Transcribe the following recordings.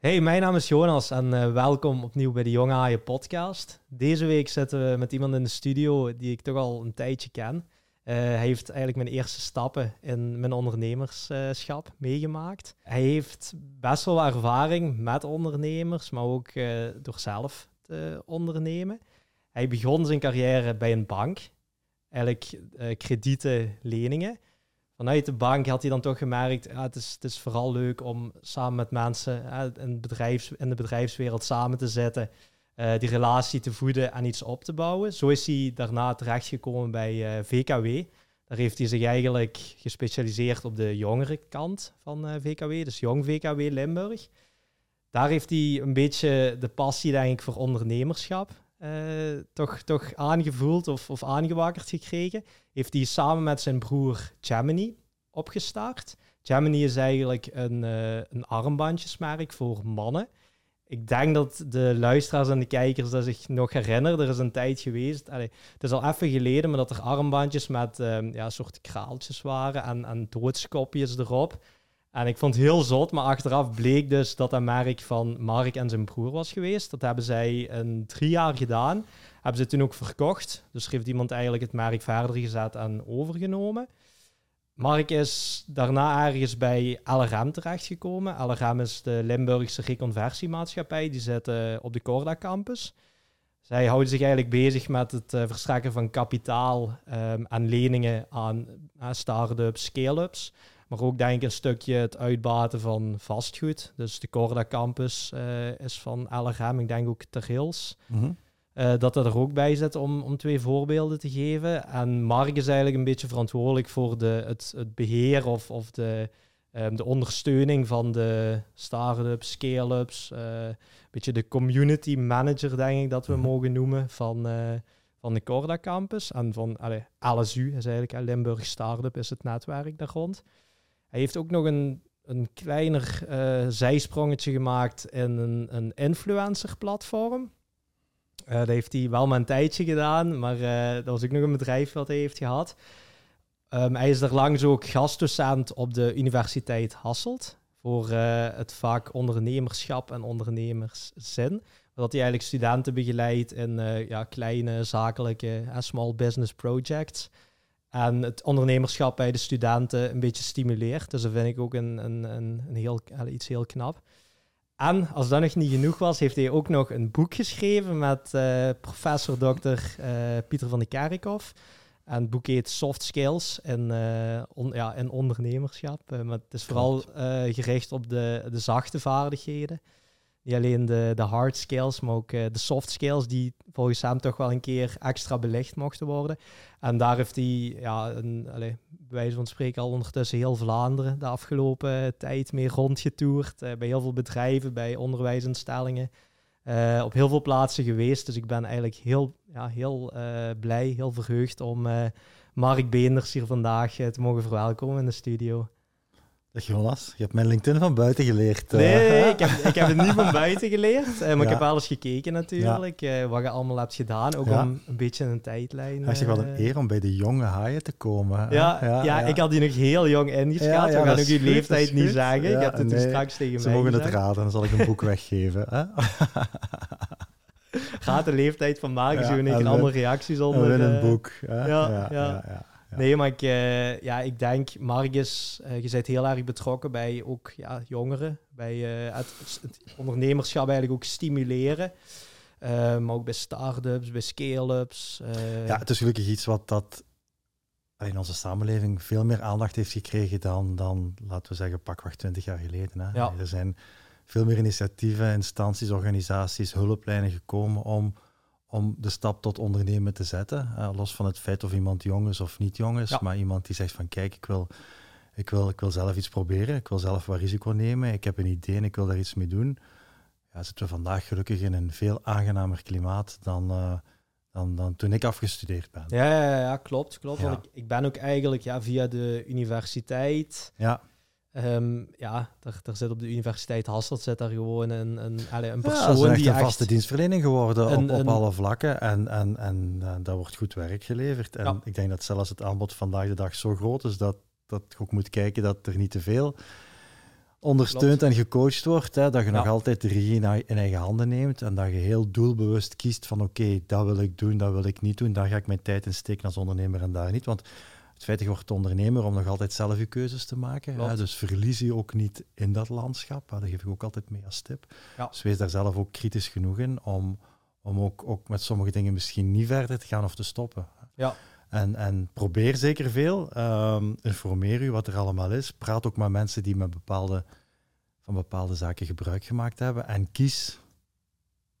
Hey, mijn naam is Jonas en uh, welkom opnieuw bij de Jonge Haaien podcast. Deze week zitten we met iemand in de studio die ik toch al een tijdje ken. Uh, hij heeft eigenlijk mijn eerste stappen in mijn ondernemerschap meegemaakt. Hij heeft best wel ervaring met ondernemers, maar ook uh, door zelf te ondernemen. Hij begon zijn carrière bij een bank, eigenlijk kredieten, leningen vanuit de bank had hij dan toch gemerkt, ja, het, is, het is vooral leuk om samen met mensen in, bedrijfs, in de bedrijfswereld samen te zitten, uh, die relatie te voeden en iets op te bouwen. Zo is hij daarna terechtgekomen bij eh, VKW. Daar heeft hij zich eigenlijk gespecialiseerd op de jongere kant van eh, VKW, dus Jong VKW Limburg. Daar heeft hij een beetje de passie, denk ik, voor ondernemerschap toch, toch aangevoeld of, of aangewakkerd gekregen. Heeft hij samen met zijn broer Gemini opgestart. Gemini is eigenlijk een, uh, een armbandjesmerk voor mannen. Ik denk dat de luisteraars en de kijkers dat zich nog herinneren. Er is een tijd geweest, het is al even geleden, maar dat er armbandjes met uh, ja, soort kraaltjes waren en, en doodskopjes erop. En ik vond het heel zot, maar achteraf bleek dus dat dat merk van Mark en zijn broer was geweest. Dat hebben zij een drie jaar gedaan. Hebben ze toen ook verkocht. Dus heeft iemand eigenlijk het merk verder gezet en overgenomen. Mark is daarna ergens bij LRM terechtgekomen. LRM is de Limburgse reconversiemaatschappij. Die zit op de Corda campus. Zij houden zich eigenlijk bezig met het uh, verstrekken van kapitaal um, en leningen aan uh, start-ups, scale-ups. Maar ook denk ik een stukje het uitbaten van vastgoed. Dus de Corda Campus uh, is van LRM, ik denk ook Ter Hills. Mm -hmm. uh, dat er ook bij zit om, om twee voorbeelden te geven. En Mark is eigenlijk een beetje verantwoordelijk voor de, het, het beheer of, of de, um, de ondersteuning van de start-ups, scale-ups. Uh, een beetje de community manager, denk ik dat we mm -hmm. mogen noemen, van, van de Corda Campus. En van allee, LSU is eigenlijk, Limburg Startup is het netwerk daar rond. Hij heeft ook nog een, een kleiner uh, zijsprongetje gemaakt in een, een influencer-platform. Uh, dat heeft hij wel maar een tijdje gedaan, maar uh, dat was ook nog een bedrijf wat hij heeft gehad. Um, hij is er langs ook gastdocent op de Universiteit Hasselt voor het vak ondernemerschap en ondernemerszin. Dat hij eigenlijk studenten begeleidt in ja, kleine zakelijke small business projects. En het ondernemerschap bij de studenten een beetje stimuleert. Dus dat vind ik ook een, een, een, een heel, iets heel knap. En als dat nog niet genoeg was, heeft hij ook nog een boek geschreven met uh, professor Dr. Uh, Pieter van de Kerkhoff. En het boek heet Soft Skills in, uh, on, ja, in ondernemerschap. maar het is vooral gericht op de, de zachte vaardigheden. Niet alleen de, de hard skills, maar ook uh, de soft skills, die volgens hem toch wel een keer extra belicht mochten worden. En daar heeft hij, ja, een, allez, bij wijze van spreken, al ondertussen heel Vlaanderen de afgelopen tijd mee rondgetoerd. Uh, bij heel veel bedrijven, bij onderwijsinstellingen. Uh, op heel veel plaatsen geweest. Dus ik ben eigenlijk heel, ja, heel blij, heel verheugd om Mark Beenders hier vandaag te mogen verwelkomen in de studio. Jonas, je hebt mijn LinkedIn van buiten geleerd. Nee, nee ik, heb, ik heb het niet van buiten geleerd, maar ja. ik heb wel eens gekeken natuurlijk, ja. wat je allemaal hebt gedaan, ook ja. om een beetje een tijdlijn... Het is wel een eer om bij de jonge haaien te komen. Ja, ja, ik had die nog heel jong ingeschat, we gaan ook je leeftijd niet zeggen, ik heb het nee, straks tegen ze mij Ze mogen gezegd. het raden, dan zal ik een boek weggeven. Gaat de leeftijd van maken, zo een andere reacties onder. In een boek. ja, ja. ja. Nee, maar ik, uh, ja, ik denk, Marcus, uh, je bent heel erg betrokken bij ook ja, jongeren, bij uh, het, het, ondernemerschap eigenlijk ook stimuleren. maar ook bij start-ups, bij scale-ups. Ja, het is gelukkig iets wat dat in onze samenleving veel meer aandacht heeft gekregen dan, dan laten we zeggen, pakweg 20 jaar geleden. Hè? Ja. Er zijn veel meer initiatieven, instanties, organisaties, hulplijnen gekomen om om de stap tot ondernemen te zetten. Uh, los van het feit of iemand jong is of niet jong is, maar iemand die zegt van kijk, ik wil, ik, wil, ik wil zelf iets proberen, ik wil zelf wat risico nemen, ik heb een idee en ik wil daar iets mee doen. Ja, zitten we vandaag gelukkig in een veel aangenamer klimaat dan, uh, dan, dan toen ik afgestudeerd ben. Ja, ja, ja klopt. klopt. Ja. Want ik, ik ben ook eigenlijk ja, via de universiteit... Ja Um, ja, daar zit op de Universiteit Hasselt zit daar gewoon een, een, een persoon ja, die een vaste dienstverlening geworden een, op, op alle vlakken en, en, en uh, daar wordt goed werk geleverd. En ja. ik denk dat zelfs het aanbod vandaag de dag zo groot is dat, dat je ook moet kijken dat er niet te veel ondersteund en gecoacht wordt, hè, dat je nog altijd de regie in, eigen handen neemt en dat je heel doelbewust kiest van oké, dat wil ik doen, dat wil ik niet doen, daar ga ik mijn tijd in steken als ondernemer en daar niet. Want het feit dat je wordt ondernemer om nog altijd zelf je keuzes te maken, hè, dus verlies je ook niet in dat landschap, hè, dat geef ik ook altijd mee als tip. Dus wees daar zelf ook kritisch genoeg in om, om ook, ook met sommige dingen misschien niet verder te gaan of te stoppen. Ja. En, en probeer zeker veel. Um, informeer u wat er allemaal is. Praat ook met mensen die met bepaalde, van bepaalde zaken gebruik gemaakt hebben. En kies.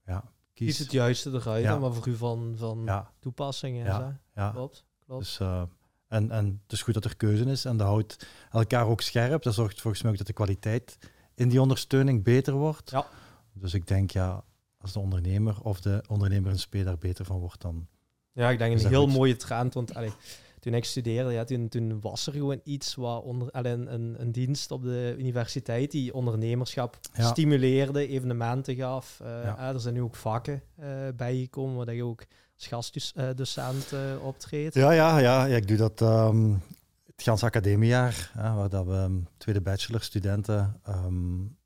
Ja, kies. kies het juiste eruit, ja. maar voor u van, van ja. toepassingen. Ja. ja. Klopt. klopt. Dus, uh, en, en het is goed dat er keuze is en dat houdt elkaar ook scherp. Dat zorgt volgens mij ook dat de kwaliteit in die ondersteuning beter wordt. Ja. Dus ik denk, ja, als de ondernemer of de ondernemer een speler daar beter van wordt, dan ja, ik denk een heel mooie trend. Want allee, toen ik studeerde, ja, toen, toen was er gewoon iets wat onder, allee, een, een dienst op de universiteit die ondernemerschap stimuleerde, evenementen gaf. Uh, ja. er zijn nu ook vakken uh, bijgekomen waar je ook als gastdocent uh, optreedt. Ja, ja, ja, ja, ik doe dat um, het Gans Academiejaar, waar dat we um, tweede bachelorstudenten um,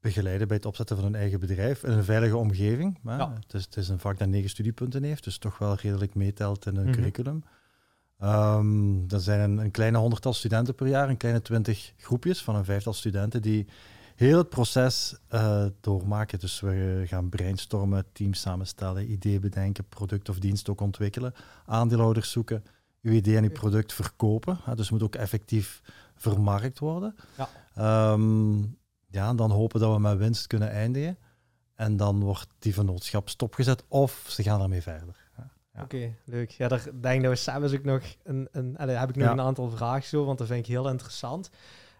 begeleiden bij het opzetten van hun eigen bedrijf in een veilige omgeving. Ja. Het, is, het, is, een vak dat negen studiepunten heeft, dus toch wel redelijk meetelt in een mhm. curriculum. Um, er zijn een, een, kleine honderdtal studenten per jaar, een kleine twintig groepjes van een vijftal studenten die heel het proces uh, doormaken. Dus we gaan brainstormen, teams samenstellen, ideeën bedenken, product of dienst ook ontwikkelen, aandeelhouders zoeken, uw idee en uw product verkopen. dus het moet ook effectief vermarkt worden. Ja. Um, ja, dan hopen dat we met winst kunnen eindigen. En dan wordt die vennootschap stopgezet of ze gaan ermee verder. Ja. Oké, leuk. Ja, daar denk ik dat we samen ook nog een, een allez, heb ik nog een aantal vragen zo, want dat vind ik heel interessant.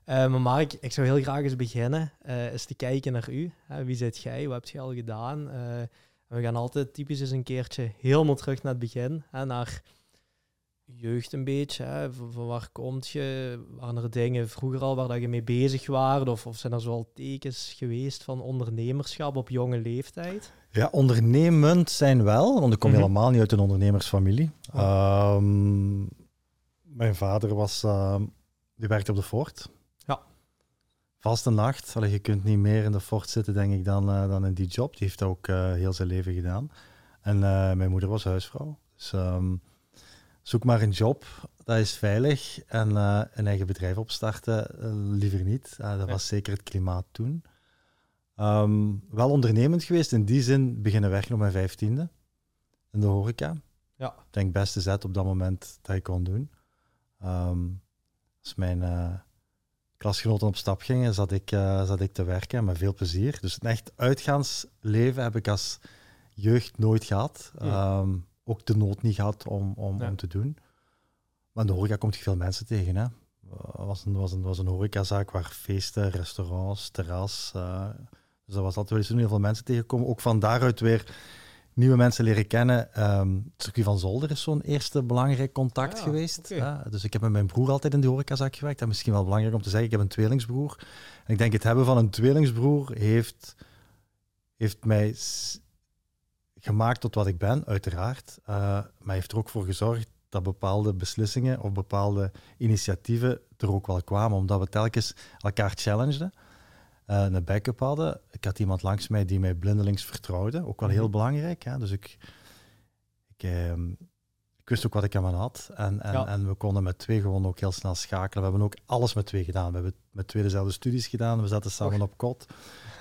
Uh, maar Mark, ik zou heel graag eens beginnen, uh, eens te kijken naar u. wie zit jij? Wat heb je al gedaan? Uh, we gaan altijd typisch eens een keertje helemaal terug naar het begin, naar jeugd een beetje. Hè? Van, waar komt je? Waren er dingen vroeger al waar dat je mee bezig was? Of, of zijn er zoal tekens geweest van ondernemerschap op jonge leeftijd? Ja, ondernemend zijn wel, want ik kom mhm. helemaal niet uit een ondernemersfamilie. Oh. Ehm, mijn vader was, uh, die werkte op de Fort. Ja. Vaste nacht. Allee, je kunt niet meer in de Fort zitten, denk ik, dan, uh, dan in die job. Die heeft ook uh, heel zijn leven gedaan. En mijn moeder was huisvrouw. Dus um, zoek maar een job, dat is veilig. En een eigen bedrijf opstarten, liever niet. Dat was zeker het klimaat toen. Um, wel ondernemend geweest, in die zin beginnen werken op mijn vijftiende. In de horeca. Ja. Ik denk beste zet op dat moment dat ik kon doen. Um, als mijn klasgenoten op stap gingen, zat ik, zat ik te werken met veel plezier. Dus een echt uitgaansleven heb ik als jeugd nooit gehad. Um, ook de nood niet gehad om, om, om te doen. Maar in de horeca komt je veel mensen tegen. Hè. was een, was een, was een horecazaak waar feesten, restaurants, terras. Uh, dus dat was altijd wel heel veel mensen tegenkomen. Ook van daaruit weer nieuwe mensen leren kennen. Um, het circuit van Zolder is zo'n eerste belangrijk contact ah, geweest. dus ik heb met mijn broer altijd in de horecazaak gewerkt. Dat is misschien wel belangrijk om te zeggen. Ik heb een tweelingsbroer. En ik denk het hebben van een tweelingsbroer heeft, heeft mij gemaakt tot wat ik ben, uiteraard. Uh, maar heeft er ook voor gezorgd dat bepaalde beslissingen of bepaalde initiatieven er ook wel kwamen, omdat we telkens elkaar challengeden. Uh, een backup hadden. Ik had iemand langs mij die mij blindelings vertrouwde, ook wel heel mhm. belangrijk. Hè? Dus ik, ik, ehm, ik, wist ook wat ik aan had. En, en, en we konden met twee gewoon ook heel snel schakelen. We hebben ook alles met twee gedaan. We hebben met twee dezelfde studies gedaan. We zaten samen op kot.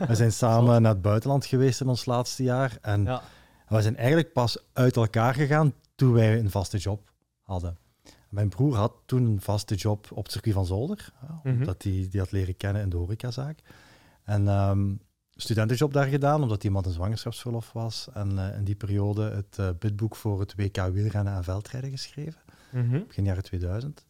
We zijn samen naar het buitenland geweest in ons laatste jaar. En ja we zijn eigenlijk pas uit elkaar gegaan toen wij een vaste job hadden. Mijn broer had toen een vaste job op het circuit van Zolder, mhm. omdat hij die had leren kennen in de horecazaak. En um, studentenjob daar gedaan, omdat iemand in zwangerschapsverlof was. En uh, in die periode het uh, bidboek voor het WK wielrennen en veldrijden geschreven, mm begin jaren 2000.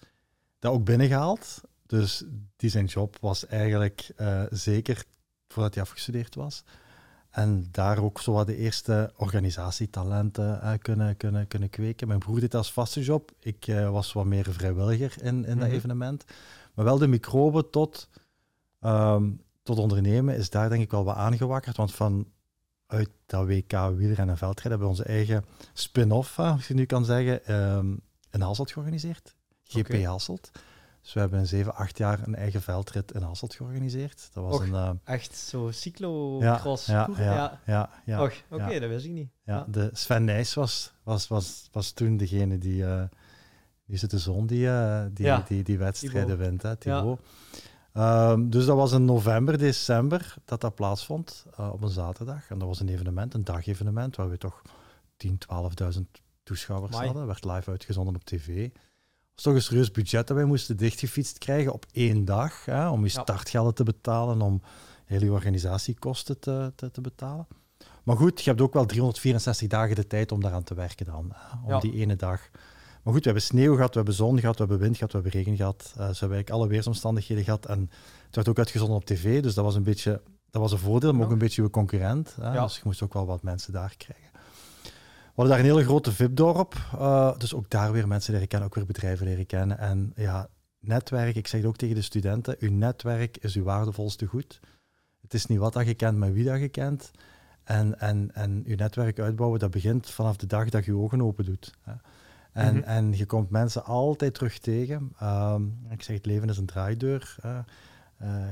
Dat ook binnengehaald. Dus die zijn job was eigenlijk uh, zeker voordat hij afgestudeerd was. En daar ook zo wat de eerste organisatietalenten uh, kunnen, kunnen, kunnen kweken. Mijn broer deed als vaste job. Ik uh, was wat meer vrijwilliger in, in dat mhm. evenement. Maar wel de microbe tot, um, tot ondernemen is daar denk ik wel wat aangewakkerd. Want vanuit dat WK wielrennen en veldrijden hebben we onze eigen spin-off, als je nu kan zeggen, um, in Hasselt georganiseerd. GP okay. Hasselt. Dus we hebben in zeven, acht jaar een eigen veldrit in Hasselt georganiseerd. Dat was een, uh, echt zo cyclocross? Ja, ja, ja, ja, ja, oké, dat wist ik niet. Ja, de Sven Nijs was, was, was, was toen degene die, uh, die is het de zon die, uh, die, die, die, wedstrijden wint, hè, Thibaut. Um, dus dat was in november, december dat dat plaatsvond, op een zaterdag. En dat was een evenement, een dagevenement, waar we toch 10, 12.000 toeschouwers Mai. hadden. Werd live uitgezonden op tv was toch een serieus budget dat wij moesten dichtgefietst krijgen op één dag. Hè, om je startgelden te betalen, om hele organisatiekosten te, te, te, betalen. Maar goed, je hebt ook wel 364 dagen de tijd om daaraan te werken dan. Hè, om die ene dag. Maar goed, we hebben sneeuw gehad, we hebben zon gehad, we hebben wind gehad, we hebben regen gehad. Uh, ze hebben eigenlijk alle weersomstandigheden gehad. En het werd ook uitgezonden op tv, dus dat was een beetje... Dat was een voordeel, maar ook een beetje uw concurrent. Hè, Dus je moest ook wel wat mensen daar krijgen. We hadden daar een hele grote VIP-dorp. Uh, dus ook daar weer mensen leren kennen, ook weer bedrijven leren kennen. En ja, netwerk, ik zeg het ook tegen de studenten, uw netwerk is uw waardevolste goed. Het is niet wat dat je kent, maar wie dat je kent. En, en, en uw netwerk uitbouwen, dat begint vanaf de dag dat je je ogen open doet. Hè. En, mhm. en je komt mensen altijd terug tegen. Um, ik zeg, het leven is een draaideur. Uh,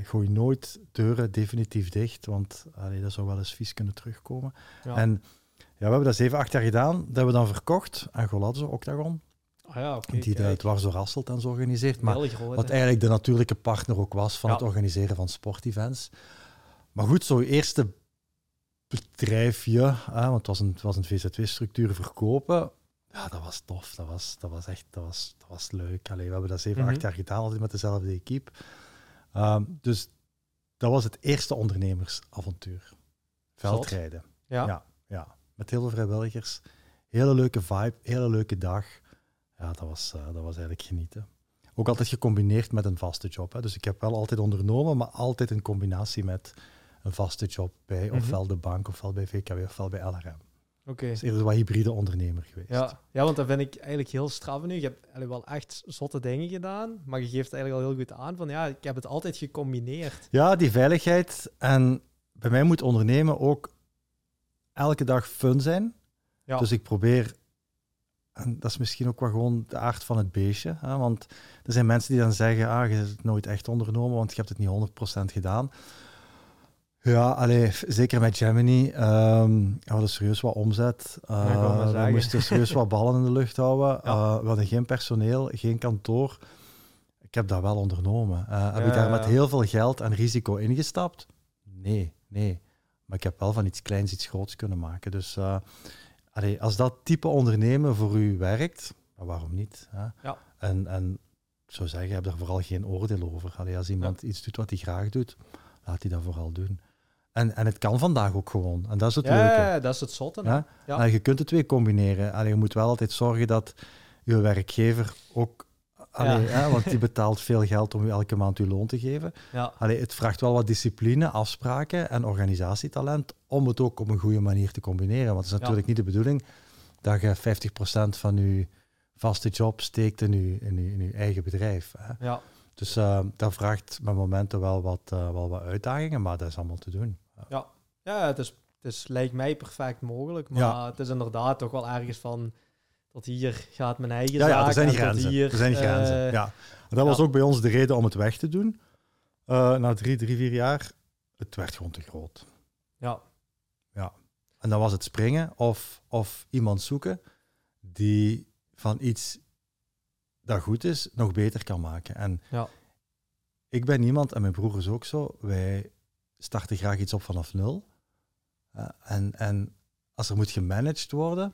gooi nooit deuren definitief dicht, want allee, dat zou wel eens vies kunnen terugkomen. Ja. En ja, we hebben dat zeven, acht jaar gedaan. Dat hebben we dan verkocht aan Golazzo Octagon. Ah ja, die de dwars door Hasselt en zo organiseert. Maar wat eigenlijk de natuurlijke partner ook was van het organiseren van sportevents. Maar goed, zo'n eerste bedrijfje, hè, want het was een, was een VZW-structuur verkopen. Ja, dat was tof. Dat was, dat was echt dat was, dat was leuk. Allee, we hebben dat zeven, acht mhm. jaar gedaan, altijd met dezelfde equipe. Um, dus dat was het eerste ondernemersavontuur. Veldrijden. Ja. ja. ja met heel veel vrijwilligers. Hele leuke vibe, hele leuke dag. Ja, dat was, uh, dat was eigenlijk genieten. Ook altijd gecombineerd met een vaste job. Hè. Dus ik heb wel altijd ondernomen, maar altijd in combinatie met een vaste job bij mhm. ofwel de bank, ofwel bij VKW, ofwel bij LRM. Oké. Okay. Dus eerder wat hybride ondernemer geweest. Ja, ja want dan ben ik eigenlijk heel straf nu. Je hebt eigenlijk wel echt zotte dingen gedaan, maar je geeft eigenlijk al heel goed aan van ja, ik heb het altijd gecombineerd. Ja, die veiligheid. En bij mij moet ondernemen ook elke dag fun zijn. Ja. Dus ik probeer, en dat is misschien ook wel gewoon de aard van het beestje. Hè? Want er zijn mensen die dan zeggen, ah, je hebt het nooit echt ondernomen, want je hebt het niet 100% gedaan. Ja, allee, zeker met Gemini. Um, we hadden serieus wat omzet. Uh, we moesten serieus wat ballen in de lucht houden. Uh, we hadden geen personeel, geen kantoor. Ik heb dat wel ondernomen. Uh, heb ik daar met heel veel geld en risico ingestapt? Nee, nee. Maar ik heb wel van iets kleins iets groots kunnen maken. Dus als dat type ondernemen voor u werkt, waarom niet? Hè? Ja. En, en ik zou zeggen, heb er vooral geen oordeel over. Allee, als iemand iets doet wat hij graag doet, laat hij dat vooral doen. En, en het kan vandaag ook gewoon. En dat is het ja, leuke. Ja, dat is het zotte. Ja? Ja. je kunt het twee combineren. Allee, je moet wel altijd zorgen dat je werkgever ook Allee, hè, want die betaalt veel geld om u elke maand uw loon te geven. Ja. Allee, het vraagt wel wat discipline, afspraken en organisatietalent om het ook op een goede manier te combineren. Want het is natuurlijk niet de bedoeling dat je 50% van je vaste job steekt in je, in in uw eigen bedrijf. Hè. Ja. Dus uh, dat vraagt met momenten wel wat, uh, wel wat uitdagingen, maar dat is allemaal te doen. Ja, ja het, is, het is, lijkt mij perfect mogelijk, maar het is inderdaad toch wel ergens van tot hier gaat mijn eigen ja, zaak. Ja, er zijn grenzen. Hier, er zijn grenzen. Uh, ja. dat was ook bij ons de reden om het weg te doen. Uh, na drie, drie, vier jaar, het werd gewoon te groot. Ja. Ja. En dan was het springen of, of iemand zoeken die van iets dat goed is, nog beter kan maken. En ja. ik ben niemand, en mijn broer is ook zo, wij starten graag iets op vanaf nul. Uh, en, en als er moet gemanaged worden,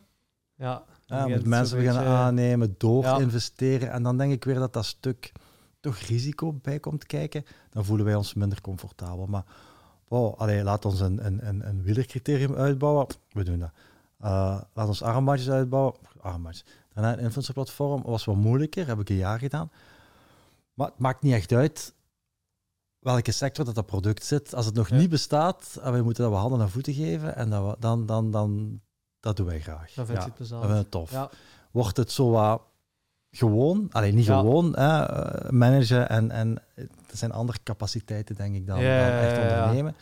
ja. Moet mensen beginnen aannemen, door investeren. En dan denk ik weer dat dat stuk toch risico bij komt kijken. Dan voelen wij ons minder comfortabel. Maar wow, allee, laat ons een, een, een, een wielercriterium uitbouwen. We doen dat. Uh, laat ons armbandjes uitbouwen. Armbandjes. Daarna een influencerplatform. was wat moeilijker, heb ik een jaar gedaan. Maar het maakt niet echt uit welke sector dat, dat product zit. Als het nog niet bestaat en we moeten dat we handen en voeten geven, en dat we, dan, dan, dan, dat doen wij graag. Dat vind je het Dat vind tof. Ja. Wordt het zo wat gewoon, alleen niet gewoon, hè, eh, managen en, en er zijn andere capaciteiten, denk ik, dan, dan echt ondernemen.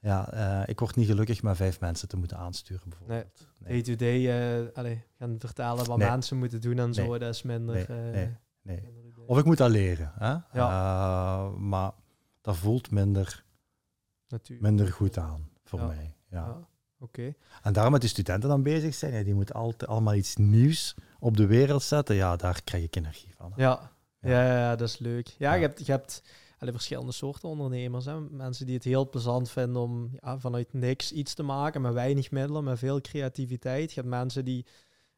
Ja, uh, ik word niet gelukkig met vijf mensen te moeten aansturen, bijvoorbeeld. Nee. Day-to-day uh, gaan vertellen wat mensen moeten doen en zo, dat is minder... nee, nee. Of ik moet dat leren. Hè? Ja. Uh, maar dat voelt minder, minder goed aan voor mij. Ja. Oké. En daarom met de studenten dan bezig zijn, ja, die moeten altijd allemaal iets nieuws op de wereld zetten. Ja, daar krijg ik energie van. Ja. Ja. Ja, dat is leuk. Ja, je hebt, je hebt allee, verschillende soorten ondernemers. Hè. Mensen die het heel plezant vinden om ja, vanuit niks iets te maken, met weinig middelen, met veel creativiteit. Je hebt mensen die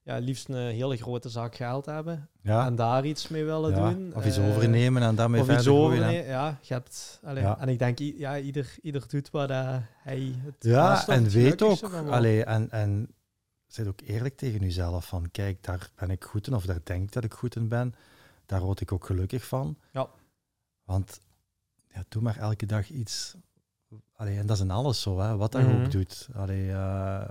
ja, liefst een hele grote zak geld hebben ja. en daar iets mee willen doen. Of iets uh, overnemen en daarmee of verder iets overnemen, ja. Je hebt, allee, En ik denk, ja, ieder, ieder doet wat uh, hij het Ja, en weet ook, allee, en, en zit ook eerlijk tegen jezelf van, kijk, daar ben ik goed in, of daar denk ik dat ik goed in ben. Daar word ik ook gelukkig van. Ja. Want ja, doe maar elke dag iets. Allee, en dat is in alles zo, hè, wat dat mm ook mhm. doet. Allee, uh,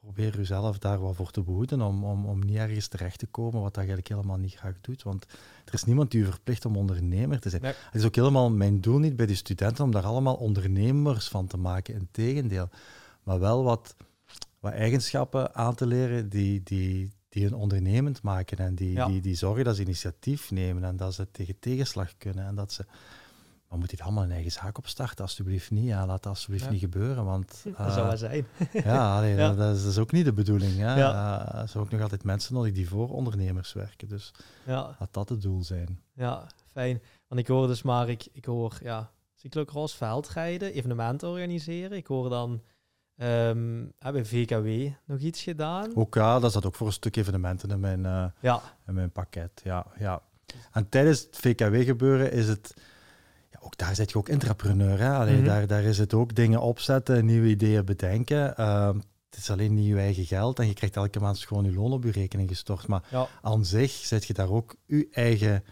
probeer jezelf daar wat voor te behoeden om, om, om niet ergens terecht te komen wat dat eigenlijk helemaal niet graag doet. Want er is niemand die u verplicht om ondernemer te zijn. Het is ook helemaal mijn doel niet bij de studenten om daar allemaal ondernemers van te maken. Integendeel. Maar wel wat, wat eigenschappen aan te leren die, die, die hun ondernemend maken en die, die, die zorgen dat ze initiatief nemen en dat ze tegen tegenslag kunnen en dat ze maar moet dit allemaal een eigen zaak opstarten? Alsjeblieft niet. Ja, laat dat alsjeblieft niet gebeuren. Want, uh, dat zou wel zijn. ja, ja. Dat, is, dat, is, ook niet de bedoeling. Hè. Ja. Uh, er zijn ook nog altijd mensen nodig die voor ondernemers werken. Dus ja. laat dat het doel zijn. Ja, fijn. Want ik hoor dus maar, ik, ik hoor ja, cyclocross, veldrijden, evenementen organiseren. Ik hoor dan um, bij VKW nog iets gedaan. Ook ja, dat zat ook voor een stuk evenementen in mijn, uh, ja. in mijn pakket. Ja, ja. En tijdens het VKW gebeuren is het ook daar zit je ook entrepreneur. Hè? Allee, mhm. daar, daar is het ook dingen opzetten, nieuwe ideeën bedenken. Uh, het is alleen niet je eigen geld en je krijgt elke maand gewoon je loon op je rekening gestort. Maar aan zich zet je daar ook je eigen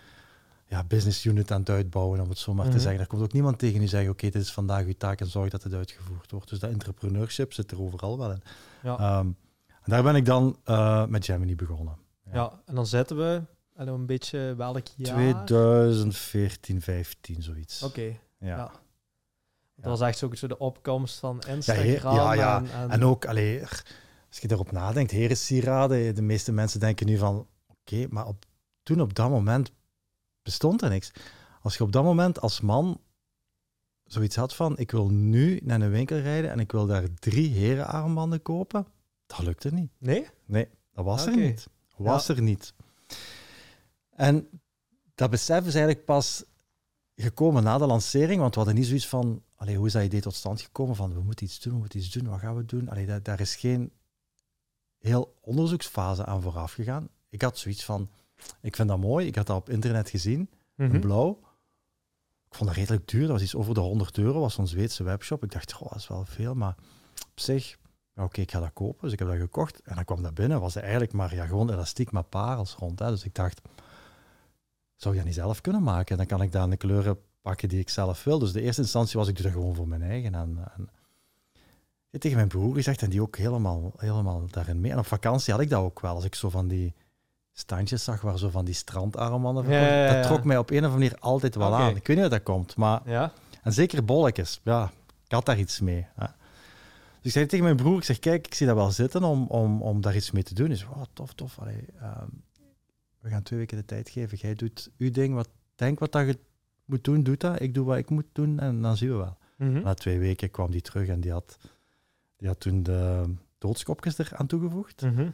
ja, business unit aan het uitbouwen, om het zo maar te mhm. zeggen. Er komt ook niemand tegen die zegt, oké, dit is vandaag uw taak en zorg dat het uitgevoerd wordt. Dus dat entrepreneurship zit er overal wel in. Ja. Ehm, en daar ben ik dan uh, met Gemini begonnen. Ja. ja, en dan zetten we Allee, een beetje welk jaar? 2014, 15, zoiets. Oké, ja. Dat was echt zo, zo de opkomst van Instagram. Ja, ja, En, en, ook, allee, als je erop nadenkt, heren sieraden, de meeste mensen denken nu van, oké, maar op, toen op dat moment bestond er niks. Als je op dat moment als man zoiets had van, ik wil nu naar een winkel rijden en ik wil daar drie herenarmbanden kopen, dat lukte niet. Nee? Nee, dat was er niet. Was er niet. En dat besef is eigenlijk pas gekomen na de lancering, want we hadden niet zoiets van, allee, hoe is dat idee tot stand gekomen van we moeten iets doen, we moeten iets doen, wat gaan we doen? Allee, daar, is geen heel onderzoeksfase aan vooraf gegaan. Ik had zoiets van, ik vind dat mooi, ik had dat op internet gezien, mm blauw. Ik vond dat redelijk duur, dat was iets over de 100 euro, was een Zweedse webshop. Ik dacht, goh, dat is wel veel, maar op zich, ja, oké, ik ga dat kopen. Dus ik heb dat gekocht en dan kwam dat binnen, was er eigenlijk maar ja, gewoon elastiek met parels rond. Hè. Dus ik dacht, zou je dat niet zelf kunnen maken? Dan kan ik daar de kleuren pakken die ik zelf wil. Dus de eerste instantie was ik doe dat gewoon voor mijn eigen. En, en tegen mijn broer gezegd en die ook helemaal, helemaal daarin mee. En op vakantie had ik dat ook wel. Als ik zo van die standjes zag waar zo van die strandarmbanden van ja, dat trok mij op een of andere manier altijd wel aan. Ik weet niet hoe dat komt, maar... Ja. En zeker bolletjes, ja, ik had daar iets mee. Hè. Dus ik zei tegen mijn broer, ik zeg, kijk, ik zie dat wel zitten om, om, om daar iets mee te doen. Hij zei, oh, tof, tof. Allee, um, we gaan twee weken de tijd geven. Jij doet uw ding, wat denk wat dat je moet doen, doet dat. Ik doe wat ik moet doen en dan zien we wel. Mhm. Na twee weken kwam die terug en die had, die had toen de doodskopjes er aan toegevoegd. Mm -hmm.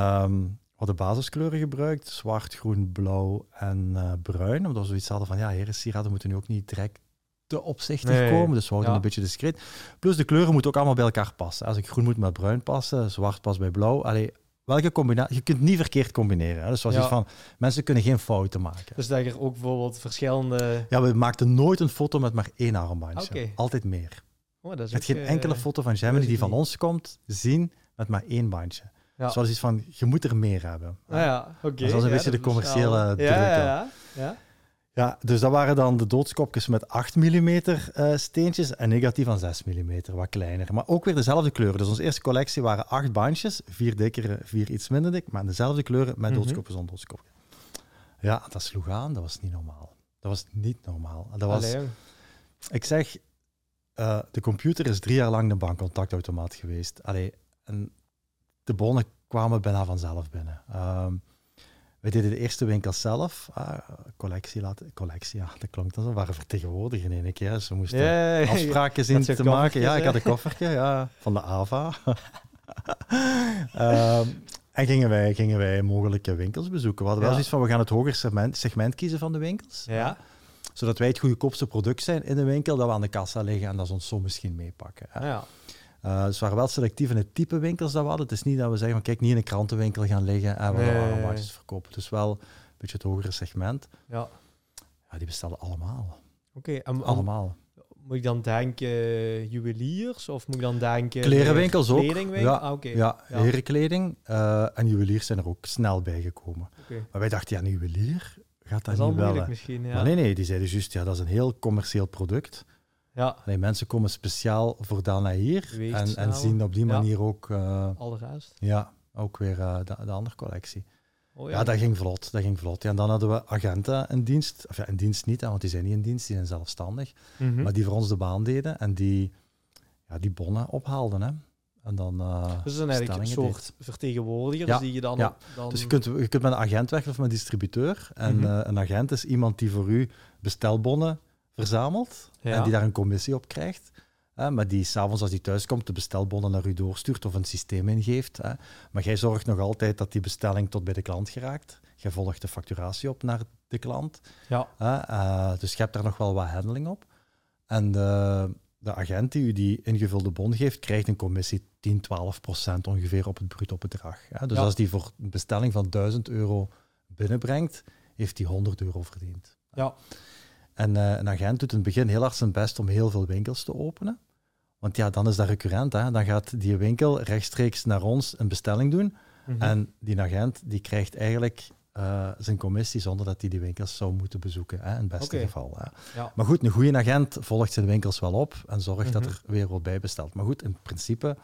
um, we hadden basiskleuren gebruikt, zwart, groen, blauw en uh, bruin. Omdat we zoiets hadden van, ja, heren sieraden moeten nu ook niet direct te opzichtig komen, dus we houden een beetje discreet. Plus de kleuren moeten ook allemaal bij elkaar passen. Als ik groen moet met bruin passen, zwart past bij blauw. Allee, welke combinatie? Je kunt niet verkeerd combineren. Hè? Dus zoals ja. van, mensen kunnen geen fouten maken. Dus dat er ook bijvoorbeeld verschillende... Ja, we maakten nooit een foto met maar één armbandje. Altijd meer. Oh, dat is je hebt geen enkele eh, foto van Gemini die van ons komt zien met maar één bandje. Ja. Zoals iets van, je moet er meer hebben. Ah, ja, oké. Okay. Dat is een beetje de commerciële druk. Ja, ja, ja. Ja, dus dat waren dan de doodskopjes met 8 mm uh, steentjes en negatief van 6 mm, wat kleiner. Maar ook weer dezelfde kleuren. Dus onze eerste collectie waren 8 bandjes, vier dikker, vier iets minder dik, maar dezelfde kleuren met mhm. doodskopjes zonder doodskopjes. Ja, dat sloeg aan, dat was niet normaal. Dat was niet normaal. Dat was, ik zeg, uh, de computer is drie jaar lang de bankcontactautomaat geweest. Allee, en de bonnen kwamen bijna vanzelf binnen. Uh, wij deden de eerste winkel zelf. Uh, collectie laten. Collectie, ja, dat klonk dan zo. We waren vertegenwoordiger in één keer. Ze moesten ja, afspraken zien te maken. Ja, ik had een koffertje ja, van de AVA. Ehm, en gingen wij, gingen wij mogelijke winkels bezoeken. We hadden wel zoiets van, we gaan het hoger segment, segment kiezen van de winkels. Ja. Zodat wij het goedkoopste product zijn in de winkel, dat we aan de kassa liggen en dat ze ons zo misschien meepakken. Ja. Uh, dus we waren wel selectief in het type winkels dat we hadden. Het is niet dat we zeggen van kijk, niet in een krantenwinkel gaan liggen en we nee, gaan verkopen. Dus wel een beetje het hogere segment. Ja. Ja, die bestelden allemaal. Oké, okay, allemaal. Moet ik dan denken juweliers of moet ik dan denken... Klerenwinkels ook. Ja, ah, okay. ja, ja, herenkleding uh, en juweliers zijn er ook snel bijgekomen. Okay. Maar wij dachten, ja, een juwelier gaat dat, dat niet wel. misschien, ja. Maar nee, nee, die zeiden juist, ja, dat is een heel commercieel product. Ja. Allee, mensen komen speciaal voor dat naar hier en, en, zien op die manier ook... Uh, Al de rest. Ja, ook weer uh, de, de andere collectie. Oh, ja. ja. dat ging vlot. Dat ging vlot. Ja, en dan hadden we agenten in dienst. Of ja, in dienst niet, want die zijn niet in dienst, die zijn zelfstandig. Mm -hmm. Maar die voor ons de baan deden en die, ja, die bonnen ophaalden. Hè. En dan, uh, dus dat zijn eigenlijk een soort vertegenwoordigers ja, die je dan, ja. dan... Dus je kunt, je kunt met een agent werken of met een distributeur. En mm -hmm. uh, een agent is iemand die voor u bestelbonnen verzamelt ja. en die daar een commissie op krijgt. Hè, maar die s'avonds als hij thuis komt de bestelbonnen naar u doorstuurt of een systeem ingeeft. Hè. Maar jij zorgt nog altijd dat die bestelling tot bij de klant geraakt. Jij volgt de facturatie op naar de klant. Ja. Hè, uh, dus je hebt daar nog wel wat handling op. En de, de agent die u die ingevulde bon geeft, krijgt een commissie 10, 12 procent ongeveer op het bruto bedrag. Hè. Dus ja. als die voor een bestelling van 1000 euro binnenbrengt, heeft hij 100 euro verdiend. Ja. En uh, een agent doet in het begin heel hard zijn best om heel veel winkels te openen. Want ja, dan is dat recurrent. Hè? Dan gaat die winkel rechtstreeks naar ons een bestelling doen. Mhm. Mm -hmm. En die agent die krijgt eigenlijk uh, zijn commissie zonder dat hij die winkels zou moeten bezoeken. Hè? In het beste okay. geval. Hè? Ja. Maar goed, een goede agent volgt zijn winkels wel op en zorgt Mhm. mm -hmm. dat er weer wat bij bestelt. Maar goed, in principe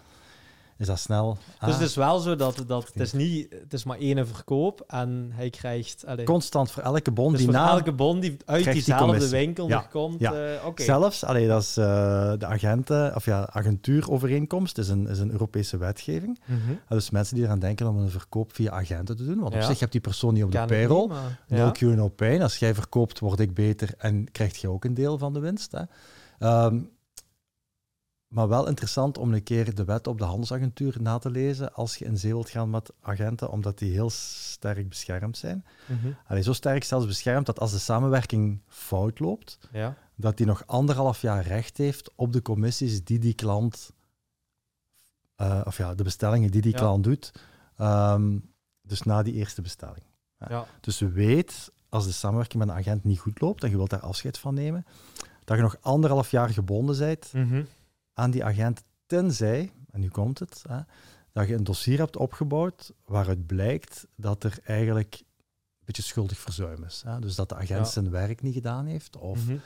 is dat snel. Dus het is wel zo dat, dat het is niet, het is maar één verkoop en hij krijgt... Allee, Constant voor elke bon dus die na... elke bon die uit die diezelfde winkel Ja, komt. ja. Uh, okay. Zelfs, allee, dat is uh, de agenten, of ja, agentuurovereenkomst is een, is een Europese wetgeving. Mm -hmm. Dus mensen die eraan denken om een verkoop via agenten te doen. Want Ja. op zich heb je die persoon niet op de payroll. No cure, no pain. Als jij verkoopt, word ik beter en krijg je ook een deel van de winst. Hè. Ehm, maar wel interessant om een keer de wet op de handelsagentuur na te lezen als je in zee wilt gaan met agenten, omdat die heel sterk beschermd zijn. Mhm. Allee, zo sterk zelfs beschermd dat als de samenwerking fout loopt, Ja. dat die nog anderhalf jaar recht heeft op de commissies die die klant, uh, of ja, de bestellingen die die Ja. klant doet, um, dus na die eerste bestelling. Ja. Dus je weet, als de samenwerking met een agent niet goed loopt en je wilt daar afscheid van nemen, dat je nog anderhalf jaar gebonden bent. Aan die agent, tenzij, en nu komt het, hè, dat je een dossier hebt opgebouwd waaruit blijkt dat er eigenlijk een beetje schuldig verzuim is. Hè. Dus dat de agent Ja. zijn werk niet gedaan heeft of Mhm.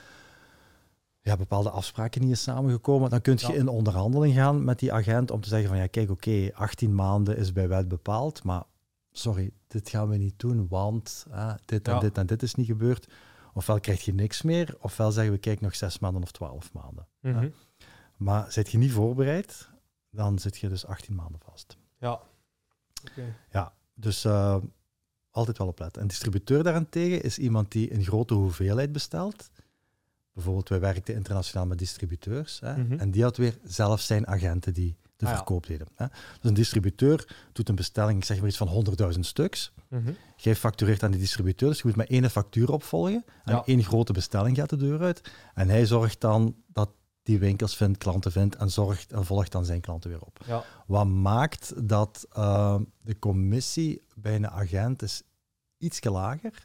ja, bepaalde afspraken niet is samengekomen. Dan kun je Ja. in onderhandeling gaan met die agent om te zeggen van ja, kijk, oké, 18 maanden is bij wet bepaald, maar sorry, dit gaan we niet doen, want hè, dit en Ja. dit en dit is niet gebeurd. Ofwel krijg je niks meer, ofwel zeggen we kijk nog zes maanden of twaalf maanden. Ja. Maar zit je niet voorbereid, dan zit je dus 18 maanden vast. Ja. Oké. Ja, dus uh, altijd wel opletten. Een distributeur daarentegen is iemand die een grote hoeveelheid bestelt. Bijvoorbeeld, wij werkten internationaal met distributeurs. Hè, Mhm. En die had weer zelf zijn agenten die de Ah, verkoop deden. Hè. Dus een distributeur doet een bestelling, ik zeg maar iets van 100.000 stuks. Mhm. Jij factureert aan die distributeur, dus je moet met één factuur opvolgen. En Ja. één grote bestelling gaat de deur uit. En hij zorgt dan dat die winkels vindt, klanten vindt en, zorgt, en volgt dan zijn klanten weer op. Ja. Wat maakt dat uh, de commissie bij een agent is iets lager.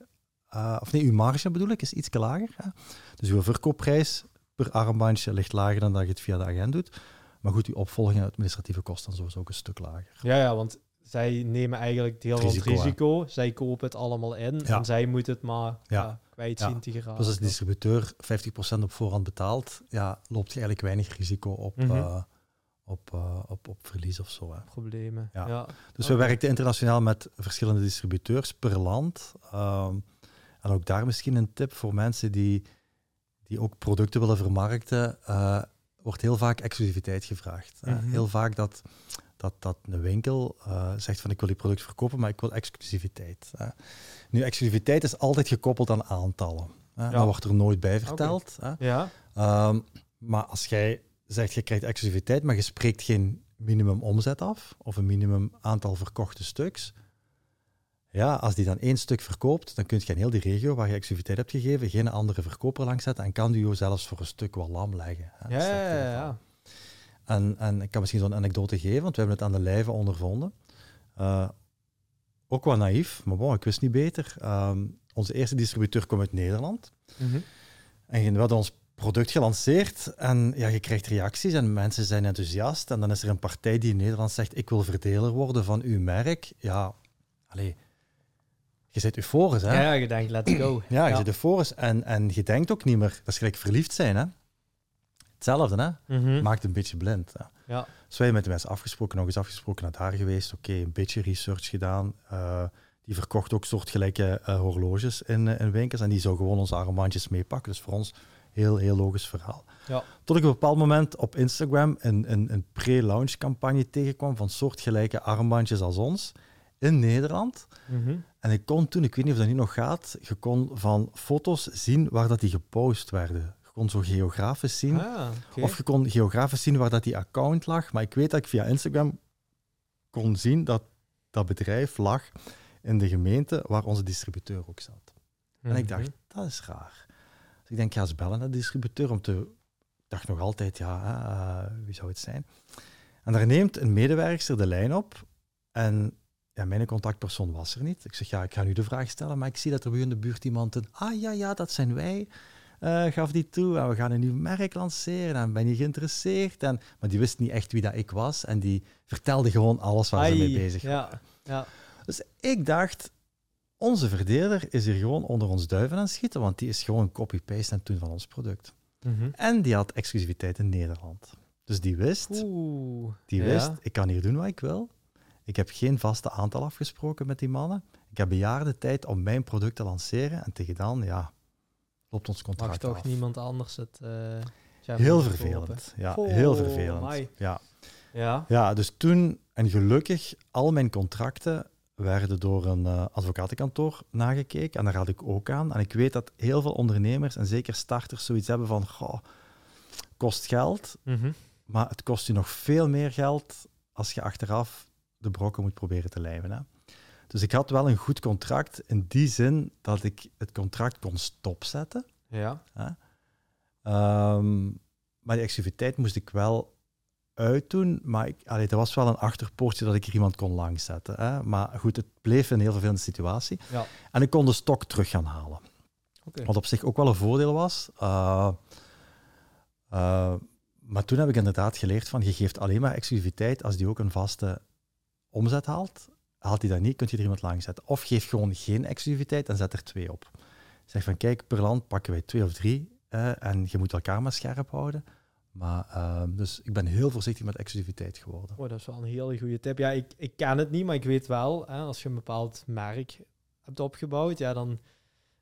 Uh, of nee, uw marge bedoel ik, is iets lager. Hè? Dus uw verkoopprijs per armbandje ligt lager dan dat je het via de agent doet. Maar goed, uw opvolging en administratieve kosten sowieso ook een stuk lager. Ja, ja, want zij nemen eigenlijk deel van het risico. Zij kopen het allemaal in Ja. en zij moeten het maar Ja. Ja, kwijt Ja. zien te geraken. Dus als de distributeur 50% op voorhand betaalt, ja, loopt je eigenlijk weinig risico op, Mhm. uh, op, uh, op, op verlies of zo. Hè. Problemen. Ja. Ja. Dus we werkten internationaal met verschillende distributeurs per land. Ehm, en ook daar misschien een tip voor mensen die, die ook producten willen vermarkten. eh, wordt heel vaak exclusiviteit gevraagd. Mhm. Heel vaak dat, dat, dat een winkel uh, zegt van ik wil die product verkopen, maar ik wil exclusiviteit. Hè. Nu, exclusiviteit is altijd gekoppeld aan aantallen. Hè. Ja. Dat wordt er nooit bij verteld. Hè. Ja. Um, maar als jij zegt je krijgt exclusiviteit, maar je spreekt geen minimum omzet af of een minimum aantal verkochte stuks, ja, als die dan één stuk verkoopt, dan kun je in heel die regio waar je exclusiviteit hebt gegeven geen andere verkoper langs zetten en kan die jou zelfs voor een stuk wel lam leggen. Ja, ja, ja, En, en ik kan misschien zo'n anekdote geven, want we hebben het aan de lijve ondervonden. Uh, ook wel naïef, maar bon, ik wist niet beter. Ehm, onze eerste distributeur komt uit Nederland. Mm -hmm. En we hadden ons product gelanceerd en ja, je krijgt reacties en mensen zijn enthousiast. En dan is er een partij die in Nederland zegt, ik wil verdeler worden van uw merk. Ja, allez, je zit euforisch, hè? Ja, je denkt, let's go. Ja, je zit euforisch en, en je denkt ook niet meer, dat is gelijk verliefd zijn, hè? Hetzelfde, hè? Mhm. Maakt een beetje blind. Hè? Ja. Dus wij met de mensen afgesproken, nog eens afgesproken naar daar geweest. Oké, een beetje research gedaan. Uh, die verkocht ook soortgelijke uh, horloges in, uh, in winkels en die zou gewoon onze armbandjes meepakken. Dus voor ons heel, heel logisch verhaal. Ja. Tot ik op een bepaald moment op Instagram een, een, een pre-launch campagne tegenkwam van soortgelijke armbandjes als ons in Nederland. Mhm. En ik kon toen, ik weet niet of dat nu nog gaat, je kon van foto's zien waar dat die gepost werden. Kon zo geografisch zien. Ah, of je kon geografisch zien waar dat die account lag. Maar ik weet dat ik via Instagram kon zien dat dat bedrijf lag in de gemeente waar onze distributeur ook zat. En ik dacht, mhm. dat is raar. Dus ik denk, ga eens bellen naar de distributeur om te... Ik dacht nog altijd, ja, uh, wie zou het zijn? En daar neemt een medewerker de lijn op en ja, mijn contactpersoon was er niet. Ik zeg, ja, ik ga nu de vraag stellen, maar ik zie dat er bij in de buurt iemand een, ah ja, ja, dat zijn wij, uh, gaf die toe. En we gaan een nieuw merk lanceren en ben je geïnteresseerd? En, maar die wist niet echt wie dat ik was en die vertelde gewoon alles waar ze mee bezig waren. Ja, Dus ik dacht, onze verdeler is hier gewoon onder ons duiven aan het schieten, want die is gewoon copy-paste en toen van ons product. Mhm. En die had exclusiviteit in Nederland. Dus die wist, Oeh, die wist, ik kan hier doen wat ik wil. Ik heb geen vaste aantal afgesproken met die mannen. Ik heb bejaarde tijd om mijn product te lanceren. En tegen dan, ja, loopt ons contract Mag toch niemand anders het... Uh, heel vervelend. Ja, heel vervelend. Ja. Ja. ja, dus toen, en gelukkig, al mijn contracten werden door een uh, advocatenkantoor nagekeken. En daar had ik ook aan. En ik weet dat heel veel ondernemers, en zeker starters, zoiets hebben van, goh, kost geld, mhm. maar het kost je nog veel meer geld als je achteraf de brokken moet proberen te lijmen. Hè. Dus ik had wel een goed contract in die zin dat ik het contract kon stopzetten. Ja. Hè. Um, maar die exclusiviteit moest ik wel uitdoen. Maar ik, allee, er was wel een achterpoortje dat ik er iemand kon langzetten. Hè. Maar goed, het bleef een heel vervelende situatie. Ja. En ik kon de stok terug gaan halen. Okay. Wat op zich ook wel een voordeel was. Uh, uh, maar toen heb ik inderdaad geleerd van je geeft alleen maar exclusiviteit als die ook een vaste omzet haalt, haalt hij dat niet, kun je er iemand langs zetten. Of geef gewoon geen exclusiviteit en zet er twee op. Zeg van, kijk, per land pakken wij twee of drie eh, en je moet elkaar maar scherp houden. Maar, ehm, dus ik ben heel voorzichtig met exclusiviteit geworden. Oh, dat is wel een hele goede tip. Ja, ik, ik ken het niet, maar ik weet wel, hè, als je een bepaald merk hebt opgebouwd, ja, dan...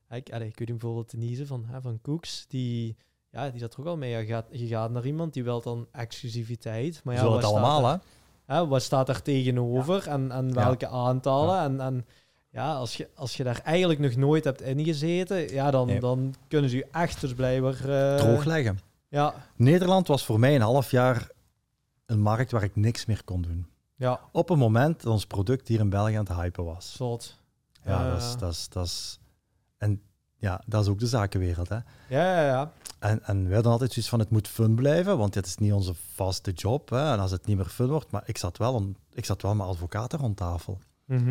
Ik, ik weet bijvoorbeeld Denise van, hè, van Cooks, die, ja, die zat er ook al mee. Je gaat, je gaat naar iemand die wil dan exclusiviteit. Maar ja, Zo het allemaal, hè? Hè, wat staat er tegenover en, en welke aantallen? En, en ja, als je, als je daar eigenlijk nog nooit hebt ingezeten, ja, dan, dan kunnen ze je echt dus blijven... Uh... Droogleggen. Ja. Nederland was voor mij een half jaar een markt waar ik niks meer kon doen. Ja. Op een moment dat ons product hier in België aan het hypen was. Zot. Ja, dat is... Dat is, dat is en ja, dat is ook de zakenwereld. Hè? Ja, ja, ja. En, en wij hadden altijd zoiets van, het moet fun blijven, want dit is niet onze vaste job. Hè? En als het niet meer fun wordt, maar ik zat wel, ik zat wel met advocaten rond tafel. Mm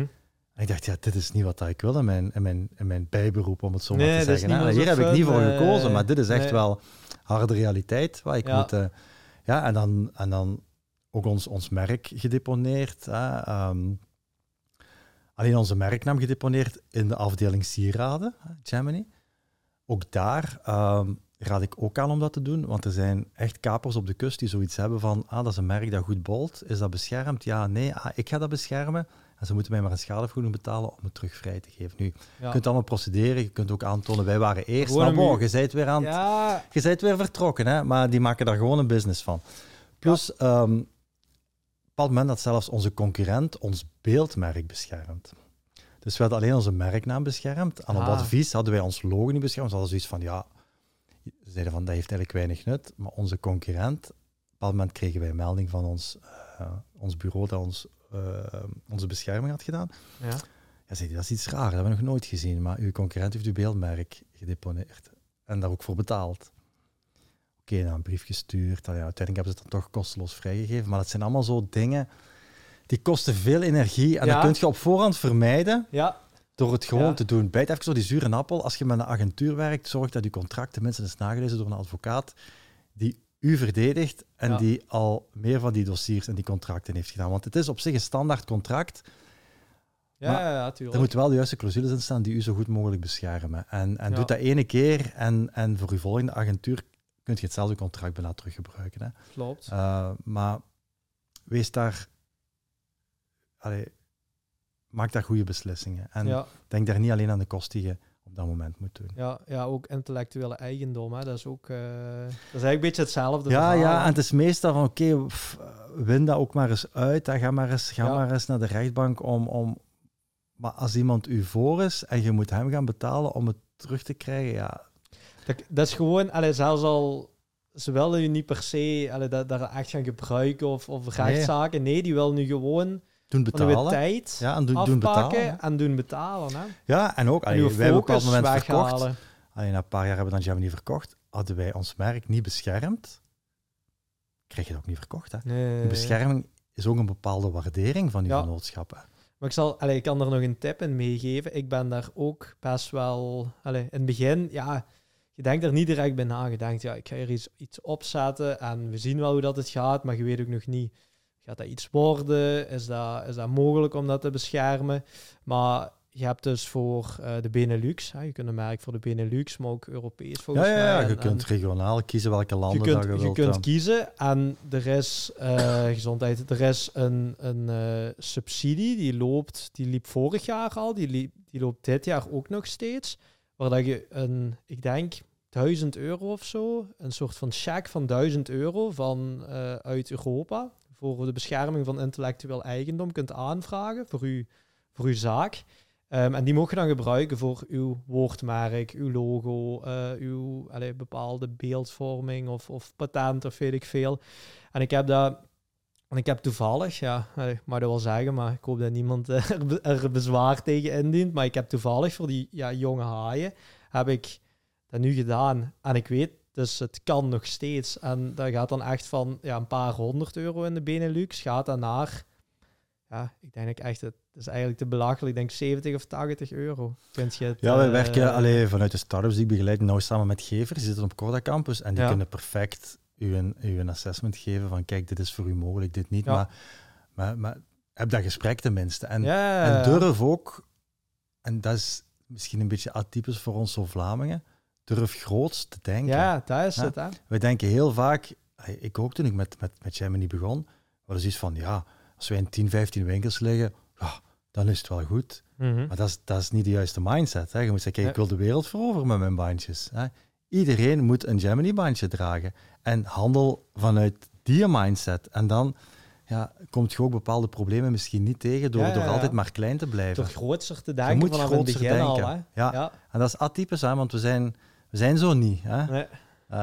En ik dacht, ja, dit is niet wat ik wil in mijn, in mijn, in mijn bijberoep, om het zo maar te zeggen. Hè? Hier heb ik niet voor gekozen, maar dit is echt wel harde realiteit. Waar ik ja. moet, uh, ja, en dan, en dan ook ons, ons merk gedeponeerd. Hè? Um, alleen onze merknaam gedeponeerd in de afdeling sieraden, Germany. Ook daar um, raad ik ook aan om dat te doen, want er zijn echt kapers op de kust die zoiets hebben van, ah, dat is een merk dat goed bolt, is dat beschermd? Ja, nee, ah, ik ga dat beschermen. En ze moeten mij maar een schadevergoeding betalen om het terug vrij te geven. Nu, je kunt allemaal procederen, je kunt ook aantonen, wij waren eerst, maar bon, je bent weer aan ja. je bent weer vertrokken, hè? maar die maken daar gewoon een business van. Plus, ja. um, bepaald moment dat zelfs onze concurrent ons beeldmerk beschermt. Dus we hadden alleen onze merknaam beschermd. Aan op ah. advies hadden wij ons logo niet beschermd. Ze hadden zoiets van, ja, ze zeiden van, dat heeft eigenlijk weinig nut. Maar onze concurrent, op een bepaald moment kregen wij een melding van ons, uh, ons bureau dat ons, uh, onze bescherming had gedaan. Ja. Ja, zei dat is iets raar, dat hebben we nog nooit gezien. Maar uw concurrent heeft uw beeldmerk gedeponeerd en daar ook voor betaald. Okay, een brief gestuurd. ja, uiteindelijk hebben ze het dan toch kosteloos vrijgegeven. Maar dat zijn allemaal zo dingen die kosten veel energie. En ja. dat kun je op voorhand vermijden. Ja. Door het gewoon te doen. Bijt even zo die zure appel. Als je met een agentuur werkt, zorg dat je contract tenminste is nagelezen door een advocaat die u verdedigt en die al meer van die dossiers en die contracten heeft gedaan. Want het is op zich een standaard contract. Ja, ja, ja. Er moeten wel de juiste clausules in staan die u zo goed mogelijk beschermen. En, en doe dat ene keer en, en voor uw volgende agentuur kun je hetzelfde contract bijna teruggebruiken. Hè. Klopt. Uh, maar wees daar... Allee, maak daar goede beslissingen. En denk daar niet alleen aan de kosten die je op dat moment moet doen. Ja, ja ook intellectuele eigendom. Hè. Dat, is ook, uh, dat is eigenlijk een beetje hetzelfde. Ja, ja, en het is meestal van oké, win dat ook maar eens uit. Dan ga maar eens, ga maar eens naar de rechtbank om, om, maar als iemand u voor is en je moet hem gaan betalen om het terug te krijgen, ja. Dat, dat is gewoon, allee, zelfs al ze willen je niet per se allee, dat, daar echt gaan gebruiken of, of rechtszaken. Nee. nee, die willen nu gewoon doen betalen. tijd ja, en doen, doen betalen, en doen betalen. Hè. Ja, en ook, allee, wij hebben op dat moment verkocht. Allee, na een paar jaar hebben we dan Gemini verkocht. Hadden wij ons merk niet beschermd, krijg je het ook niet verkocht. Hè. Nee. Bescherming is ook een bepaalde waardering van je ja. Maar ik, zal, allez, ik kan er nog een tip in meegeven. Ik ben daar ook best wel... Allez, in het begin, ja, je denkt er niet direct bij na. Je denkt, ja, ik ga er iets, iets opzetten en we zien wel hoe dat het gaat, maar je weet ook nog niet... Gaat dat iets worden? Is dat, is dat mogelijk om dat te beschermen? Maar je hebt dus voor uh, de Benelux, hè, je kunt een merk voor de Benelux, maar ook Europees volgens ja, ja, ja, je kunt regionaal kiezen welke landen je kunt, dat je, je kunt kiezen en er is uh, gezondheid, er is een, een uh, subsidie die loopt, die liep vorig jaar al, die, liep, die loopt dit jaar ook nog steeds, waar dat je een, ik denk, 1000 euro of zo, een soort van cheque van 1000 euro van uit Europa voor de bescherming van intellectueel eigendom kunt aanvragen voor uw, voor uw zaak. Um, en die mogen je dan gebruiken voor uw woordmerk, uw logo, uh, uw bepaalde beeldvorming of, of patent of weet ik veel. En ik heb dat, en ik heb toevallig, ja, ik mag dat wel zeggen, maar ik hoop dat niemand er, er bezwaar tegen indient. Maar ik heb toevallig voor die ja, jonge haaien, heb ik dat nu gedaan. En ik weet, dus het kan nog steeds. En dat gaat dan echt van ja, een paar honderd euro in de Benelux, gaat dan naar ja, ik denk echt, het is eigenlijk te belachelijk. Ik denk 70 of 80 euro. Kunt je het, ja, wij uh, werken alleen vanuit de startups die ik begeleid, nou samen met gevers. Die zitten op Corda Campus en die kunnen perfect u een, u een assessment geven van kijk, dit is voor u mogelijk, dit niet. Maar, maar, maar heb dat gesprek tenminste. En, en durf ook, en dat is misschien een beetje atypisch voor ons zo Vlamingen, durf groots te denken. Ja, dat is het. Hè? Wij denken heel vaak, ik ook toen ik met, met, met Gemini begon, was iets van ja als wij in 10, 15 winkels liggen, ja, dan is het wel goed. Mhm. Maar dat is, dat is niet de juiste mindset. Hè. Je moet zeggen, kijk, ik wil de wereld veroveren met mijn bandjes. Hè. Iedereen moet een Gemini-bandje dragen. En handel vanuit die mindset. En dan ja, komt je ook bepaalde problemen misschien niet tegen door, door altijd maar klein te blijven. Door grootser te denken je moet vanaf het begin denken. al. Hè? Ja. en dat is atypisch, hè, want we zijn, we zijn zo niet. Hè. Nee. Uh,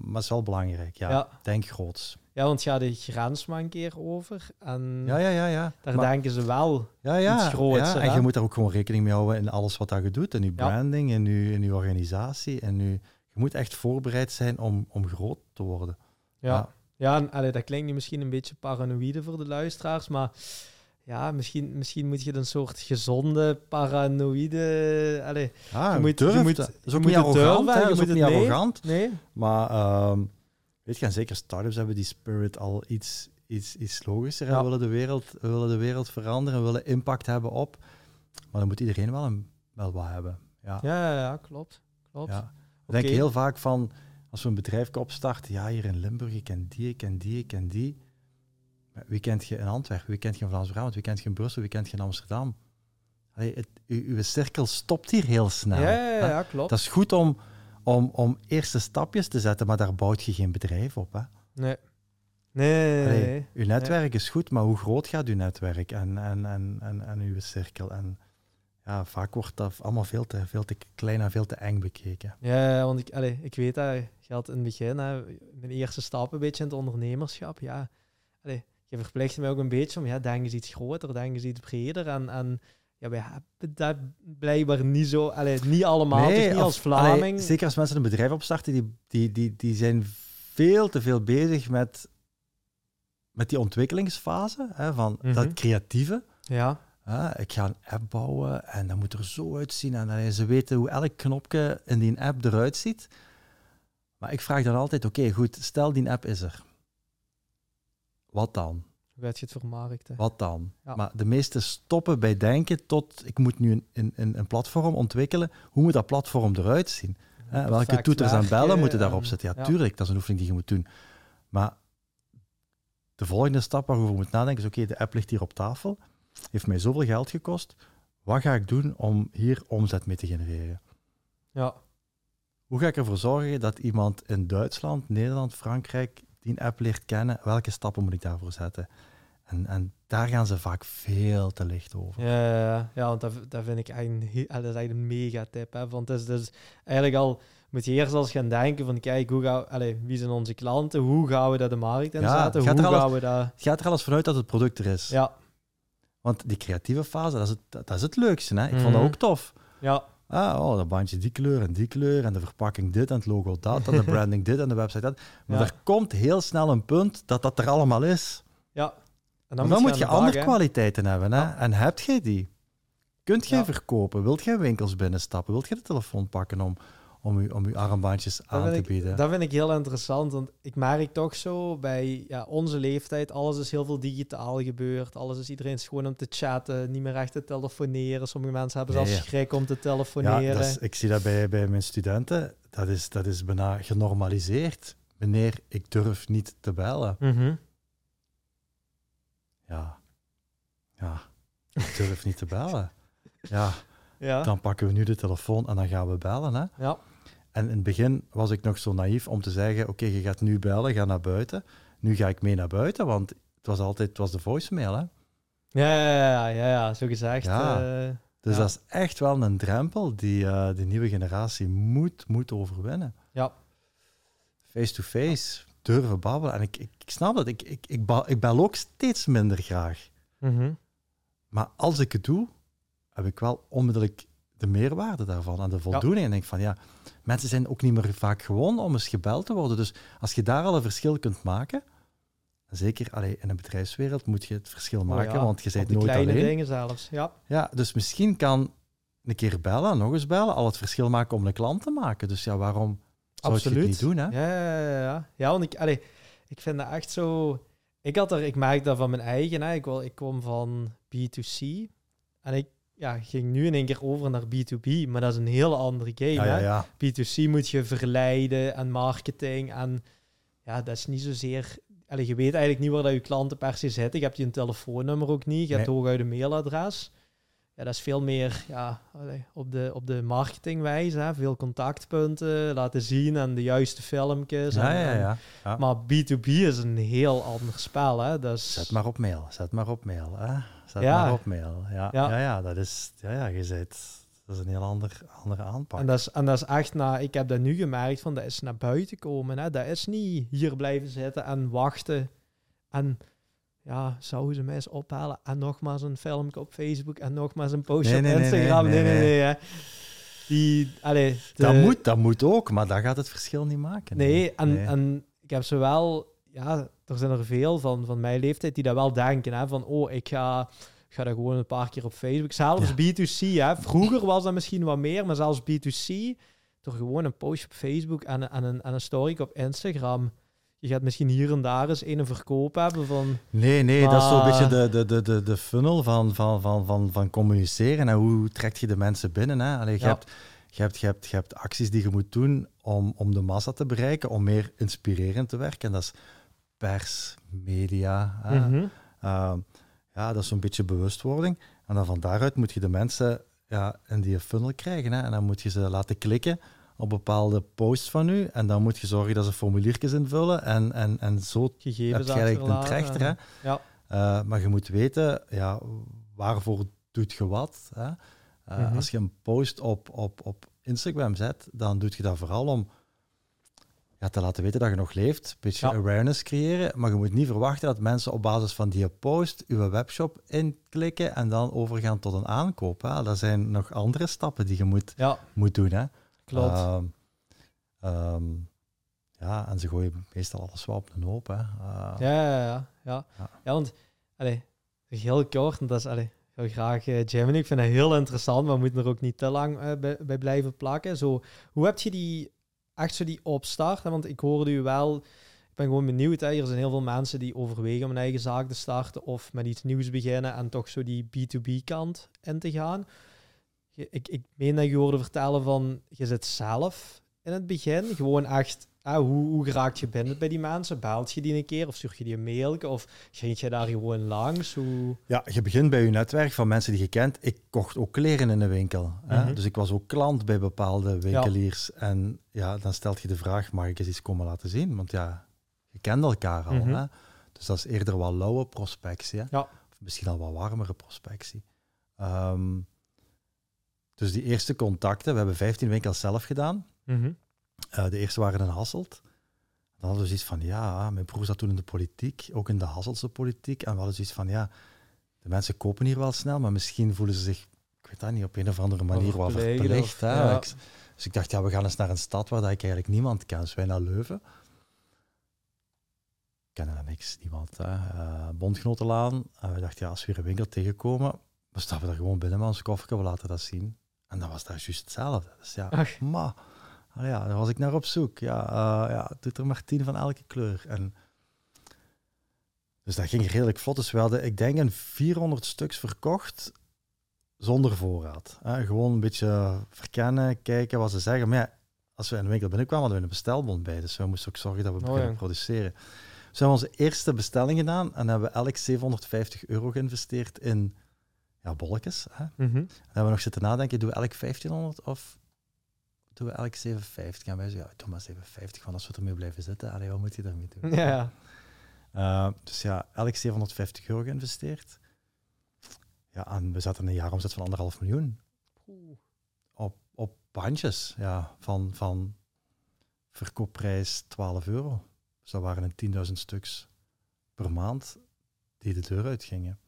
maar het is wel belangrijk, ja. Denk groots. Ja, want ga de grens maar een keer over. En ja, ja, ja, ja. daar denken ze wel ja, ja, iets groots. Ja, en je moet daar ook gewoon rekening mee houden in alles wat dat je doet. In je branding, in, je, in je organisatie. En je, je moet echt voorbereid zijn om, om groot te worden. Ja, ja. en, allee, dat klinkt nu misschien een beetje paranoïde voor de luisteraars, maar ja, misschien, misschien moet je een soort gezonde paranoïde. Allee, ja, je moet, durft, je moet, dat is ook niet arrogant. Durven, is ook niet arrogant. Nee. Maar um, weet je, en zeker startups hebben die spirit al iets, iets, iets logischer. Ja. willen de, wereld, willen de wereld veranderen, willen impact hebben op. Maar dan moet iedereen wel, een, wel wat hebben. Ja, ja, ja, klopt. klopt. Ja. Ik denk heel vaak van, als we een bedrijf opstarten, ja, hier in Limburg, ik ken die, ik ken die, ik ken die. Wie kent je in Antwerpen? Wie kent je in Vlaams-Brabant? Wie kent je in Brussel? Wie kent je in Amsterdam? Allee, het, uw, cirkel stopt hier heel snel. Ja, ja, ja, klopt. Dat is goed om, om, om eerste stapjes te zetten, maar daar bouwt je geen bedrijf op. Hè? Nee. Nee, nee, uw netwerk is goed, maar hoe groot gaat uw netwerk en, en, en, en, en uw cirkel? En ja, vaak wordt dat allemaal veel te, veel te klein en veel te eng bekeken. Ja, want ik, allez, ik weet dat, je had in het begin, hè, mijn eerste stap een beetje in het ondernemerschap, ja. Allez, je verplicht mij ook een beetje om, ja, denk eens iets groter, denk eens iets breder. En, en ja, wij hebben dat blijkbaar niet zo, allez, niet allemaal, nee, niet als Vlaming. zeker als mensen een bedrijf opstarten, die, die, die, die zijn veel te veel bezig met, met die ontwikkelingsfase, hè, van dat mhm. creatieve. Ja. ik ga een app bouwen en dat moet er zo uitzien. En ze weten hoe elk knopje in die app eruit ziet. Maar ik vraag dan altijd, oké, goed, stel die app is er. Wat dan? Hoe je het vermarkten? Wat dan? Maar de meeste stoppen bij denken tot, ik moet nu een, een, een platform ontwikkelen. Hoe moet dat platform eruit zien? welke toeters en bellen moeten daarop zitten? Ja, tuurlijk, dat is een oefening die je moet doen. Maar de volgende stap waarover je moet nadenken is, oké, de app ligt hier op tafel, heeft mij zoveel geld gekost, wat ga ik doen om hier omzet mee te genereren? Ja. Hoe ga ik ervoor zorgen dat iemand in Duitsland, Nederland, Frankrijk die app leert kennen? Welke stappen moet ik daarvoor zetten? En, en daar gaan ze vaak veel te licht over. Ja, ja, ja want dat, dat vind ik eigenlijk een, dat is eigenlijk een mega tip. Hè? Want het is dus eigenlijk al moet je eerst eens gaan denken van kijk, hoe gaan, allez, wie zijn onze klanten? Hoe gaan we dat de markt inzetten? Ja, hoe gaan we dat... Het gaat er alles vanuit dat het product er is. Ja. Want die creatieve fase, dat is het, dat is het leukste. Hè? Ik vond dat mhm. ook tof. Ja. Ah, oh, dat bandje die kleur en die kleur en de verpakking dit en het logo dat en de branding dit en de website dat. Maar er komt heel snel een punt dat dat er allemaal is. Ja. En dan, moet je, andere kwaliteiten hebben. Hè? En heb jij die? Kunt jij verkopen? Wilt jij winkels binnenstappen? Wilt jij de telefoon pakken om, om je, om uw armbandjes aan te bieden. Dat vind ik heel interessant, want ik merk toch zo bij ja, onze leeftijd, alles is heel veel digitaal gebeurd. Alles is iedereen is gewoon om te chatten, niet meer echt te telefoneren. Sommige mensen hebben zelfs schrik om te telefoneren. Ja, is, ik zie dat bij, bij mijn studenten, dat is, dat is bijna genormaliseerd. Meneer, ik durf niet te bellen. Mhm. Ja, ja, ik durf niet te bellen. Ja. ja, dan pakken we nu de telefoon en dan gaan we bellen. Hè? Ja. En in het begin was ik nog zo naïef om te zeggen: Oké, je gaat nu bellen, ga naar buiten. Nu ga ik mee naar buiten, want het was altijd het was de voicemail. Hè? Ja, ja, ja, ja, zo gezegd. Ja. Uh, dus dat is echt wel een drempel die uh, de nieuwe generatie moet, moet overwinnen. Ja. Face-to-face, durven babbelen. En ik, ik, ik, snap dat, ik, ik, ik, bel, ik bel ook steeds minder graag. Mm Maar als ik het doe, heb ik wel onmiddellijk de meerwaarde daarvan en de voldoening. En denk van ja, mensen zijn ook niet meer vaak gewoon om eens gebeld te worden. Dus als je daar al een verschil kunt maken, zeker allee, in een bedrijfswereld moet je het verschil oh maken, want je bent nooit kleine alleen. dingen zelfs, ja. Ja, dus misschien kan een keer bellen, nog eens bellen, al het verschil maken om een klant te maken. Dus ja, waarom zou je het niet doen? Hè? Ja, ja, ja. ja want ik, allee, ik vind dat echt zo... Ik, had er, ik merk dat van mijn eigen. Hè. Ik, ik kom van B2C en ik ja, ging nu in één keer over naar B2B, maar dat is een hele andere game. Ja, ja, B2C moet je verleiden en marketing. En ja, dat is niet zozeer. Allee, je weet eigenlijk niet waar dat je klanten per se zitten. Je hebt je een telefoonnummer ook niet. Je hebt nee. hooguit een mailadres. Ja, dat is veel meer ja, op de, op de marketingwijze. Hè. Veel contactpunten laten zien en de juiste filmpjes. Ja, ja, ja, ja, Maar B2B is een heel ander spel. Hè. Dus... Zet maar op mail. Zet maar op mail. Hè. Zet maar op mail. Ja, ja. ja, dat is... Ja, ja, je zit... Dat is een heel ander, andere aanpak. En dat, is, en dat is echt, na, ik heb dat nu gemerkt, van dat is naar buiten komen. Hè. Dat is niet hier blijven zitten en wachten. En ja, zouden ze mij eens ophalen en nogmaals een filmpje op Facebook en nogmaals een postje op Instagram. Nee, nee, nee. nee, Die, allee, dat, moet, dat moet ook, maar dat gaat het verschil niet maken. Nee, en, en ik heb ze wel, ja, er zijn er veel van, van mijn leeftijd die dat wel denken, hè, van oh, ik ga, ga dat gewoon een paar keer op Facebook. Zelfs B2C, hè. vroeger was dat misschien wat meer, maar zelfs B2C, toch gewoon een postje op Facebook en, en, een, en een story op Instagram je gaat misschien hier en daar eens een verkoop hebben van... Nee, nee, dat is zo'n beetje de, de, de, de, de funnel van, van, van, van, van communiceren. En hoe trek je de mensen binnen? Hè? Allee, je, hebt, je, hebt, je, hebt, je hebt acties die je moet doen om, om de massa te bereiken, om meer inspirerend te werken. En dat is pers, media. Mhm. Ehm, ja, dat is zo'n beetje bewustwording. En dan van daaruit moet je de mensen ja, in die funnel krijgen. Hè? En dan moet je ze laten klikken op bepaalde posts van u. En dan moet je zorgen dat ze formuliertjes invullen. En, en, en zo Gegevens heb je eigenlijk een trechter. Hè? Ja. Uh, maar je moet weten, ja, waarvoor doet je wat? Hè? Uh, mm Als je een post op, op, op Instagram zet, dan doe je dat vooral om ja, te laten weten dat je nog leeft, een beetje awareness creëren, maar je moet niet verwachten dat mensen op basis van die post uw webshop inklikken en dan overgaan tot een aankoop. Hè. Dat zijn nog andere stappen die je moet, ja. moet doen. Hè. Klopt. Uh, um, ja, en ze gooien meestal alles wel op een hoop. Hè. Uh, ja, ja, ja, ja. ja. want allee, heel kort, en dat is allee, heel graag uh, Gemini. Ik vind het heel interessant, maar we moeten er ook niet te lang uh, bij, bij, blijven plakken. Zo, hoe heb je die echt zo die opstart. Want ik hoorde u wel, ik ben gewoon benieuwd. Hè. Er zijn heel veel mensen die overwegen om een eigen zaak te starten of met iets nieuws beginnen en toch zo die B2B kant in te gaan. Ik, ik meen dat je hoorde vertellen van, je zit zelf in het begin gewoon echt Ah, hoe, hoe raak je binnen bij die mensen? Belt je die een keer of stuur je die een mail? Of ging je daar gewoon langs? Hoe... Ja, je begint bij je netwerk van mensen die je kent. Ik kocht ook kleren in een winkel. hè? Mhm. Dus ik was ook klant bij bepaalde winkeliers. En ja, dan stelt je de vraag, mag ik eens iets komen laten zien? Want ja, je kent elkaar al. Mhm. hè? Dus dat is eerder wat lauwe prospectie. Hè? Ja. Of misschien al wat warmere prospectie. Ehm, dus die eerste contacten, we hebben 15 winkels zelf gedaan. Mm uh, de eerste waren in Hasselt. Dan hadden we zoiets van, ja, mijn broer zat toen in de politiek, ook in de Hasseltse politiek. En we hadden zoiets van, ja, de mensen kopen hier wel snel, maar misschien voelen ze zich, ik weet dat niet, op een of andere manier wel verplicht. Ja. dus ik dacht, ja, we gaan eens naar een stad waar dat ik eigenlijk niemand ken. Dus wij naar Leuven. Kennen daar niks, niemand. Hè. Uh, Bondgenotenlaan. En we dachten, ja, als we weer een winkel tegenkomen, we stappen er gewoon binnen met ons koffer, we laten dat zien. En dat was daar juist hetzelfde. Dus ja, maar Ah ja, daar was ik naar op zoek. Ja, uh, ja, doet er maar tien van elke kleur. En dus dat ging redelijk vlot. Dus we hadden, ik denk, een 400 stuks verkocht zonder voorraad. gewoon een beetje verkennen, kijken wat ze zeggen. Maar ja, als we in de winkel binnenkwamen, hadden we een bestelbond bij. Dus we moesten ook zorgen dat we beginnen oh, produceren. Dus we hebben onze eerste bestelling gedaan en hebben we elk 750 euro geïnvesteerd in ja, bolletjes. Hè. Mm -hmm. En hebben we nog zitten nadenken, doen we elk 1500 of doen we elk 750. En wij zeggen, ja, doe maar 750, want als we ermee blijven zitten, allee, wat moet je daarmee doen? Ja. Uh, dus ja, elk 750 euro geïnvesteerd. Ja, en we zetten een jaaromzet van anderhalf miljoen. Op, op bandjes, ja, van, van verkoopprijs 12 euro. Dus dat waren een 10.000 stuks per maand die de deur uitgingen.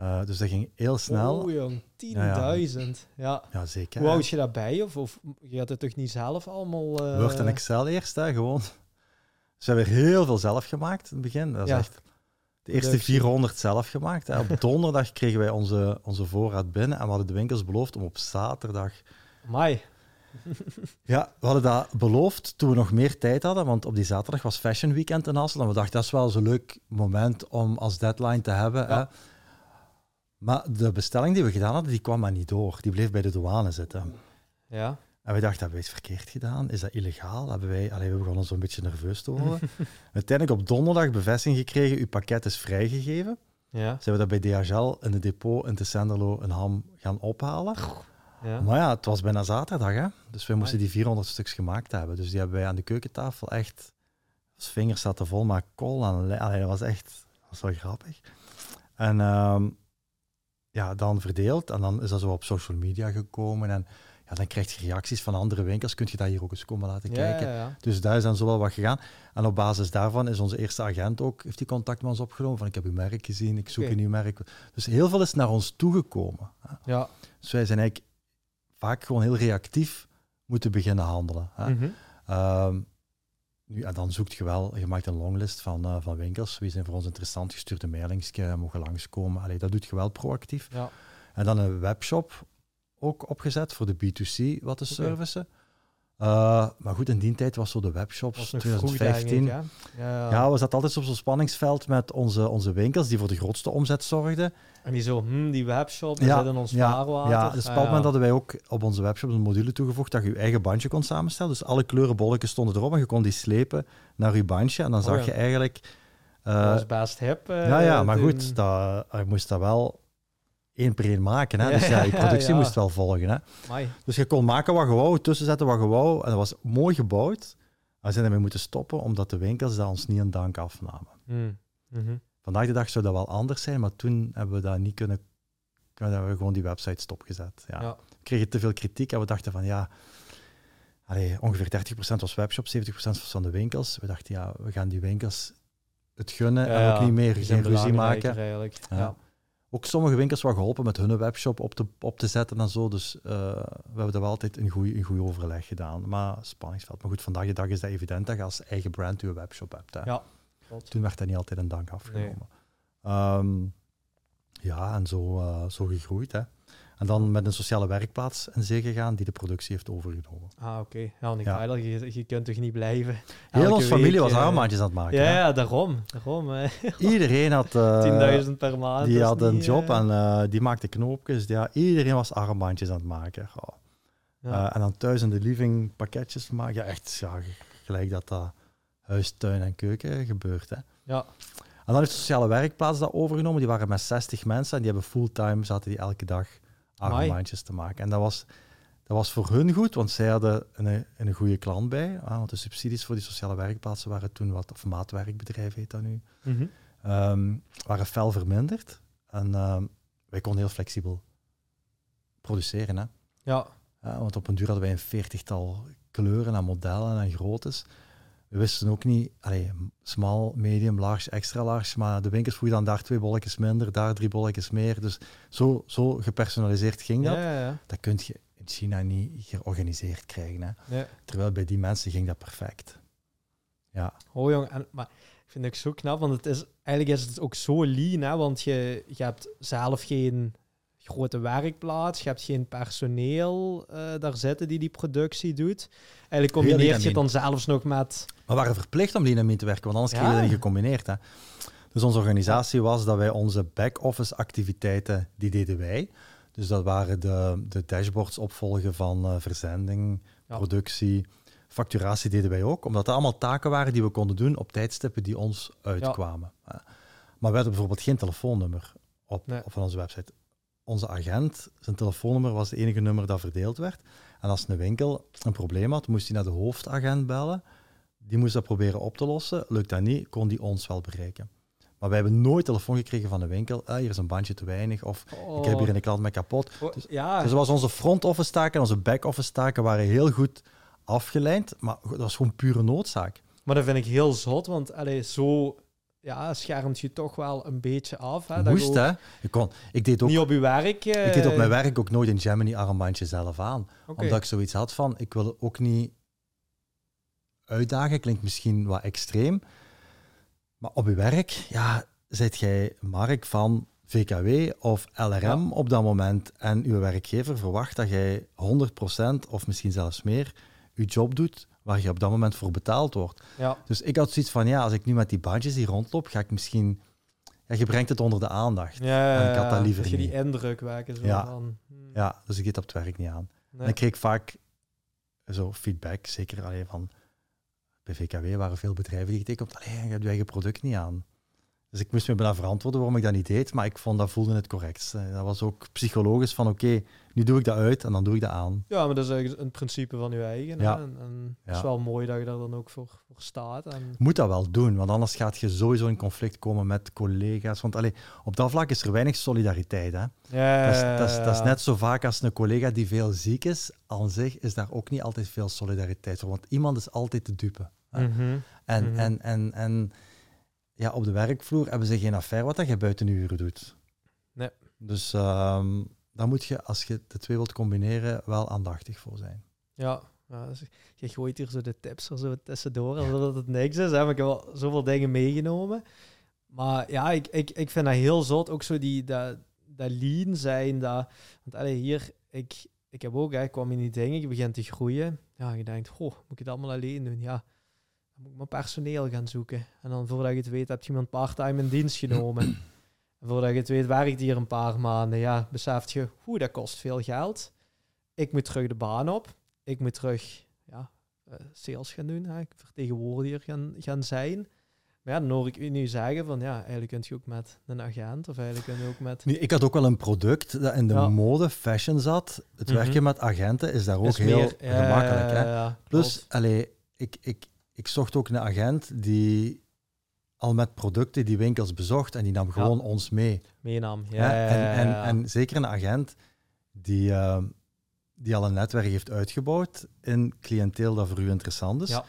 Uh, dus dat ging heel snel. Oh jong, 10.000. Ja, ja. ja. zeker. Hoe houd je dat bij? Of, of je had het toch niet zelf allemaal... Uh... Word en Excel eerst, hè, gewoon. We hebben heel veel zelf gemaakt in het begin. Dat is echt de eerste 400 zelf gemaakt. Hè. Op donderdag kregen wij onze, onze voorraad binnen en we hadden de winkels beloofd om op zaterdag... Mai. ja, we hadden dat beloofd toen we nog meer tijd hadden, want op die zaterdag was Fashion Weekend in Hassel en we dachten dat is wel zo'n leuk moment om als deadline te hebben. Hè. Maar de bestelling die we gedaan hadden, die kwam maar niet door. Die bleef bij de douane zitten. Ja. En we dachten, hebben wij iets verkeerd gedaan? Is dat illegaal? Hebben wij, allee, we begonnen zo'n beetje nerveus te worden. Uiteindelijk op donderdag bevestiging gekregen, uw pakket is vrijgegeven. Ja. Zijn we dat bij DHL in de depot in Tessenderlo een ham gaan ophalen. Ja. Maar ja, het was bijna zaterdag, hè? dus we moesten die 400 stuks gemaakt hebben. Dus die hebben wij aan de keukentafel echt, als vingers zaten vol maar kool aan. Dat was echt, dat was wel grappig. En um, ja, dan verdeeld. En dan is dat zo op social media gekomen. En ja, dan krijg je reacties van andere winkels. Kun je dat hier ook eens komen laten kijken. Ja, Dus daar is dan zo wel wat gegaan. En op basis daarvan is onze eerste agent ook, heeft die contact met ons opgenomen. Van ik heb uw merk gezien, ik zoek een nieuw merk. Dus heel veel is naar ons toegekomen. Ja. Dus wij zijn eigenlijk vaak gewoon heel reactief moeten beginnen handelen. Hè. Mm nu, en dan zoekt je wel, je maakt een longlist van, uh, van winkels. Wie zijn voor ons interessant? gestuurde mailingsje, mogen langskomen. Allee, dat doet je wel proactief. Ja. En dan een webshop ook opgezet voor de B2C wat te servicen. Uh, maar goed, in die tijd was zo de webshops, 2015. ja. Ja, ja. we zaten altijd op zo'n spanningsveld met onze, onze winkels die voor de grootste omzet zorgden. En die zo, hm, die webshop, ja, in ons ja, Ja, dus op een moment hadden wij ook op onze webshop een module toegevoegd dat je je eigen bandje kon samenstellen. Dus alle kleurenbolletjes stonden erop en je kon die slepen naar je bandje. En dan oh zag je eigenlijk... Uh, dat was best hip. Uh, ja, ja, maar goed, dat, je moest dat wel één per één maken. Hè? Dus ja, die productie moest wel volgen. Hè? Dus je kon maken wat je wou, tussenzetten wat je wou. En dat was mooi gebouwd. We zijn ermee moeten stoppen, omdat de winkels dat ons niet een dank afnamen. Mm. Vandaag de dag zou dat wel anders zijn, maar toen hebben we dat niet kunnen... Hebben we gewoon die website stopgezet. Ja. We kregen te veel kritiek en we dachten van ja... Allee, ongeveer 30% was webshop, 70% was van de winkels. We dachten ja, we gaan die winkels het gunnen en ook niet meer geen ruzie maken. Ja. Ook sommige winkels waren geholpen met hun webshop op te, op te zetten en zo. Dus uh, we hebben dat wel altijd een goed, een overleg gedaan. Maar spanningsveld. Maar goed, vandaag de dag is dat evident dat je als eigen brand je webshop hebt. Hè. Ja, Toen werd dat niet altijd een dank afgenomen. Ehm, ja, en zo, uh, zo gegroeid. Hè. En dan met een sociale werkplaats in zee gegaan die de productie heeft overgenomen. Ah, oké. Ja, want ja. je, je kunt toch niet blijven. Heel onze familie was armbandjes aan het maken. Ja, ja daarom. daarom Iedereen had... Uh, eh, 10.000 per maand. Die had een job en uh, die maakte knoopjes. Ja, iedereen was armbandjes aan het maken. Oh. Ja. Uh, en dan thuis in de living pakketjes maken. Ja, echt ja, gelijk dat dat huis, tuin en keuken gebeurt. Hè. Ja. En dan heeft de sociale werkplaats dat overgenomen. Die waren met 60 mensen en die hebben fulltime, zaten die elke dag armbandjes te maken. En dat was, dat was voor hun goed, want zij hadden een, een goede klant bij. Ah, want de subsidies voor die sociale werkplaatsen waren toen wat, of maatwerkbedrijf heet dat nu, mm waren fel verminderd. En um, wij konden heel flexibel produceren. Hè? Ja. want op een duur hadden wij een veertigtal kleuren en modellen en groottes we wisten ook niet, allee, small, medium, large, extra large, maar de winkels voegen dan daar twee bolletjes minder, daar drie bolletjes meer. Dus zo, zo gepersonaliseerd ging dat. Ja, ja, Dat kun je in China niet georganiseerd krijgen. Hè. Terwijl bij die mensen ging dat perfect. Ja. Oh jong, en, maar ik vind het ook zo knap, want het is, eigenlijk is het ook zo lean, hè, want je, je hebt zelf geen grote werkplaats, je hebt geen personeel uh, daar zitten die die productie doet. Eigenlijk combineert je het dan zelfs nog met... We waren verplicht om lean te werken, want anders ja. kregen we dat niet gecombineerd. Hè. Dus onze organisatie was dat wij onze back-office activiteiten, die deden wij. Dus dat waren de, de dashboards opvolgen van uh, verzending, productie, facturatie deden wij ook. Omdat dat allemaal taken waren die we konden doen op tijdstippen die ons uitkwamen. Maar we hadden bijvoorbeeld geen telefoonnummer op, op onze website onze agent, zijn telefoonnummer was het enige nummer dat verdeeld werd. En als een winkel een probleem had, moest hij naar de hoofdagent bellen. Die moest dat proberen op te lossen. Lukt dat niet, kon die ons wel bereiken. Maar wij hebben nooit telefoon gekregen van de winkel. Ah, hier is een bandje te weinig. Of ik heb hier een klant met kapot. Oh, dus, ja. dus was onze front office taken en onze back office taken waren heel goed afgeleid. Maar dat was gewoon pure noodzaak. Maar dat vind ik heel zot, want allee, zo ja, schermt je toch wel een beetje af. Hè, Moest, hè? Ik, kon, ik deed ook... Niet op je werk... Ik deed op mijn eh, werk ook nooit een Gemini armbandje zelf aan. Omdat ik zoiets had van, ik wil ook niet uitdagen. Klinkt misschien wat extreem. Maar op je werk, ja, zit jij Mark van VKW of LRM op dat moment en uw werkgever verwacht dat jij 100% of misschien zelfs meer je job doet waar je op dat moment voor betaald wordt. Ja. Dus ik had zoiets van, ja, als ik nu met die bandjes hier rondloop, ga ik misschien... Ja, je brengt het onder de aandacht. Ja, en ik had dat liever dat je die indruk wekken. Zo ja. Van, hmm. ja, dus ik deed op het werk niet aan. En ik kreeg vaak zo feedback, zeker alleen van... Bij VKW waren veel bedrijven die getekend alleen je hebt je eigen product niet aan. Dus ik moest me bijna verantwoorden waarom ik dat niet deed, maar ik vond dat voelde het correctst. Dat was ook psychologisch van oké, nu doe ik dat uit en dan doe ik dat aan. Ja, maar dat is eigenlijk een principe van je eigen. Ja. En, en het is wel mooi dat je daar dan ook voor, voor staat. En... Moet dat wel doen, want anders gaat je sowieso in conflict komen met collega's. Want allee, op dat vlak is er weinig solidariteit. Hè? Ja, dat, is, dat, is, dat is net zo vaak als een collega die veel ziek is. Aan zich is daar ook niet altijd veel solidariteit voor, want iemand is altijd te dupe. Mm en, mhm. en, en, en ja, op de werkvloer hebben ze geen affaire wat dat je buiten uren doet. Nee. Dus um, dan moet je, als je de twee wilt combineren, wel aandachtig voor zijn. Ja, ja dus je gooit hier zo de tips er zo tussendoor, alsof het niks is. Hè? Maar ik heb wel zoveel dingen meegenomen. Maar ja, ik, ik, ik vind dat heel zot. Ook zo die, dat, dat lean zijn. Dat, want allee, hier, ik, ik heb ook, hè, ik kwam in die dingen, je begint te groeien. Ja, je denkt, goh, moet ik het allemaal alleen doen? Ja, dan moet ik mijn personeel gaan zoeken. En dan voordat je het weet, heb je iemand part-time in dienst genomen. en voordat je het weet, werkt hier een paar maanden. Ja, beseft je, hoe dat kost veel geld. Ik moet terug de baan op. Ik moet terug ja, uh, sales gaan doen. Hè. Vertegenwoordiger gaan, gaan zijn. Maar ja, dan hoor ik u nu zeggen van ja, eigenlijk kun je ook met een agent of eigenlijk kun je ook met... Nu, ik had ook wel een product dat in de mode, fashion zat. Het mhm. werken met agenten is daar ook heel gemakkelijk. Hè? Plus, allee, ik, ik, ik zocht ook een agent die al met producten die winkels bezocht en die nam gewoon ons mee. Meenam, ja. En, en, en, zeker een agent die, uh, die al een netwerk heeft uitgebouwd in cliënteel dat voor u interessant is,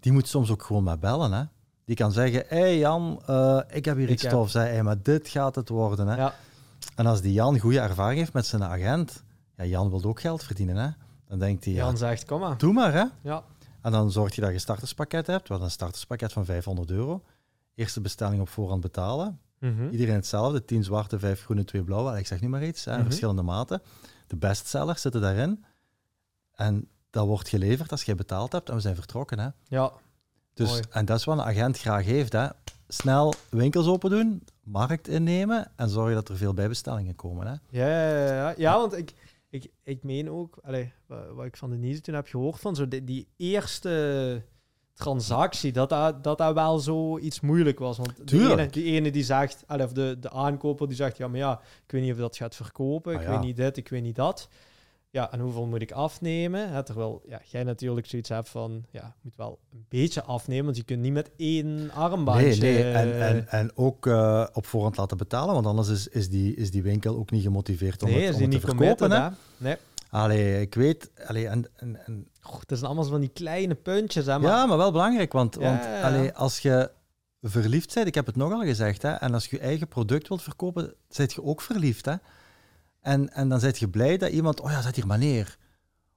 die moet soms ook gewoon maar bellen. Hè? Die kan zeggen, hé hey Jan, uh, ik heb hier iets tof, zei hey, maar dit gaat het worden. Hè? Ja. En als die Jan goede ervaring heeft met zijn agent, ja, Jan wil ook geld verdienen, hè? dan denkt hij... Jan ja, zegt, kom maar. Doe maar, hè. Ja. En dan zorg je dat je een starterspakket hebt, wat een starterspakket van 500 euro. Eerste bestelling op voorhand betalen. Mhm. Iedereen hetzelfde, 10 zwarte, 5 groene, 2 blauwe. Ik zeg nu maar iets, hè, mhm. verschillende maten. De bestsellers zitten daarin. En dat wordt geleverd als je betaald hebt en we zijn vertrokken. Hè. Ja. Dus, en dat is wat een agent graag heeft. Hè. Snel winkels open doen, markt innemen en zorgen dat er veel bijbestellingen komen. Hè. Ja, ja, ja. ja want ik, ik, ik meen ook, allez, wat, ik van de nieuws toen heb gehoord, van zo die, die eerste transactie, dat dat, dat dat wel zoiets moeilijk was. Want die ene, die ene die zegt, of de, de aankoper die zegt, ja, maar ja, ik weet niet of dat gaat verkopen, ik ah, weet niet dit, ik weet niet dat. Ja, en hoeveel moet ik afnemen? Hè, terwijl ja, jij natuurlijk zoiets hebt van, ja, moet wel een beetje afnemen, want je kunt niet met één armbandje... Nee, nee. En, en, en ook uh, op voorhand laten betalen, want anders is, is, die, is die winkel ook niet gemotiveerd om nee, het, om het te verkopen. Hè? Nee. Allee, ik weet... Allee, en, en, en... het zijn allemaal van die kleine puntjes. Hè, maar... Ja, maar wel belangrijk, want, want Allee, als je verliefd bent, ik heb het nogal gezegd, hè, en als je je eigen product wilt verkopen, zit je ook verliefd. Hè? En, en dan zit je blij dat iemand, oh ja, zet hier maar neer.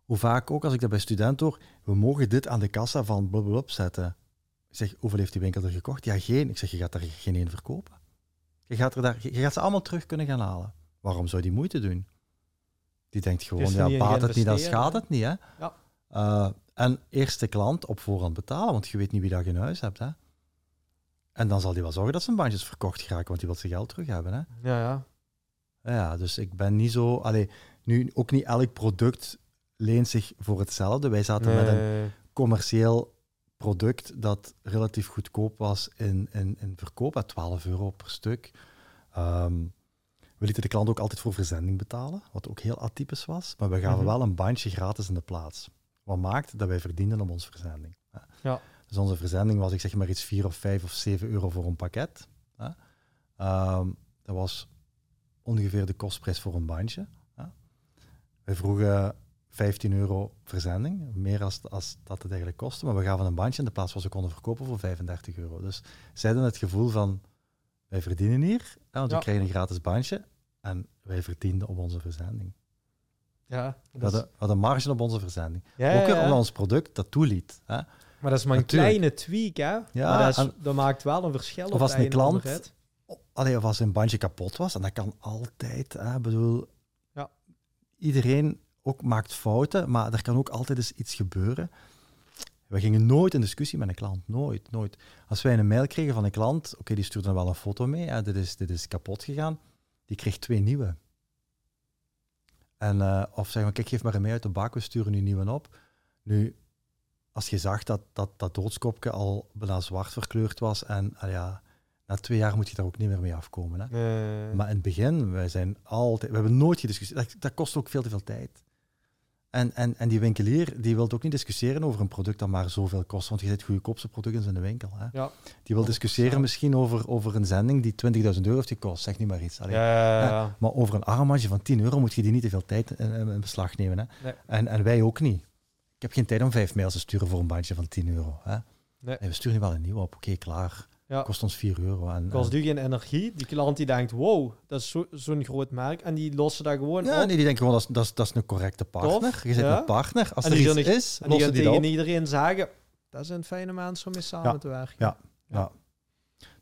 Hoe vaak ook, als ik dat bij studenten hoor, we mogen dit aan de kassa van blablabla zetten. Ik zeg, hoeveel heeft die winkel er gekocht? Ja, geen. Ik zeg, je gaat er geen één verkopen. Je gaat, er daar, je gaat ze allemaal terug kunnen gaan halen. Waarom zou die moeite doen? Die denkt gewoon, ja, baat het niet, dan schaadt het niet. Hè? Ja. Uh, en eerste klant op voorhand betalen, want je weet niet wie dat in huis hebt. Hè? En dan zal die wel zorgen dat zijn bandjes verkocht geraken, want die wil zijn geld terug hebben. Hè? Ja, ja. Ja, dus ik ben niet zo... Allee, nu, ook niet elk product leent zich voor hetzelfde. Wij zaten met een commercieel product dat relatief goedkoop was in, in, in verkoop, at 12 euro per stuk. Um, we lieten de klant ook altijd voor verzending betalen, wat ook heel atypisch was. Maar we gaven mhm. wel een bandje gratis in de plaats. Wat maakt dat wij verdienden op onze verzending. Ja. Dus onze verzending was, ik zeg maar iets 4 of 5 of 7 euro voor een pakket. Um, dat was ongeveer de kostprijs voor een bandje. Wij vroegen 15 euro verzending, meer als, als dat het eigenlijk kostte. Maar we gaven een bandje in de plaats waar ze konden verkopen voor 35 euro. Dus zij hadden het gevoel van, wij verdienen hier, want we krijgen een gratis bandje en wij verdienden op onze verzending. Ja, we, hadden, we hadden marge op onze verzending. Ja, Ook weer omdat ons product dat toeliet. Hè. Maar dat is maar een kleine tweak, hè? Ja, dat, dat, maakt wel een verschil. Of als een klant, allee, of als een bandje kapot was, en dat kan altijd. Hè, bedoel, ja. iedereen ook maakt fouten, maar er kan ook altijd eens iets gebeuren. We gingen nooit in discussie met een klant. Nooit, nooit. Als wij een mail kregen van een klant, oké, die stuurde dan wel een foto mee, hè, dit, is, dit is kapot gegaan, die kreeg twee nieuwe. En, uh, of zeggen we, kijk, geef maar een mail uit de bak, we sturen nu nieuwe op. Nu, als je zag dat dat, dat doodskopje al bijna zwart verkleurd was en uh, ja, na twee jaar moet je daar ook niet meer mee afkomen. Hè? Maar in het begin, wij zijn altijd, we hebben nooit gediscussieerd. Dat, dat kost ook veel te veel tijd. En, en, en die winkelier die wil ook niet discussiëren over een product dat maar zoveel kost, want je zit goedkoopste producten in de winkel. Hè? Ja. Die wil discussiëren misschien over, over een zending die 20.000 euro heeft gekost, zeg niet maar iets. Ja, ja, maar over een armbandje van 10 euro moet je die niet te veel tijd in, beslag nemen. Hè? Nee. En, en wij ook niet. Ik heb geen tijd om vijf mails te sturen voor een bandje van 10 euro. Hè? Nee. we sturen wel een nieuw op, oké, klaar. Ja. Kost ons 4 euro. En, kost u geen energie. Die klant die denkt, wow, dat is zo'n groot merk. En die lossen daar gewoon Ja, nee, die denken gewoon, dat is, dat is, dat is een correcte partner. Je zit een partner. Als en er iets is, en die gaan tegen iedereen zeggen, dat zijn fijne mensen om mee samen te werken. Ja, ja.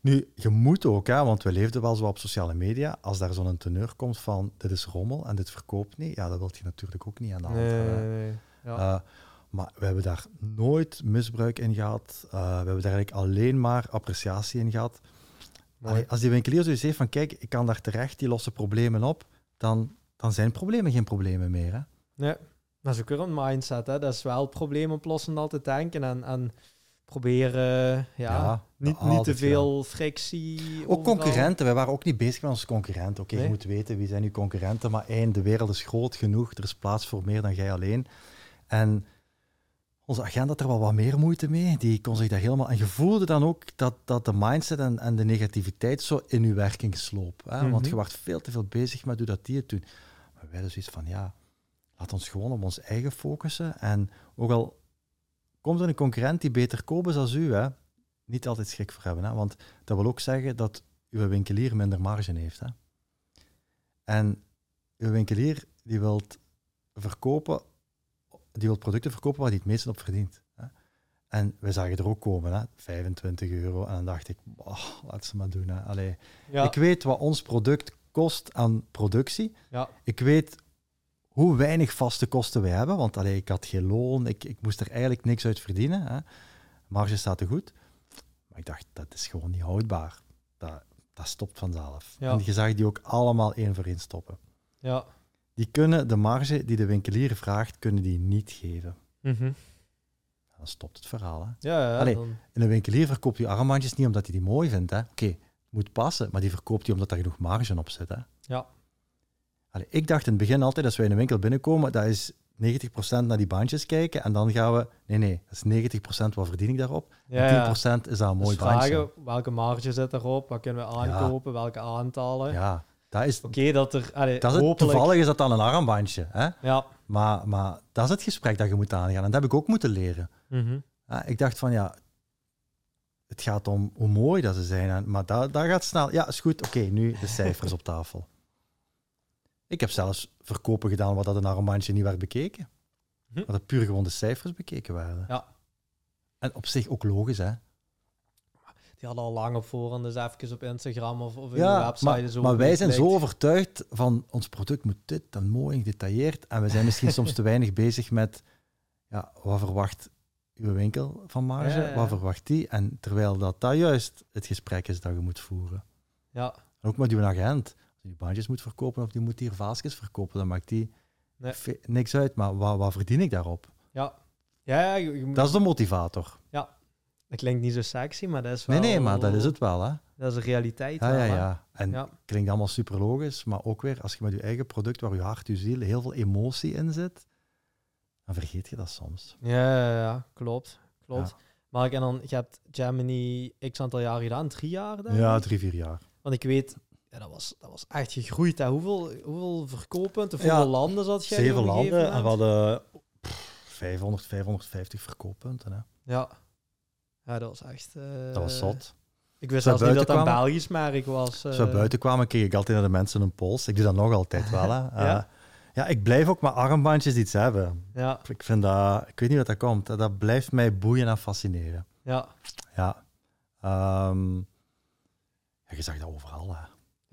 Nu, je moet ook, hè, want we leefden wel zo op sociale media. Als daar zo'n teneur komt van, dit is rommel en dit verkoopt niet, ja, dat wil je natuurlijk ook niet aan de hand hebben. Nee, ja. Uh, maar we hebben daar nooit misbruik in gehad. Uh, we hebben daar eigenlijk alleen maar appreciatie in gehad. als die winkelier zoiets heeft van, kijk, ik kan daar terecht, die lossen problemen op, dan, dan zijn problemen geen problemen meer. Hè? Nee, dat is ook weer een mindset. Hè? Dat is wel probleemoplossend altijd denken. En, en proberen ja, niet, niet te veel frictie. Ook concurrenten, wij waren ook niet bezig met onze concurrenten. Oké, je moet weten wie zijn uw concurrenten, maar één, de wereld is groot genoeg, er is plaats voor meer dan jij alleen. En onze agent had er wel wat meer moeite mee. Die kon zich daar helemaal... En je voelde dan ook dat, dat de mindset en, en de negativiteit zo in je werking sloop. Hè? Want mhm. je wordt veel te veel bezig met hoe dat die het doen. Maar wij hadden zoiets van, ja, laat ons gewoon op ons eigen focussen. En ook al komt er een concurrent die beter koop is als u, hè, niet altijd schrik voor hebben. Hè? Want dat wil ook zeggen dat uw winkelier minder marge heeft. Hè? En uw winkelier die wilt verkopen die wil producten verkopen waar hij het meeste op verdient. Hè. En we zagen er ook komen, hè, 25 euro. En dan dacht ik, oh, laat ze maar doen. Hè. Allee, Ik weet wat ons product kost aan productie. Ja. Ik weet hoe weinig vaste kosten wij hebben. Want allee, ik had geen loon, ik, ik moest er eigenlijk niks uit verdienen. Hè. Marge staat te goed. Maar ik dacht, dat is gewoon niet houdbaar. Dat, dat stopt vanzelf. En je zag die ook allemaal één voor één stoppen. Ja die kunnen de marge die de winkelier vraagt, kunnen die niet geven. Mm Dan stopt het verhaal. Hè? Ja, ja, Allee, dan... En een winkelier verkoopt die armbandjes niet omdat hij die mooi vindt. Oké, okay, moet passen, maar die verkoopt die omdat er genoeg marge op zit. Hè? Ja. Allee, ik dacht in het begin altijd, als wij in een winkel binnenkomen, dat is 90% naar die bandjes kijken en dan gaan we... Nee, nee, dat is 90% wat verdien ik daarop. Ja, en 10% is dat een mooi dus bandje. vragen, welke marge zit erop? Wat kunnen we aankopen? Welke aantallen? Ja, dat is, Oké, dat er... Allee, dat is hopelijk... toevallig is dat dan een armbandje. Hè? Ja. Maar, maar dat is het gesprek dat je moet aangaan. En dat heb ik ook moeten leren. Mm ik dacht van, ja... Het gaat om hoe mooi dat ze zijn. Maar dat, dat gaat snel. Ja, is goed. Oké, nu de cijfers op tafel. Ik heb zelfs verkopen gedaan wat dat een armbandje niet werd bekeken. Hm? Dat puur gewoon de cijfers bekeken werden. Ja. En op zich ook logisch, hè die hadden al lang op voorhand, dus even op Instagram of, of in de website. Maar, zo maar wij zijn zo overtuigd van ons product moet dit dan mooi gedetailleerd. En we zijn misschien soms te weinig bezig met ja, wat verwacht uw winkel van marge, wat verwacht die? En terwijl dat dat juist het gesprek is dat je moet voeren. Ja. ook met uw agent. Als die bandjes moet verkopen of die moet hier vaasjes verkopen, dan maakt die niks uit. Maar wat, wat verdien ik daarop? Ja. Ja, Dat is de motivator. Ja, dat klinkt niet zo sexy, maar dat is wel... Nee, nee, maar dat is het wel, hè. Dat is de realiteit Ja, ja, ja. En ja. klinkt allemaal super logisch, maar ook weer, als je met je eigen product, waar je hart, je ziel, heel veel emotie in zit, dan vergeet je dat soms. Ja, ja, ja klopt. Klopt. Maar en dan, je hebt Germany x aantal jaar gedaan, drie jaar denk Ja, drie, vier jaar. Want ik weet, ja, dat, was, dat was echt gegroeid. Hè. Hoeveel, hoeveel verkooppunten, hoeveel landen zat jij Zeven landen en we hadden pff, 500, 550 verkooppunten. Hè. Ja. Ja, dat was echt... Uh, dat was zot. Ik wist zelfs niet dat dat Belgisch merk was. Uh. Als we buiten kwamen, keek ik altijd naar de mensen een pols. Ik doe dat nog altijd wel. Hè. ja? Uh, ja, ik blijf ook maar armbandjes iets hebben. Ja. Ik vind dat... Ik weet niet wat dat komt. Dat blijft mij boeien en fascineren. Ja. Ja. Um, ja je zag dat overal, hè.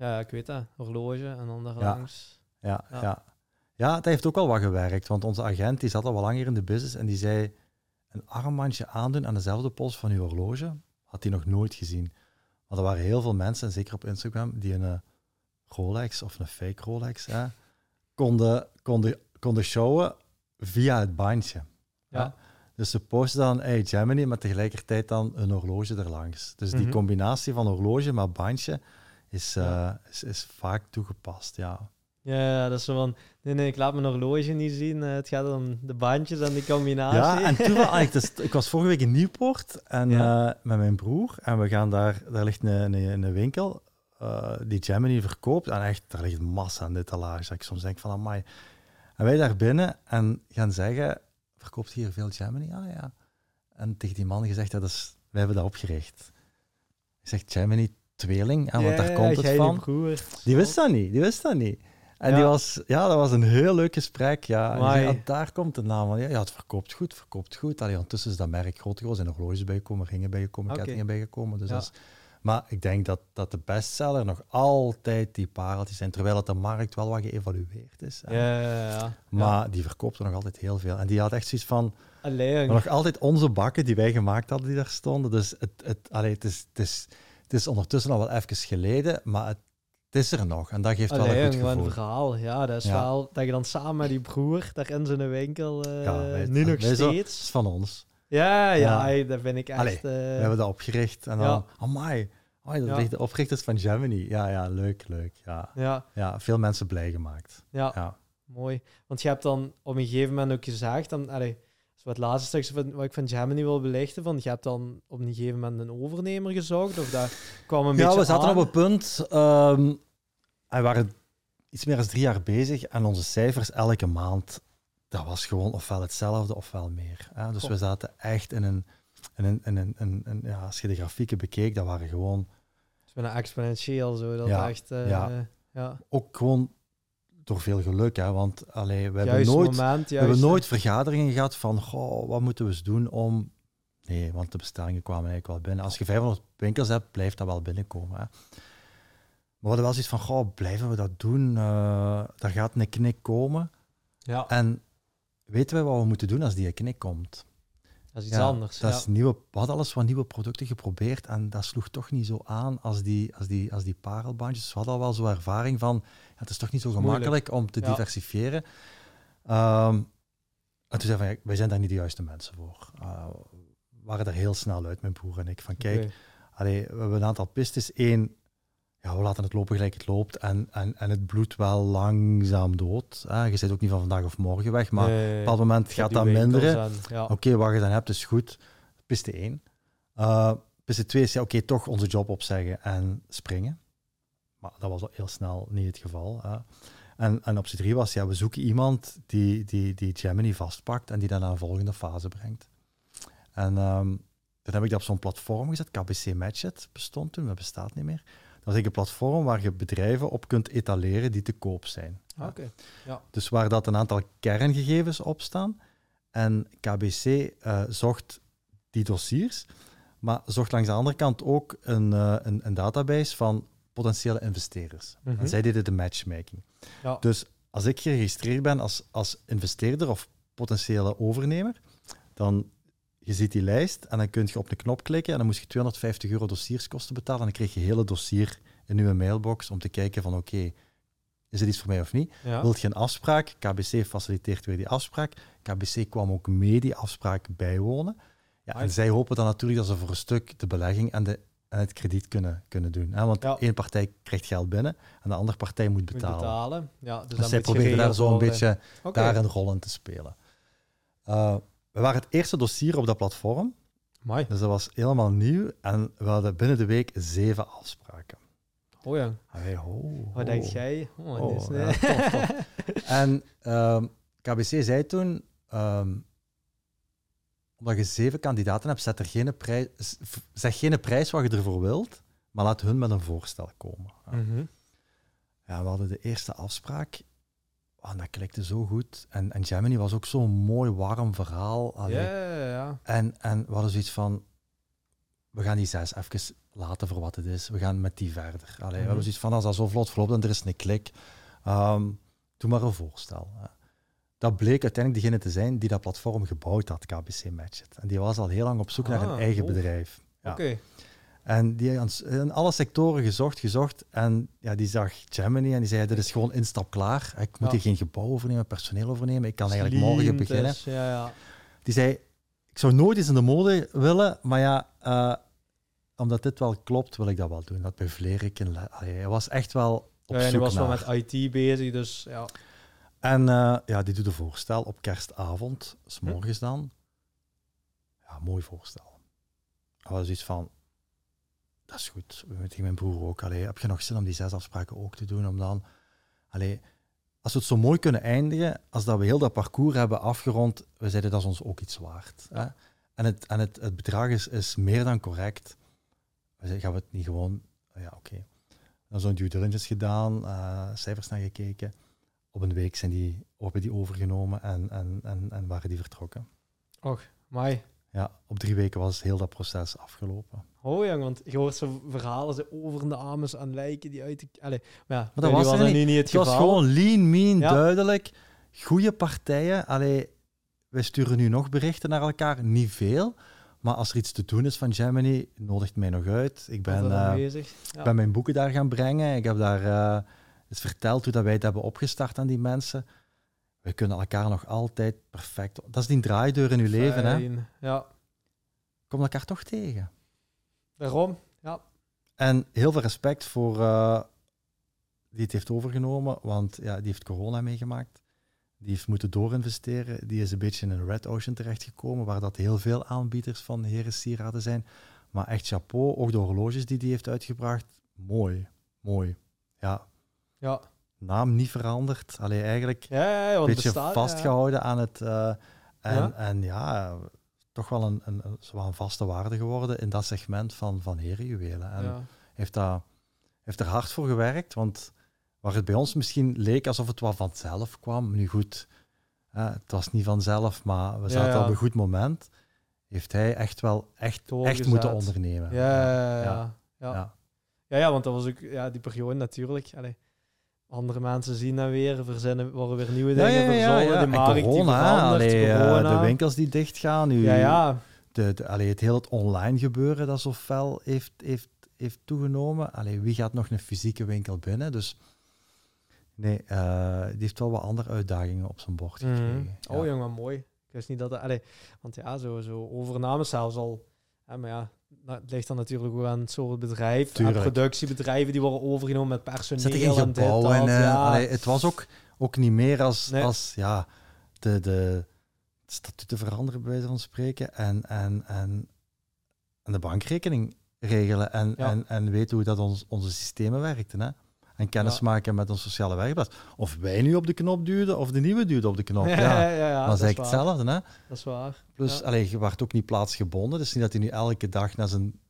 Ja, ik weet dat. Horloge en dan daar ja. langs. Ja, ja, ja. Ja, dat heeft ook wel wat gewerkt. Want onze agent die zat al wel langer in de business en die zei een armbandje aandoen aan dezelfde pols van uw horloge, had hij nog nooit gezien. Maar er waren heel veel mensen, zeker op Instagram, die een eh, Rolex of een fake Rolex hè, konden, konden, konden showen via het bandje. Ja. Dus ze posten dan hey Gemini, maar tegelijkertijd dan een horloge erlangs. Dus die mhm. combinatie van horloge met bandje is, uh, is, is vaak toegepast, ja. Ja, dat is zo van, nee, nee, ik laat mijn horloge niet zien. Eh, het gaat om de bandjes en die combinatie. Ja, en toen, ah, ik, dus, ik was vorige week in Nieuwpoort en, uh, met mijn broer. En we gaan daar, daar ligt een, een, een winkel uh, die Gemini verkoopt. En echt, daar ligt massa aan etalage. Dat ik soms denk van, amai. En wij daar binnen en gaan zeggen, verkoopt hier veel Gemini? Ah ja. En tegen die man gezegd, dat is, wij hebben dat opgericht. Ik zeg, Gemini tweeling, en wat daar komt het van. Die wist dat niet, die wist dat niet. En ja. die was, ja, dat was een heel leuk gesprek. Ja. En daar komt de naam van. Ja, ja, het verkoopt goed, verkoopt goed. Allee, ondertussen is dat merk groot geworden. zijn er horloges bijgekomen, ringen bijgekomen, okay. kettingen bijgekomen. Dus dat is, maar ik denk dat, dat de bestseller nog altijd die pareltjes zijn, terwijl het de markt wel wat geëvalueerd is. Ja, ja, ja, Maar die verkoopt er nog altijd heel veel. En die had echt zoiets van... Alleen. nog altijd onze bakken die wij gemaakt hadden, die daar stonden. Dus het, het, allee, het, is, het, is, het is ondertussen al wel even geleden, maar het, het is er nog en dat geeft wel een goed gevoel. een verhaal, ja. Dat is wel dat je dan samen met die broer daar in zijn winkel, uh, ja, nu nog steeds... is van ons. Ja, ja, ja. dat vind ik echt... Allee, we hebben dat opgericht en dan... Amai, Oh, dat ligt de oprichters van Gemini. Ja, ja, leuk, leuk. Ja, ja. ja veel mensen blij gemaakt. Ja, ja, mooi. Want je hebt dan op een gegeven moment ook gezegd, dan, allee, wat laatste stukje wat ik van Gemini wil belichten, van je hebt dan op een gegeven moment een overnemer gezocht, of dat kwam een ja, beetje Ja, we zaten op een punt, um, we waren iets meer dan drie jaar bezig en onze cijfers elke maand, dat was gewoon ofwel hetzelfde ofwel meer. Hè? Dus we zaten echt in een en, en, en, en, ja, als je de grafieken bekeek, dat waren gewoon... Het bijna exponentieel zo, dat ja, echt... Uh, ja. ja. Ook gewoon door veel geluk, hè, want allee, we, hebben nooit, moment, we hebben nooit vergaderingen gehad van, goh, wat moeten we eens doen om... Nee, want de bestellingen kwamen eigenlijk wel binnen. Als je 500 winkels hebt, blijft dat wel binnenkomen. Hè. Maar we hadden wel zoiets van, goh, blijven we dat doen? Uh, daar gaat een knik komen. Ja. En weten we wat we moeten doen als die knik komt? Dat is iets anders. Dat is nieuwe, we hadden alles wat nieuwe producten geprobeerd en dat sloeg toch niet zo aan als die, als die, als die parelbandjes. We hadden al wel zo'n ervaring van, ja, het is toch niet zo gemakkelijk om te diversifiëren. Um, en toen zei van, wij zijn daar niet de juiste mensen voor. Uh, we waren er heel snel uit, mijn broer en ik. Van kijk, allee, we hebben een aantal pistes. Eén, ja, we laten het lopen gelijk het loopt en, en, en het bloedt wel langzaam dood. Hè. Je zit ook niet van vandaag of morgen weg, maar op een bepaald moment gaat dat minderen. Oké, wat je dan hebt is goed. Piste 1. Uh, piste 2 is ja, oké, toch onze job opzeggen en springen. Maar dat was al heel snel niet het geval. Hè. En, en optie 3 was, ja, we zoeken iemand die, die, die Gemini vastpakt en die dan naar een volgende fase brengt. En um, dan heb ik dat op zo'n platform gezet, KBC Matchet bestond toen, dat bestaat niet meer. Dat is een platform waar je bedrijven op kunt etaleren die te koop zijn. Ah, oké. Ja. Dus waar dat een aantal kerngegevens op staan. En KBC uh, eh, zocht die dossiers, maar zocht langs de andere kant ook een, uh, een, een, database van potentiële investeerders. En mhm. zij deden de matchmaking. Ja. Dus als ik geregistreerd ben als, als investeerder of potentiële overnemer, dan je ziet die lijst en dan kun je op de knop klikken en dan moest je 250 euro dossierskosten betalen en dan kreeg je hele dossier in je mailbox om te kijken van oké, is het iets voor mij of niet? Wilt je een afspraak? KBC faciliteert weer die afspraak. KBC kwam ook mee die afspraak bijwonen. Ja, en zij hopen dan natuurlijk dat ze voor een stuk de belegging en, de, en het krediet kunnen, kunnen doen. Hè? Want één partij krijgt geld binnen en de andere partij moet betalen. Moet betalen. Ja, dus, dus zij proberen daar zo een beetje daar een rol in te spelen. Uh, we waren het eerste dossier op dat platform. Mooi. Dus dat was helemaal nieuw. En we hadden binnen de week zeven afspraken. Oh ja. Hey, ho, Wat denk jij? Oh, oh ja, en um, KBC zei toen, um, omdat je zeven kandidaten hebt, zet er geen prijs, zeg geen prijs wat je ervoor wilt, maar laat hun met een voorstel komen. Mm Ja, we hadden de eerste afspraak Oh, dat klikte zo goed. En, en Gemini was ook zo'n mooi, warm verhaal. Ja, ja, ja. En, en we hadden zoiets van, we gaan die zes even laten voor wat het is. We gaan met die verder. Allee, We hadden mhm. zoiets van, als dat zo vlot verloopt en er is een klik, um, doe maar een voorstel. Dat bleek uiteindelijk degene te zijn die dat platform gebouwd had, KBC Matchet. En die was al heel lang op zoek naar een ah, eigen bedrijf. Ja. Oké. En die in alle sectoren gezocht, gezocht. En ja, die zag Gemini en die zei, dit is gewoon instap klaar. Ik moet hier geen gebouw overnemen, personeel overnemen. Ik kan eigenlijk morgen beginnen. ja, ja. Die zei, ik zou nooit eens in de mode willen, maar ja, uh, omdat dit wel klopt, wil ik dat wel doen. Dat bij Vlerik. Hij was echt wel op ja, zoek hij was wel met IT bezig, dus ja. En uh, ja, die doet een voorstel op kerstavond, s hm. morgens dan. Ja, mooi voorstel. Dat was iets van, dat is goed. Tegen mijn broer ook. Allee, heb je nog zin om die zes afspraken ook te doen? Om dan, allee, als we het zo mooi kunnen eindigen, als dat we heel dat parcours hebben afgerond, we zeiden dat is ons ook iets waard. Hè? En, het, en het, het bedrag is, is meer dan correct. We zeiden, gaan we het niet gewoon... Ja, oké. Dan zo'n due diligence gedaan, uh, cijfers naar gekeken. Op een week zijn die, hebben die overgenomen en, en, en, en waren die vertrokken. Och, mooi. Ja, op drie weken was heel dat proces afgelopen. Oh ja, want je hoort zo verhalen, ze over de ames aan lijken die uit de... Allee, maar ja, maar dat was, was niet, niet het, het was gewoon lean, mean, duidelijk. Goede partijen. Allee, wij sturen nu nog berichten naar elkaar, niet veel. Maar als er iets te doen is van Gemini, nodigt mij nog uit. Ik ben, uh, ja. ben mijn boeken daar gaan brengen. Ik heb daar uh, eens verteld hoe dat wij het hebben opgestart aan die mensen we kunnen elkaar nog altijd perfect. Dat is die draaideur in uw leven, hè? Ja. komt elkaar toch tegen. Daarom, ja. En heel veel respect voor uh, die het heeft overgenomen, want ja, die heeft corona meegemaakt. Die heeft moeten doorinvesteren. Die is een beetje in een red ocean terechtgekomen, waar dat heel veel aanbieders van heren sieraden zijn. Maar echt chapeau, ook de horloges die die heeft uitgebracht. Mooi, mooi. Ja. Ja. Naam niet veranderd. Alleen eigenlijk ja, ja, een beetje vastgehouden aan het... Uh, en, en ja, toch wel een, een, een, vaste waarde geworden in dat segment van, van herenjuwelen. En heeft, dat, heeft er hard voor gewerkt, want waar het bij ons misschien leek alsof het wel vanzelf kwam, nu goed, het was niet vanzelf, maar we zaten op een goed moment, heeft hij echt wel echt, echt moeten ondernemen. Ja ja ja, ja, ja. ja. want dat was ook ja, die periode natuurlijk. Allee andere mensen zien dan weer, verzinnen, worden weer nieuwe dingen ja. De markt corona, die allee, corona. de winkels die dichtgaan. Nu, ja, ja. De, de, allee, het hele het online gebeuren dat zo fel heeft, heeft, heeft toegenomen. Allee, wie gaat nog een fysieke winkel binnen? Dus nee, uh, die heeft wel wat andere uitdagingen op zijn bord mhm. gekregen. Oh jongen, mooi. Ik wist niet dat... Allee, want ja, zo, zo overname zelfs al... Ja, maar ja, nou, het ligt dan natuurlijk ook aan het soort bedrijf. En productiebedrijven die worden overgenomen met personeel. En, uh, ja. het was ook, ook niet meer als, als ja, de, de statuten veranderen, bij wijze van spreken. En, en, en, en de bankrekening regelen. En, en, en weten hoe dat ons, onze systemen werkten. Hè? En kennis maken met een sociale werkplaats. Of wij nu op de knop duwden of de nieuwe duwde op de knop. Ja, ja, ja, ja dat is eigenlijk hetzelfde. Hè? Dat is waar. Plus, ja. je werd ook niet plaatsgebonden. Dus niet dat hij nu elke dag naar zijn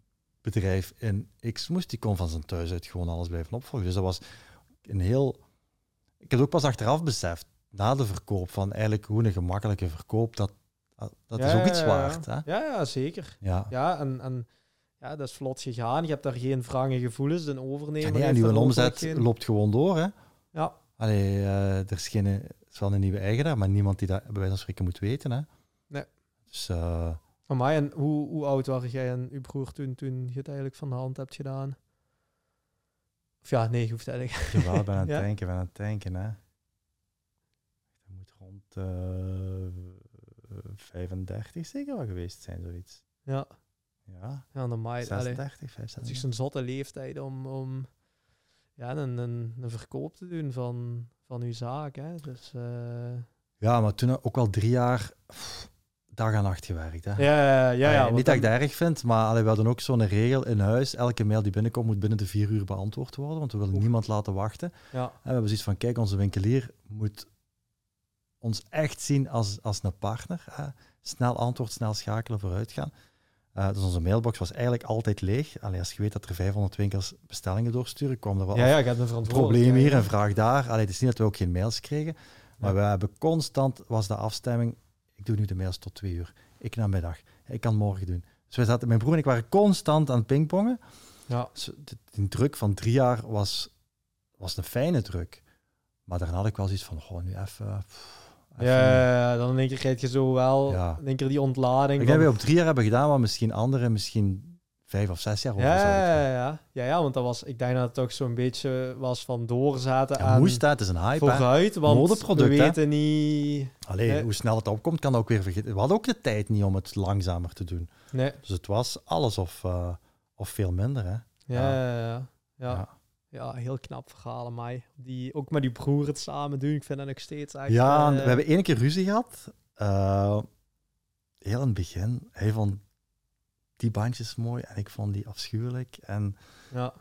bedrijf in X moest. Die kon van zijn thuis uit gewoon alles blijven opvolgen. Dus dat was een heel... Ik heb het ook pas achteraf beseft, na de verkoop, van eigenlijk hoe een gemakkelijke verkoop, dat, dat is ook iets waard. Hè? Ja, ja, zeker. Ja, ja en... en ja, dat is vlot gegaan. Je hebt daar geen wrange gevoelens. De overnemer. Ja, nee, uw omzet loopt gewoon door. Hè? Ja. Allee, uh, er is, geen, is wel een nieuwe eigenaar, maar niemand die dat bij wijze van spreken moet weten. Hè? Nee. Dus, uh, en hoe, hoe oud was jij en uw broer toen, toen je het eigenlijk van de hand hebt gedaan? Of ja, nee, je hoeft eigenlijk. Je wel, ben aan het ja. denken, ben aan het denken. Hè? Dat moet rond uh, eh, 35 zeker wel geweest zijn, zoiets. Ja. Ja, ja normaal. 36, 35. Het is een zotte leeftijd om, om ja, een, een, een verkoop te doen van, van uw zaak. Hè. Dus, uh... Ja, maar toen ook wel drie jaar dag en nacht gewerkt. Hè. Ja, ja, ja. ja, niet dat ik dat erg vind, maar allee, we hadden ook zo'n regel in huis. Elke mail die binnenkomt moet binnen de vier uur beantwoord worden, want we willen niemand laten wachten. Ja. En we hebben zoiets van, kijk, onze winkelier moet ons echt zien als, als een partner. Hè. Snel antwoord, snel schakelen, vooruit gaan. Uh, dus onze mailbox was eigenlijk altijd leeg. Allee, als je weet dat er 500 winkels bestellingen doorsturen, kwam er wel ja, ja, een probleem hier en vraag daar. Allee, het is niet dat we ook geen mails kregen, maar we hebben constant, was de afstemming, ik doe nu de mails tot twee uur. Ik namiddag. Ik kan morgen doen. Dus wij zaten, mijn broer en ik waren constant aan het pingpongen. Ja. Dus de, druk van drie jaar was, was een fijne druk. Maar daarna had ik wel zoiets van, gewoon nu even... Ja, dan denk ik, je zo wel, ja. denk ik die ontlading. Ik dat we op drie jaar hebben gedaan, maar misschien anderen misschien vijf of zes jaar. Ja, ja, ja, ja, ja, want dat was, ik denk dat het toch zo'n beetje was van doorzaten ja, aan... Het is een hype. Vooruit, want Modeproduct, we weten niet... Alleen hoe snel het opkomt, kan ook weer vergeten. We hadden ook de tijd niet om het langzamer te doen. Nee. Dus het was alles of, uh, of veel minder, hè. Ja, ja, ja. ja ja, heel knap verhalen mij. Die, ook met die broer het samen doen. Ik vind dat nog steeds eigenlijk... Ja, uh, we hebben één keer ruzie gehad. Uh, heel in het begin. Hij vond die bandjes mooi en ik vond die afschuwelijk. En ja.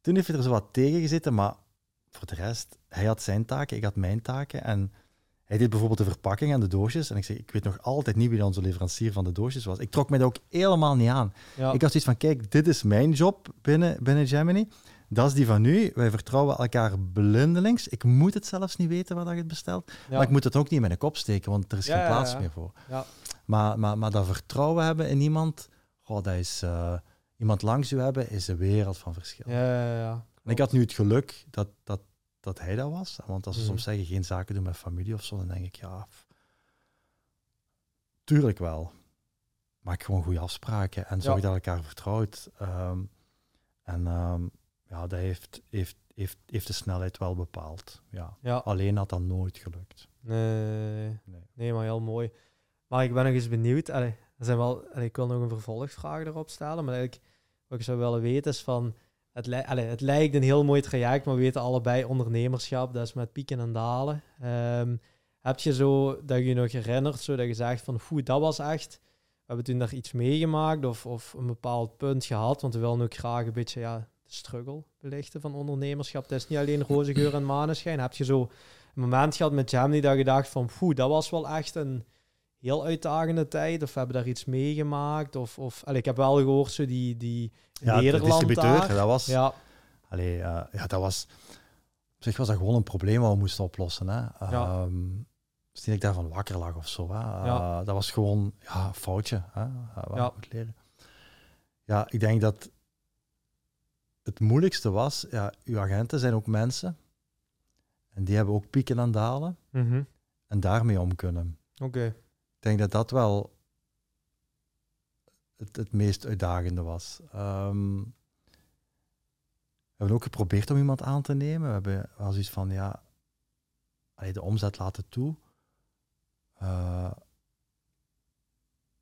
toen heeft hij er zo wat tegen gezeten, maar voor de rest, hij had zijn taken, ik had mijn taken. En hij deed bijvoorbeeld de verpakking en de doosjes. En ik zeg, ik weet nog altijd niet wie onze leverancier van de doosjes was. Ik trok mij dat ook helemaal niet aan. Ja. Ik had zoiets van, kijk, dit is mijn job binnen, binnen Gemini. Dat is die van nu. Wij vertrouwen elkaar blindelings. Ik moet het zelfs niet weten waar je het bestelt. Maar ik moet het ook niet in mijn kop steken, want er is geen plaats meer voor. Maar, maar, maar dat vertrouwen hebben in iemand, goh, dat is, uh, iemand langs u hebben, is een wereld van verschil. Ja, En ik had nu het geluk dat, dat, dat hij dat was. Want als ze mhm. soms zeggen geen zaken doen met familie of zo, dan denk ik, ja, tuurlijk wel. Maak gewoon goede afspraken en zorg dat elkaar vertrouwt. Um, en um, ja, dat heeft, heeft, heeft, heeft de snelheid wel bepaald. Ja. ja. Alleen had dat nooit gelukt. Nee, nee, nee. maar heel mooi. Maar ik ben nog eens benieuwd. Allee, er zijn wel, ik wil nog een vervolgvraag erop stellen, maar eigenlijk wat ik zou willen weten is van, het, li allee, het lijkt een heel mooi traject, maar we weten allebei ondernemerschap, dat is met pieken en dalen. Um, heb je zo, dat je nog herinnert, zo dat je zegt van, foe, dat was echt, we hebben toen daar iets meegemaakt of, of een bepaald punt gehad, want we willen ook graag een beetje, ja, de struggle belichten van ondernemerschap. Het is niet alleen roze geur en maneschijn. Heb je zo een moment gehad met Jamie dat je dacht van, foe, dat was wel echt een heel uitdagende tijd? Of hebben daar iets meegemaakt? Of, of allee, ik heb wel gehoord, zo die, die ja, Nederland daar. dat was... Ja. Allee, uh, ja, dat was... Op zich was dat gewoon een probleem wat we moesten oplossen. Hè. Ja. Um, dus niet ik daarvan wakker lag of zo. Hè. Ja. Dat was gewoon ja, een foutje. Hè. Uh, ja. leren. Ja, ik denk dat het moeilijkste was, ja, uw agenten zijn ook mensen. En die hebben ook pieken en dalen. Mm -hmm. En daarmee om kunnen. Oké denk dat dat wel het, het meest uitdagende was. Um, we hebben ook geprobeerd om iemand aan te nemen. We hebben wel zoiets van, ja, de omzet laten toe. Uh,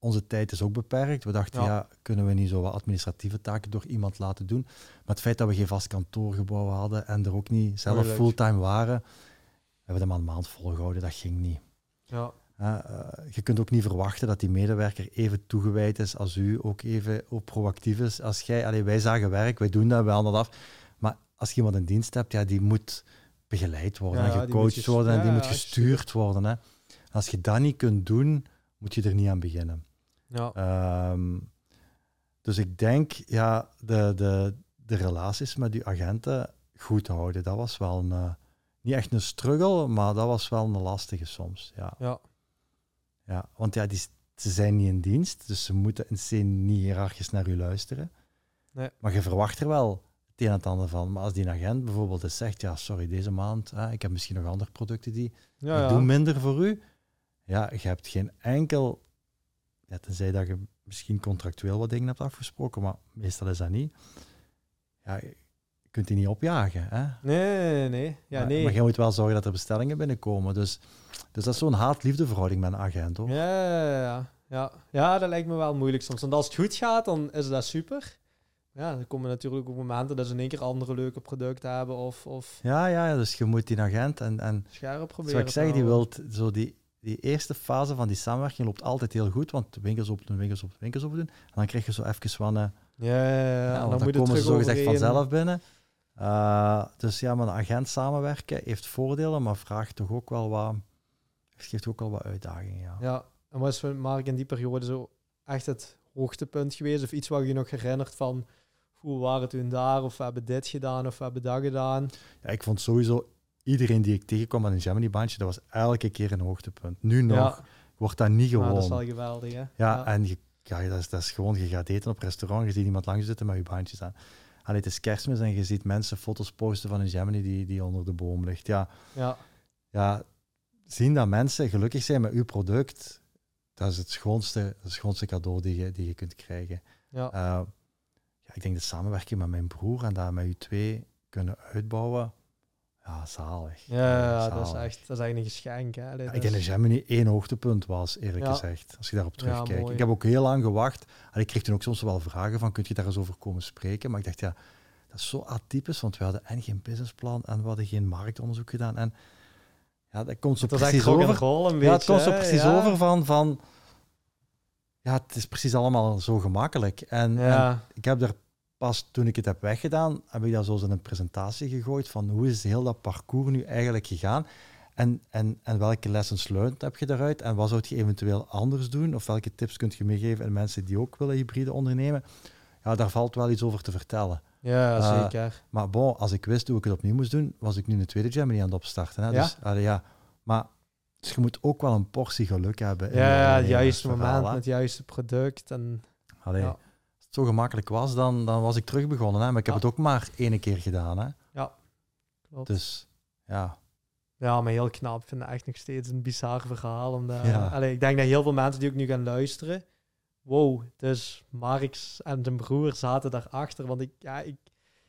onze tijd is ook beperkt. We dachten, ja. kunnen we niet zo wat administratieve taken door iemand laten doen. Maar het feit dat we geen vast kantoorgebouw hadden en er ook niet zelf fulltime waren, hebben we hem aan een maand volgehouden. Dat ging niet. Ja. Uh, je kunt ook niet verwachten dat die medewerker even toegewijd is als u, ook even ook proactief is als jij. Allee, wij zagen werk, wij doen dat, halen dat af. Maar als je iemand in dienst hebt, ja, die moet begeleid worden, en gecoacht worden en die moet gestuurd worden. Hè. Als je dat niet kunt doen, moet je er niet aan beginnen. Ja. Um, dus ik denk, ja, de, de, de relaties met die agenten goed houden, dat was wel een, uh, niet echt een struggle, maar dat was wel een lastige soms. Ja. ja. Ja, want ja, die, ze zijn niet in dienst, dus ze moeten in C niet hiërarchisch naar u luisteren. Nee. Maar je verwacht er wel het een en het ander van. Maar als die agent bijvoorbeeld eens zegt, ja, sorry, deze maand, hè, ik heb misschien nog andere producten die ja, ja. doen minder voor u. Ja, je hebt geen enkel, ja, tenzij dat je misschien contractueel wat dingen hebt afgesproken, maar meestal is dat niet. Ja, je kunt die niet opjagen. Hè? Nee, nee, nee. Ja, maar, nee. maar je moet wel zorgen dat er bestellingen binnenkomen. Dus dus dat is zo'n haat-liefde verhouding met een agent, hoor. Ja, ja, ja. ja, dat lijkt me wel moeilijk soms. Want als het goed gaat, dan is dat super. Ja, dan komen natuurlijk ook momenten dat ze in één keer andere leuke producten hebben. Of, of ja, ja, dus je moet die agent en... en Scherp proberen. Zoals ik zeg, die wilt zo die, die eerste fase van die samenwerking loopt altijd heel goed, want winkels op doen, winkels op winkels open doen. En dan krijg je zo even van... Uh, ja, ja, ja. dan, dan, dan komen ze zo gezegd vanzelf binnen. Uh, dus ja, met een agent samenwerken heeft voordelen, maar vraagt toch ook wel wat het geeft ook al wat uitdagingen. Ja. ja, en wat is Mark in die periode zo echt het hoogtepunt geweest? Of iets wat je nog herinnert van hoe waren toen daar? Of we hebben dit gedaan of we hebben dat gedaan? Ja, ik vond sowieso iedereen die ik tegenkwam aan een Gemini-bandje, dat was elke keer een hoogtepunt. Nu nog wordt dat niet gewoon. dat is wel geweldig, hè? Ja, ja. en je, ja, dat, is, dat is gewoon, je gaat eten op restaurant, je ziet iemand langs zitten met je bandjes aan. Allee, het is kerstmis en je ziet mensen foto's posten van een Gemini die, die onder de boom ligt. Ja, ja. ja zien dat mensen gelukkig zijn met uw product, dat is het schoonste, het schoonste cadeau die je, die je kunt krijgen. Ja. Uh, ja, ik denk de samenwerking met mijn broer en dat met u twee kunnen uitbouwen, ja, zalig. Ja, dat is echt dat is eigenlijk een geschenk. Hè? Ja, ik denk dat Gemini één hoogtepunt was, eerlijk gezegd, als je daarop terugkijkt. ik heb ook heel lang gewacht. En ik kreeg toen ook soms wel vragen van, kun je daar eens over komen spreken? Maar ik dacht, ja, dat is zo atypisch, want we hadden en geen businessplan en we hadden geen marktonderzoek gedaan. En ja, dat komt zo dat precies over. Een ja, het komt zo precies over van, van... Ja, het is precies allemaal zo gemakkelijk. En, en, ik heb er pas, toen ik het heb weggedaan, heb ik dat zo in een presentatie gegooid van hoe is heel dat parcours nu eigenlijk gegaan? En, en, en welke lessons learned heb je daaruit? En wat zou je eventueel anders doen? Of welke tips kunt je meegeven aan mensen die ook willen hybride ondernemen? Ja, daar valt wel iets over te vertellen. Ja, uh, zeker. Maar bon, als ik wist hoe ik het opnieuw moest doen, was ik nu een tweede Gemini aan het opstarten. Hè? Ja? Dus, ja. Maar dus je moet ook wel een portie geluk hebben. Ja, het juiste moment, met het juiste product. En, allee, ja. Zo gemakkelijk was, dan, dan was ik terug begonnen. Hè? Maar ik heb het ook maar één keer gedaan. Hè? Ja, klopt. Dus, ja. Ja, maar heel knap. Ik vind het echt nog steeds een bizar verhaal. Omdat, ja. allee, ik denk dat heel veel mensen die ook nu gaan luisteren, wow, dus Marx en zijn broer zaten daarachter. Want ik, ja, ik,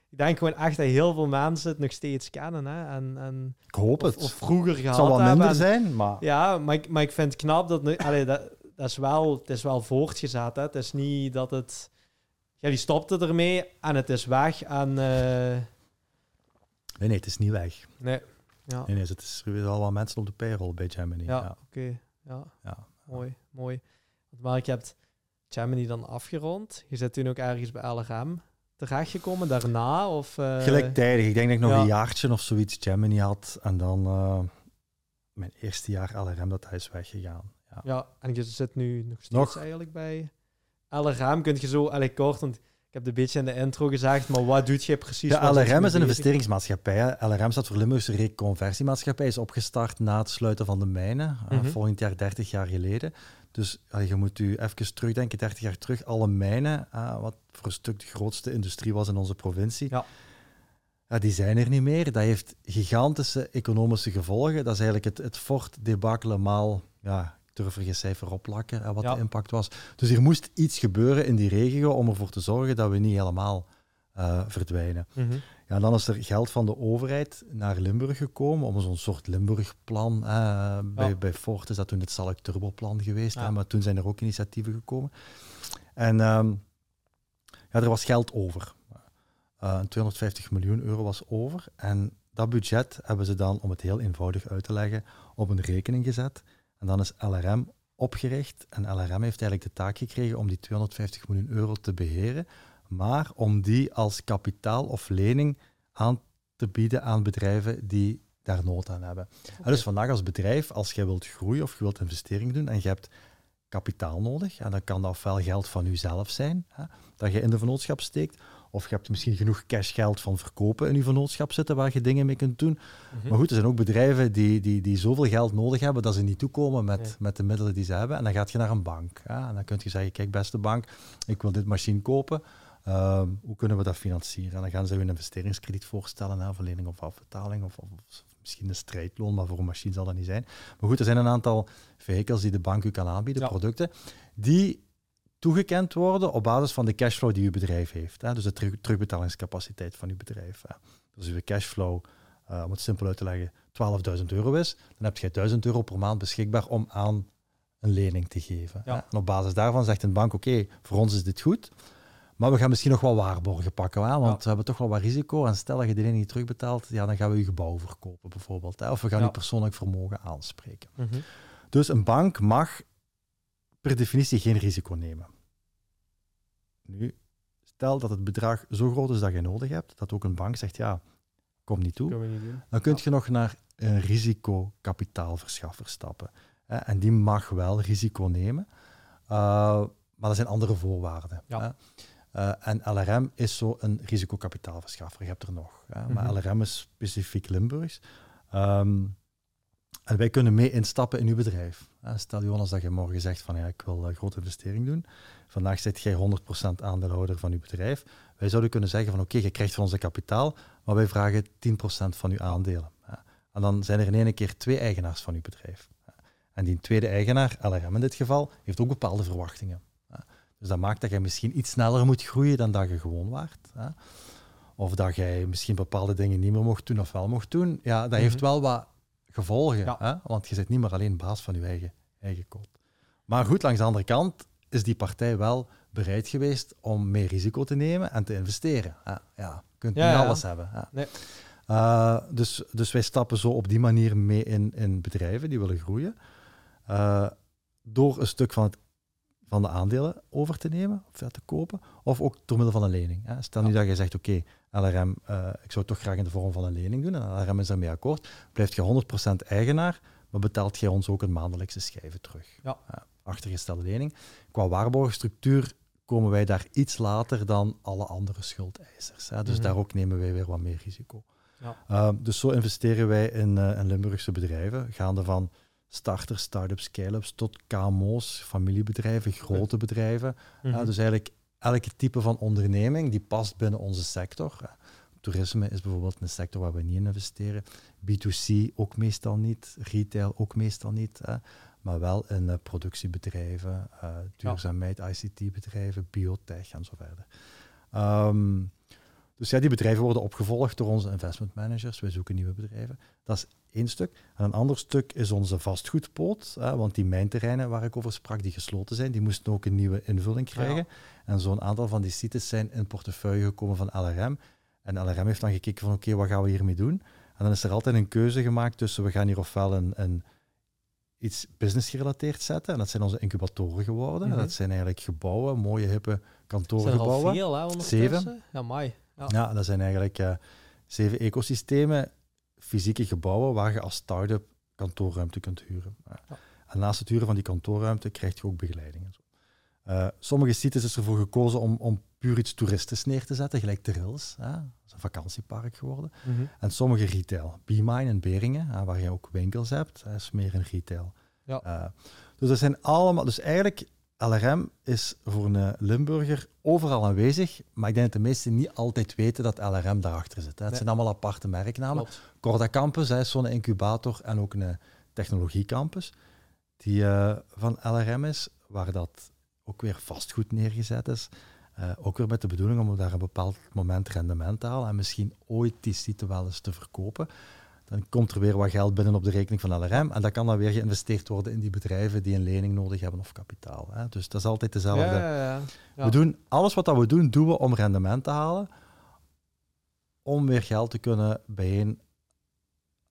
ik denk gewoon echt dat heel veel mensen het nog steeds kennen. Hè? En, en, ik hoop het. Of, vroeger gehad Het zal wel minder zijn, maar... Ja, maar ik, maar ik vind het knap dat, allee, dat, dat is wel, het is wel voortgezet. Hè? Het is niet dat het... Ja, die stopte ermee en het is weg. En, uh... Nee, nee, het is niet weg. Nee. Ja. Nee, nee, het is er al wat mensen op de payroll bij Gemini. Ja, ja. oké. Ja. ja. Mooi, mooi. Maar ik heb Gemini dan afgerond. Je zit toen ook ergens bij LRM terechtgekomen daarna? Of, uh... Gelijktijdig. Ik denk dat ik nog een jaartje of zoiets Gemini had. En dan uh, mijn eerste jaar LRM, dat hij is weggegaan. Ja. ja, en je zit nu nog steeds nog? eigenlijk bij LRM. Kun je zo, eigenlijk kort, want ik heb een beetje in de intro gezegd, maar wat doet je precies? De LRM is een investeringsmaatschappij. LRM staat voor Limburgse Reconversiemaatschappij. Is opgestart na het sluiten van de mijnen, mm volgend jaar 30 jaar geleden. Dus je moet u even terugdenken, 30 jaar terug, alle mijnen, uh, wat voor een stuk de grootste industrie was in onze provincie. Ja. Ja, die zijn er niet meer. Dat heeft gigantische economische gevolgen. Dat is eigenlijk het, het Fort-debacle maal, ja, durf er geen cijfer op plakken, wat de impact was. Dus er moest iets gebeuren in die regio om ervoor te zorgen dat we niet helemaal uh, verdwijnen. Mm ja, dan is er geld van de overheid naar Limburg gekomen om zo'n soort Limburgplan. Uh, bij, bij Ford is dat toen het Salk Turboplan geweest, hè, maar toen zijn er ook initiatieven gekomen. En ehm, ja, er was geld over. Uh, eh, 250 miljoen euro was over. En dat budget hebben ze dan, om het heel eenvoudig uit te leggen, op een rekening gezet. En dan is LRM opgericht. En LRM heeft eigenlijk de taak gekregen om die 250 miljoen euro te beheren maar om die als kapitaal of lening aan te bieden aan bedrijven die daar nood aan hebben. dus vandaag als bedrijf, als je wilt groeien of je wilt investering doen en je hebt kapitaal nodig, en dan kan dat ofwel geld van jezelf zijn, hè, dat je in de vennootschap steekt, of je hebt misschien genoeg cashgeld van verkopen in je vennootschap zitten waar je dingen mee kunt doen. Mhm. Maar goed, er zijn ook bedrijven die, die, die zoveel geld nodig hebben dat ze niet toekomen met, met de middelen die ze hebben. En dan gaat je naar een bank. Hè, en dan kun je zeggen, kijk beste bank, ik wil dit machine kopen. Ehm, hoe kunnen we dat financieren? En dan gaan ze een investeringskrediet voorstellen, hè, verlening of afbetaling, of, of, misschien een strijdloon, maar voor een machine zal dat niet zijn. Maar goed, er zijn een aantal vehicles die de bank u kan aanbieden, producten, die toegekend worden op basis van de cashflow die uw bedrijf heeft. Hè, dus de terugbetalingscapaciteit van uw bedrijf. Hè. Dus uw cashflow, uh, om het simpel uit te leggen, 12.000 euro is, dan heb je 1000 euro per maand beschikbaar om aan een lening te geven. En op basis daarvan zegt een bank, oké, voor ons is dit goed, maar we gaan misschien nog wel waarborgen pakken, hè? want we hebben toch wel wat risico. En stel dat je die niet terugbetaalt, ja, dan gaan we je gebouw verkopen bijvoorbeeld. Hè? Of we gaan je persoonlijk vermogen aanspreken. Mhm. Dus een bank mag per definitie geen risico nemen. Nu, stel dat het bedrag zo groot is dat je nodig hebt, dat ook een bank zegt, ja, kom niet toe. Niet dan kun je nog naar een risicokapitaalverschaffer stappen. Hè? En die mag wel risico nemen, uh, maar er zijn andere voorwaarden. Ja. Hè? Uh, en LRM is zo een risicokapitaalverschaffer. Je hebt er nog. Hè? Maar LRM mhm. is specifiek Limburgs. Um, en wij kunnen mee instappen in uw bedrijf. Stel Jonas dat je morgen zegt van ja, ik wil een grote investering doen. Vandaag zit jij 100% aandeelhouder van uw bedrijf. Wij zouden kunnen zeggen van oké, je krijgt van onze kapitaal, maar wij vragen 10% van uw aandelen. En dan zijn er in één keer twee eigenaars van uw bedrijf. En die tweede eigenaar, LRM in dit geval, heeft ook bepaalde verwachtingen. Dus dat maakt dat je misschien iets sneller moet groeien dan dat je gewoon waart. Hè? Of dat jij misschien bepaalde dingen niet meer mocht doen of wel mocht doen. Ja, dat heeft mhm. wel wat gevolgen. Hè? Want je zit niet meer alleen baas van je eigen, eigen code. Maar goed, langs de andere kant is die partij wel bereid geweest om meer risico te nemen en te investeren. Ja, ja je kunt niet alles hebben. Nee. Uh, dus, dus wij stappen zo op die manier mee in, in bedrijven die willen groeien. Uh, door een stuk van het van de aandelen over te nemen of te kopen, of ook door middel van een lening. Hè. Stel nu dat je zegt, oké, LRM, uh, ik zou het toch graag in de vorm van een lening doen, en LRM is daarmee akkoord, blijft je 100% eigenaar, maar betaalt jij ons ook een maandelijkse schijven terug. Ja. Achtergestelde lening. Qua waarborgstructuur komen wij daar iets later dan alle andere schuldeisers. Hè. Dus mhm. daar ook nemen wij weer wat meer risico. Ja. Uh, dus zo investeren wij in, uh, in Limburgse bedrijven, gaande van starters, start-ups, scale-ups tot KMO's, familiebedrijven, grote bedrijven. Mhm. dus eigenlijk elke type van onderneming die past binnen onze sector. Toerisme is bijvoorbeeld een sector waar we niet in investeren. B2C ook meestal niet. Retail ook meestal niet. Hè. Maar wel in uh, productiebedrijven, uh, duurzaamheid, ICT-bedrijven, biotech en zo verder. Um, dus ja, die bedrijven worden opgevolgd door onze investment managers. Wij zoeken nieuwe bedrijven. Dat is één stuk. En een ander stuk is onze vastgoedpoot. Hè, want die mijnterreinen waar ik over sprak, die gesloten zijn, die moesten ook een nieuwe invulling krijgen. En zo'n aantal van die sites zijn in portefeuille gekomen van LRM. En LRM heeft dan gekeken van oké, wat gaan we hiermee doen? En dan is er altijd een keuze gemaakt tussen we gaan hier ofwel een, een iets business gerelateerd zetten. En dat zijn onze incubatoren geworden. Mm Dat zijn eigenlijk gebouwen, mooie hippe kantoorgebouwen. Zijn er al veel, hè, Zeven. Ja, mooi. Ja. ja, dat zijn eigenlijk uh, zeven ecosystemen, fysieke gebouwen waar je als start-up kantoorruimte kunt huren. Ja. En naast het huren van die kantoorruimte krijg je ook begeleiding. En zo. Uh, sommige sites is ervoor gekozen om, om puur iets toeristisch neer te zetten, gelijk de Rils. Hè? Dat is een vakantiepark geworden. Mm -hmm. En sommige retail. B-Mine in Beringen, hè, waar je ook winkels hebt, dat is meer een retail. Ja. Uh, dus dat zijn allemaal... Dus eigenlijk, LRM is voor een Limburger overal aanwezig, maar ik denk dat de meesten niet altijd weten dat LRM daarachter zit. Hè. Het nee. zijn allemaal aparte merknamen. Corda Campus is zo'n incubator en ook een technologiecampus die uh, van LRM is, waar dat ook weer vastgoed neergezet is. Uh, ook weer met de bedoeling om daar een bepaald moment rendement te halen en misschien ooit die site wel eens te verkopen. Dan komt er weer wat geld binnen op de rekening van LRM en dat kan dan weer geïnvesteerd worden in die bedrijven die een lening nodig hebben of kapitaal. Hè. Dus dat is altijd dezelfde. Ja, ja, ja. We doen, alles wat dat we doen, doen we om rendement te halen, om weer geld te kunnen bijeen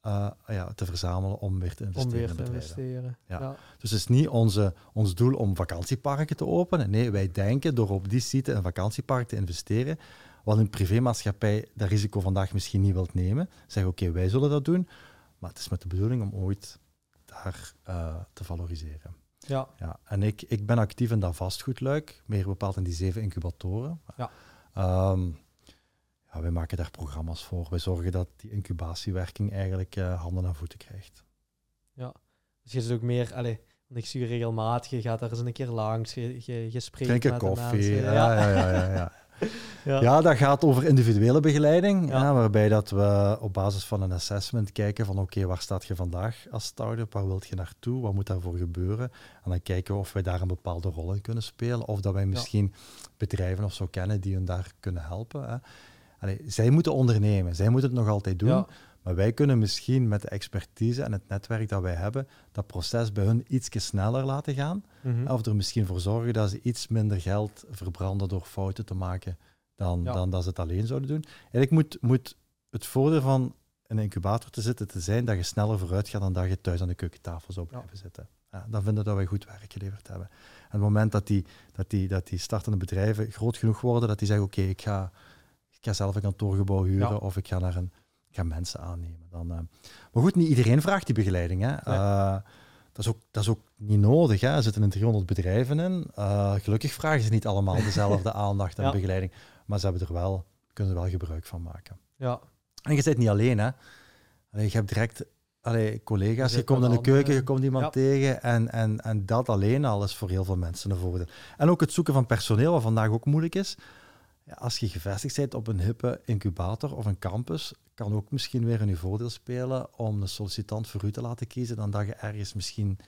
uh, ja, te verzamelen om weer te investeren. Om weer te investeren. Ja. ja. Dus het is niet onze, ons doel om vakantieparken te openen. Nee, wij denken door op die site een vakantiepark te investeren, wat een privémaatschappij dat risico vandaag misschien niet wilt nemen. Zeggen oké, wij zullen dat doen, maar het is met de bedoeling om ooit daar uh, te valoriseren. Ja. ja. En ik, ik ben actief in dat vastgoedluik, meer bepaald in die zeven incubatoren. Ja. Um, ja, wij maken daar programma's voor. Wij zorgen dat die incubatiewerking eigenlijk uh, handen en voeten krijgt. Ja, dus je zit ook meer, allez, want ik zie je regelmatig, je gaat daar eens een keer langs, je, je, je spreekt een koffie, ja. Ja, ja, ja, ja, ja. ja. ja. dat gaat over individuele begeleiding, ja. waarbij dat we op basis van een assessment kijken van oké, waar staat je vandaag als start-up, waar wilt je naartoe, wat moet daarvoor gebeuren? En dan kijken we of wij daar een bepaalde rol in kunnen spelen, of dat wij misschien bedrijven of zo kennen die hun daar kunnen helpen. Hè. Allee, zij moeten ondernemen, zij moeten het nog altijd doen. Maar wij kunnen misschien met de expertise en het netwerk dat wij hebben, dat proces bij hun iets sneller laten gaan. Mhm. Of er misschien voor zorgen dat ze iets minder geld verbranden door fouten te maken dan, dan dat ze het alleen zouden doen. Eigenlijk moet, moet het voordeel van een incubator te zitten te zijn dat je sneller vooruit gaat dan dat je thuis aan de keukentafel zou blijven zitten. Ja, dan vinden we dat wij goed werk geleverd hebben. En op het moment dat die, dat die, dat die startende bedrijven groot genoeg worden, dat die zeggen, oké, ik ga ik ga zelf een kantoorgebouw huren of ik ga naar een ik ga mensen aannemen. Dan, uh, maar goed, niet iedereen vraagt die begeleiding. Hè. Uh, dat, is ook, dat is ook niet nodig. Hè. Er zitten 300 bedrijven in. Uh, gelukkig vragen ze niet allemaal dezelfde aandacht en begeleiding. Maar ze hebben er wel, kunnen er wel gebruik van maken. Ja. En je zit niet alleen. Hè. Allee, je hebt direct allee, collega's, je, je komt in de keuken, je komt iemand tegen. En, en, en dat alleen al is voor heel veel mensen een voordeel. En ook het zoeken van personeel, wat vandaag ook moeilijk is als je gevestigd bent op een hippe incubator of een campus, kan ook misschien weer in je voordeel spelen om de sollicitant voor u te laten kiezen dan dat je ergens misschien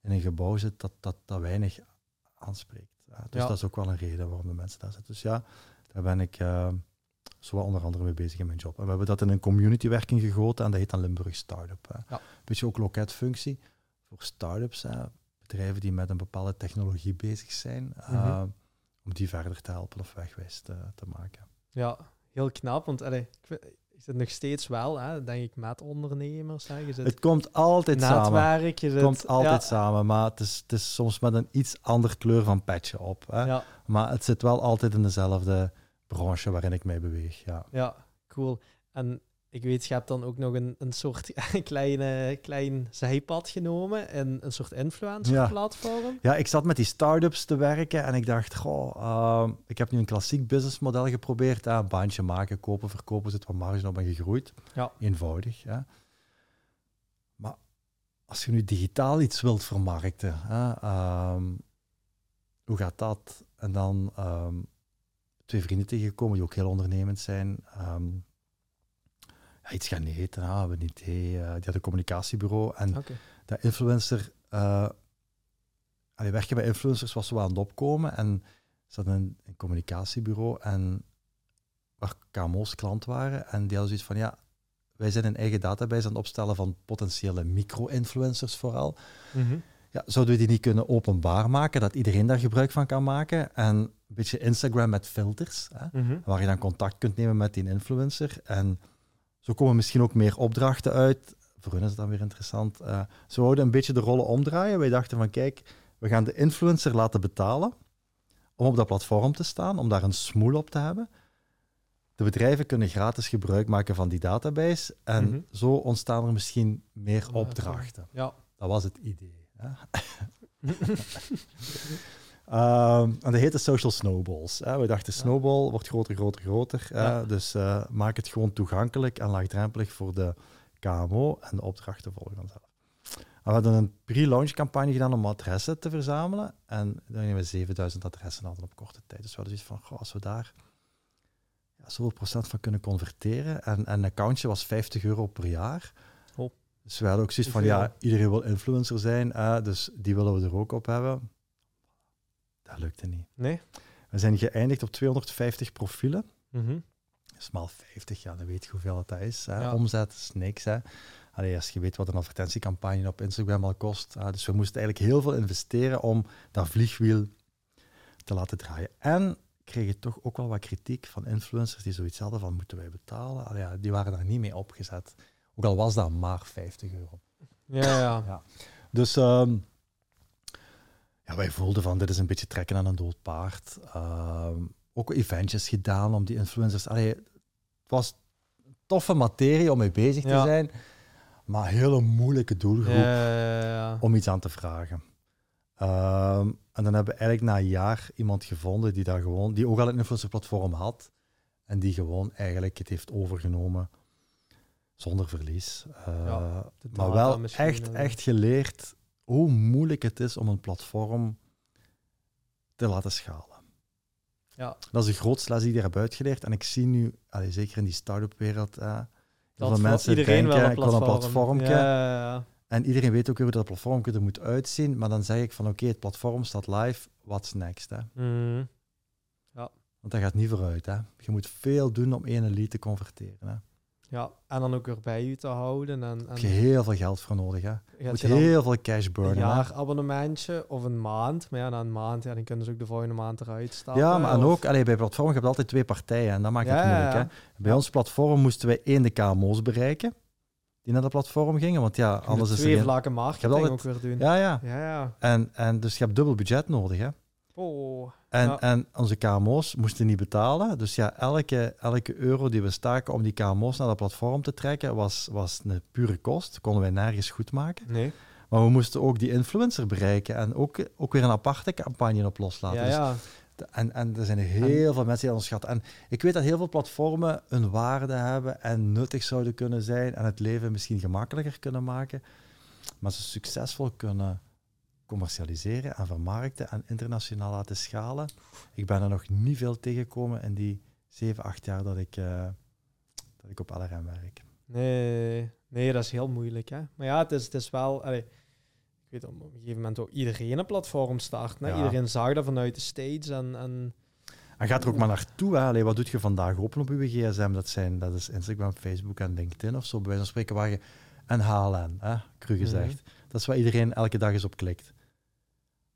in een gebouw zit dat, dat, dat weinig aanspreekt. Ja, dus dat is ook wel een reden waarom de mensen daar zitten. Dus ja, daar ben ik uh, zo onder andere mee bezig in mijn job. En we hebben dat in een communitywerking gegoten en dat heet dan Limburg Startup. Hè. Ja. Beetje ook loketfunctie voor startups, hè. bedrijven die met een bepaalde technologie bezig zijn. Mm -hmm om die verder te helpen of wegwijs te, te maken. Ja, heel knap, want allee, ik, is het nog steeds wel, hè, denk ik, met ondernemers. Hè. Je het komt altijd samen. Het komt altijd samen, maar het is, het is soms met een iets ander kleur van petje op. Hè. Ja. Maar het zit wel altijd in dezelfde branche waarin ik mij beweeg. Ja, ja cool. En ik weet, je hebt dan ook nog een, een soort kleine, klein zijpad genomen en een soort influencer-platform. Ja. ja. ik zat met die start-ups te werken en ik dacht, goh, uh, ik heb nu een klassiek businessmodel geprobeerd. Een baantje maken, kopen, verkopen, zit wat marge op en gegroeid. Ja. Eenvoudig. Ja. Maar als je nu digitaal iets wilt vermarkten, uh, hoe gaat dat? En dan um, twee vrienden tegenkomen die ook heel ondernemend zijn. Um, iets gaan eten, ah, een idee. Uh, die had een communicatiebureau. En dat influencer, uh, allee, werken bij influencers was zo aan het opkomen. En ze hadden een, een communicatiebureau. En waar KMO's klant waren. En die hadden zoiets van, ja, wij zijn een eigen database aan het opstellen van potentiële micro-influencers vooral. Mhm. ja, zouden we die niet kunnen openbaar maken, dat iedereen daar gebruik van kan maken? En een beetje Instagram met filters, hè, mhm. waar je dan contact kunt nemen met die influencer. En zo komen misschien ook meer opdrachten uit. Voor hun is het dan weer interessant. Uh, ze wouden een beetje de rollen omdraaien. Wij dachten van, kijk, we gaan de influencer laten betalen om op dat platform te staan, om daar een smoel op te hebben. De bedrijven kunnen gratis gebruik maken van die database en mhm. zo ontstaan er misschien meer opdrachten. Ja. Dat was het idee. um, en dat heette Social Snowballs. Hè. We dachten, Snowball wordt groter, groter, groter. Dus uh, maak het gewoon toegankelijk en laagdrempelig voor de KMO en de opdrachten volgen vanzelf. We hadden een pre-launch campagne gedaan om adressen te verzamelen. En dan hebben we 7000 adressen hadden op korte tijd. Dus we hadden zoiets van, goh, als we daar ja, zoveel procent van kunnen converteren. En, en een accountje was 50 euro per jaar. Oh. Dus we hadden ook zoiets van, ja, iedereen wil influencer zijn. Dus die willen we er ook op hebben. Dat lukte niet. Nee? We zijn geëindigd op 250 profielen. Mm -hmm. Smal 50, ja, dan weet je hoeveel dat is. Hè. Omzet is niks. Hè. Allee, als je weet wat een advertentiecampagne op Instagram al kost. Dus we moesten eigenlijk heel veel investeren om dat vliegwiel te laten draaien. En kregen toch ook wel wat kritiek van influencers die zoiets hadden van moeten wij betalen. Allee, ja, die waren daar niet mee opgezet. Ook al was dat maar 50 euro. Ja, ja. ja. Dus um, ja, wij voelden van dit is een beetje trekken aan een dood paard. Um, ook eventjes gedaan om die influencers. Allee, het was toffe materie om mee bezig te zijn maar een hele moeilijke doelgroep ja, om iets aan te vragen. Ehm, en dan hebben we eigenlijk na een jaar iemand gevonden die daar gewoon, die ook al een influencerplatform had en die gewoon eigenlijk het heeft overgenomen zonder verlies. Uh, maar wel echt, echt geleerd hoe moeilijk het is om een platform te laten schalen. Ja. Dat is de grootste les die ik daar heb uitgeleerd. En ik zie nu, zeker in die start-up wereld, uh, dat mensen iedereen denken, een platform. een platform. Ja, ja, ja. En iedereen weet ook hoe dat platform er moet uitzien. Maar dan zeg ik van oké, het platform staat live, what's next? Hè? Mm. Ja. Want dat gaat niet vooruit. Hè? Je moet veel doen om één lead te converteren. Hè? Ja, en dan ook weer bij je te houden. En, en... Heb je heel veel geld voor nodig. Hè? Je moet heel veel cash burnen. Een jaar abonnementje of een maand. Maar ja, na een maand, ja, dan kunnen ze ook de volgende maand eruit stappen. Ja, maar en ook, allee, bij platform heb je altijd twee partijen. En dat maakt het moeilijk. Hè? Bij ons platform moesten wij één de KMO's bereiken. Die naar dat platform gingen. Want ja, anders is twee vlakken marketing altijd... ook weer doen. Ja, ja. ja, ja. En, en dus je hebt dubbel budget nodig. Hè? Oh. En, en onze KMO's moesten niet betalen. Dus ja, elke, elke euro die we staken om die KMO's naar dat platform te trekken, was, was een pure kost. Konden wij nergens goed maken. Nee. Maar we moesten ook die influencer bereiken en ook, ook weer een aparte campagne op loslaten. Ja, dus ja. En, en er zijn heel veel mensen die ons schatten. En ik weet dat heel veel platformen een waarde hebben en nuttig zouden kunnen zijn en het leven misschien gemakkelijker kunnen maken. Maar ze succesvol kunnen commercialiseren en vermarkten en internationaal laten schalen. Ik ben er nog niet veel tegengekomen in die 7, 8 jaar dat ik, uh, dat ik op LRM werk. Nee, nee, dat is heel moeilijk. Hè? Maar ja, het is, het is wel... Allee, ik weet op een gegeven moment ook iedereen een platform start. Ja. Iedereen zag dat vanuit de States en... en en gaat er ook maar naartoe. Hè? Allee, wat doet je vandaag open op je gsm? Dat, zijn, dat is Instagram, Facebook en LinkedIn of zo. Bij wijze van spreken waar je... En HLN, hè? cru gezegd. Mhm. Dat is waar iedereen elke dag eens op klikt.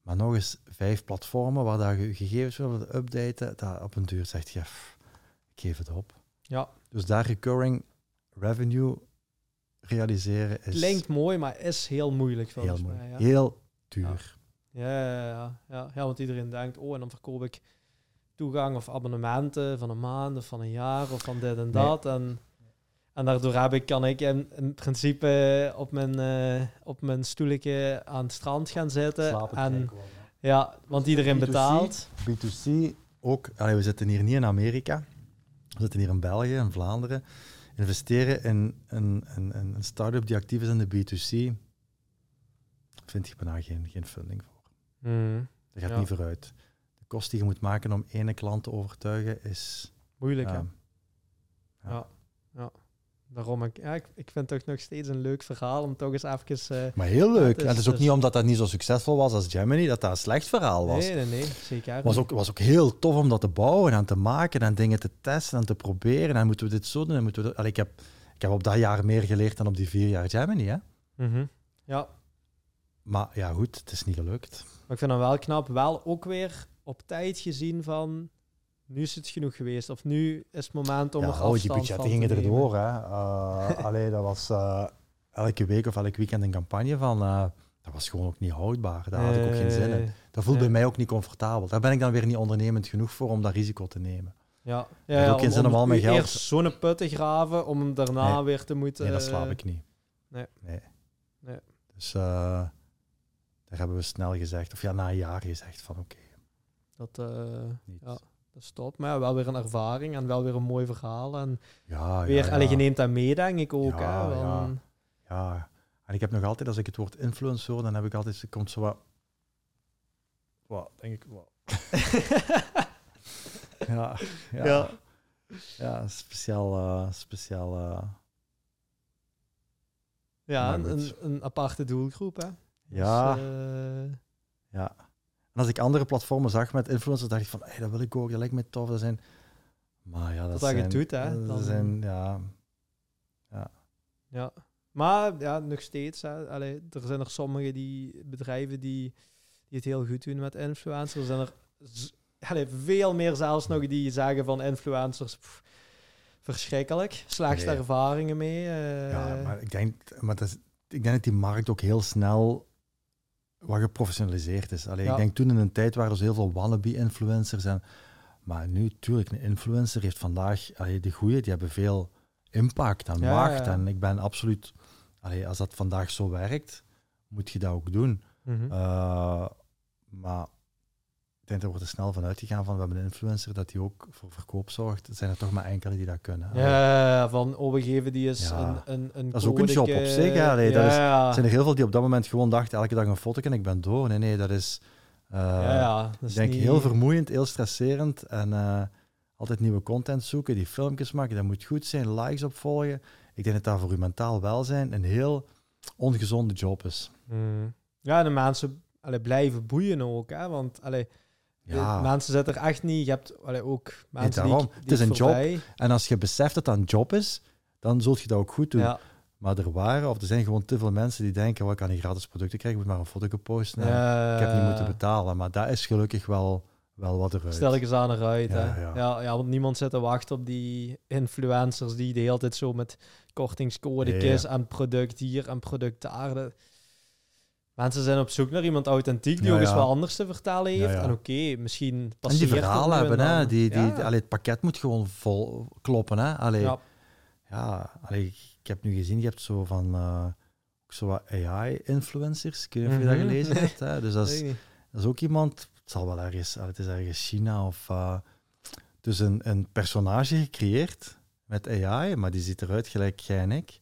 Maar nog eens vijf platformen waar daar je gegevens willen updaten, dat op een duur zegt je, ik geef het op. Ja. Dus daar recurring revenue realiseren is... Klinkt mooi, maar is heel moeilijk volgens heel mij. Ja. Heel duur. Ja. Ja, ja, ja, ja, want iedereen denkt, oh, en dan verkoop ik toegang of abonnementen van een maand of van een jaar of van dit en dat. En en daardoor heb ik, kan ik in, in principe op mijn, uh, op mijn stoeletje aan het strand gaan zitten. en, ja, want iedereen betaalt. B2C ook. Allee, we zitten hier niet in Amerika. We zitten hier in België, in Vlaanderen. Investeren in een, een, een start-up die actief is in de B2C, vind ik bijna geen, geen funding voor. Mm, dat gaat niet vooruit. De kost die je moet maken om ene klant te overtuigen is... Moeilijk, hè? Ja. ja. ja. Daarom, ik, ja, ik, ik vind het toch nog steeds een leuk verhaal om toch eens even... Uh, maar heel leuk. en het is ook niet omdat dat niet zo succesvol was als Gemini, dat dat een slecht verhaal was. Nee, nee, nee, zeker Het was ook, was ook heel tof om dat te bouwen en te maken en dingen te testen en te proberen. En moeten we dit zo doen en moeten we... Allee, ik, heb, ik heb op dat jaar meer geleerd dan op die vier jaar Gemini, hè. Mm Ja. Maar ja, goed, het is niet gelukt. Maar ik vind dan wel knap, wel ook weer op tijd gezien van nu is het genoeg geweest. Of nu is het moment om ja, er oh, die budgetten gingen erdoor. Hè. Uh, allee, dat was uh, elke week of elk weekend een campagne van... Uh, dat was gewoon ook niet houdbaar. Daar had ik ook geen zin in. Dat voelt bij mij ook niet comfortabel. Daar ben ik dan weer niet ondernemend genoeg voor om dat risico te nemen. Ja, ja, ja ook geen zin om, al mijn geld... Eerst zo'n put te graven om hem daarna weer te moeten... Nee, dat slaap ik niet. Nee. Nee. nee. Dus daar hebben we snel gezegd, of ja, na een jaar gezegd van oké. dat... ja dat Maar ja, wel weer een ervaring en wel weer een mooi verhaal. En ja, weer, ja, ja. je neemt dat mee, denk ik ook. Ja, hè, ja. ja, en ik heb nog altijd, als ik het woord influencer hoor, dan heb ik altijd, er komt zo wat... Wat, denk ik, wat... ja, ja. ja. Ja, speciaal... Uh, speciaal uh... Ja, een, een, aparte doelgroep, hè? Ja. Dus, uh... Ja. En als ik andere platformen zag met influencers, dacht ik van, hey, dat wil ik ook, dat lijkt me tof. Dat zijn... Maar ja, dat, dat zijn... je doet, hè. Dat zijn, ja... Ja. Ja. Maar ja, nog steeds, hè. Allee, er zijn er sommige die, bedrijven die, die het heel goed doen met influencers. Er zijn er allee, veel meer zelfs nog die zeggen van influencers... verschrikkelijk. Slechtste ervaringen mee. Uh... Ja, maar ik denk, maar dat is, ik denk dat die markt ook heel snel wat geprofessionaliseerd is. Allee, Ik denk toen in een tijd waren er heel veel wannabe-influencers. En, maar nu, natuurlijk, een influencer heeft vandaag, allee, de goeie, die hebben veel impact en macht. En ik ben absoluut, allee, als dat vandaag zo werkt, moet je dat ook doen. Mhm. Eh, maar ik denk dat wordt er snel van uitgegaan van we hebben een influencer dat die ook voor verkoop zorgt. Zijn er toch maar enkele die dat kunnen. Ja, van oh, we geven die eens een, een, een Dat is ook een job op zich. Ja. Dat is, er zijn er heel veel die op dat moment gewoon dachten elke dag een foto en ik ben door. Nee, nee, dat is, uh, ja, dat is denk niet... heel vermoeiend, heel stresserend en uh, altijd nieuwe content zoeken, die filmpjes maken, dat moet goed zijn, likes opvolgen. Ik denk dat dat voor uw mentaal welzijn een heel ongezonde job is. Mm. Ja, de mensen allee, blijven boeien ook, hè, want allee, ja. Mensen zitten er echt niet. Je hebt allee, ook mensen die, die, Het is een job. En als je beseft dat dat een job is, dan zult je dat ook goed doen. Ja. Maar er waren, of er zijn gewoon te veel mensen die denken, wat kan ik gratis producten krijgen, ik moet maar een foto posten. ik heb niet moeten betalen. Maar dat is gelukkig wel, wel wat eruit. Stel ik eens aan eruit. Ja, hè? Ja. Ja, want niemand zit te wachten op die influencers die de hele tijd zo met kortingscode nee, en product hier en product daar. Mensen zijn op zoek naar iemand authentiek die ook eens wat anders te vertellen heeft. En oké, misschien En die verhalen hebben, hè. Die, die, allee, het pakket moet gewoon vol kloppen, hè. Allee, ja, ja allee, ik heb nu gezien, je hebt zo van... Uh, zo wat AI-influencers. Ik weet niet of je dat mhm. gelezen hebt. Hè. Dus dat is, dat is ook iemand... Het zal wel ergens... Het is ergens China of... Uh, dus een, een personage gecreëerd met AI, maar die ziet eruit gelijk jij en ik.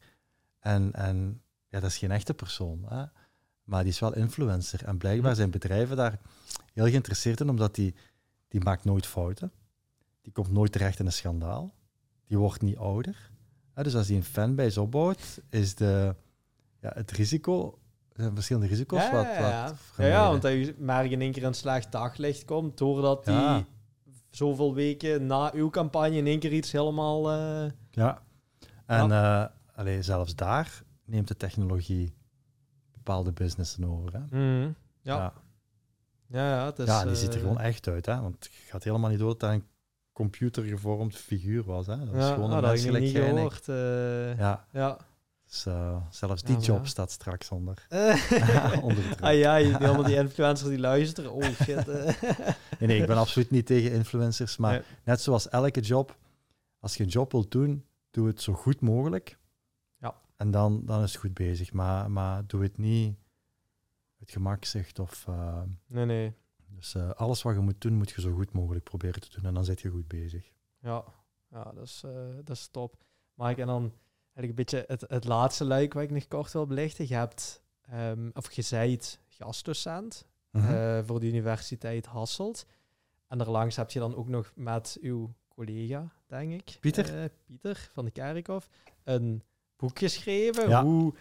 En, en ja, dat is geen echte persoon. Hè. Maar die is wel influencer. En blijkbaar zijn bedrijven daar heel geïnteresseerd in, omdat die, die maakt nooit fouten. Die komt nooit terecht in een schandaal. Die wordt niet ouder. dus als die een fanbase opbouwt, is de, ja, het risico er zijn verschillende risico's. Ja, wat, ja, wat ja. ja, want hij maar in één keer een slaag daglicht komt, doordat hij zoveel weken na uw campagne in één keer iets helemaal... Uh... Ja, en. Uh, zelfs daar neemt de technologie bepaalde businessen over. Hè? Mm, ja. ja. Ja, ja, het is, ja, die ziet er gewoon echt uit. Hè? Want het gaat helemaal niet door dat een computergevormd figuur was. Hè? Dat is gewoon een menselijk niet gehoord. Uh, ja. ja. Dus, uh, zelfs die job staat straks onder. onder ah ja, die, allemaal die influencers die luisteren. Oh shit. nee, nee, ik ben absoluut niet tegen influencers. Maar net zoals elke job, als je een job wilt doen, doe het zo goed mogelijk. En dan, dan is het goed bezig. Maar, maar doe het niet het gemak zegt of... Uh, nee, nee. Dus uh, alles wat je moet doen, moet je zo goed mogelijk proberen te doen. En dan zit je goed bezig. Ja, ja dat, is, uh, dat is top. Maar ik en dan eigenlijk een beetje het, het laatste luik wat ik nog kort wil belichten. Je hebt, um, of je zijt gastdocent -hmm. voor de Universiteit Hasselt. En daarlangs heb je dan ook nog met uw collega, denk ik. Pieter? Pieter van de Kerkhof. Een boek geschreven. Hoe,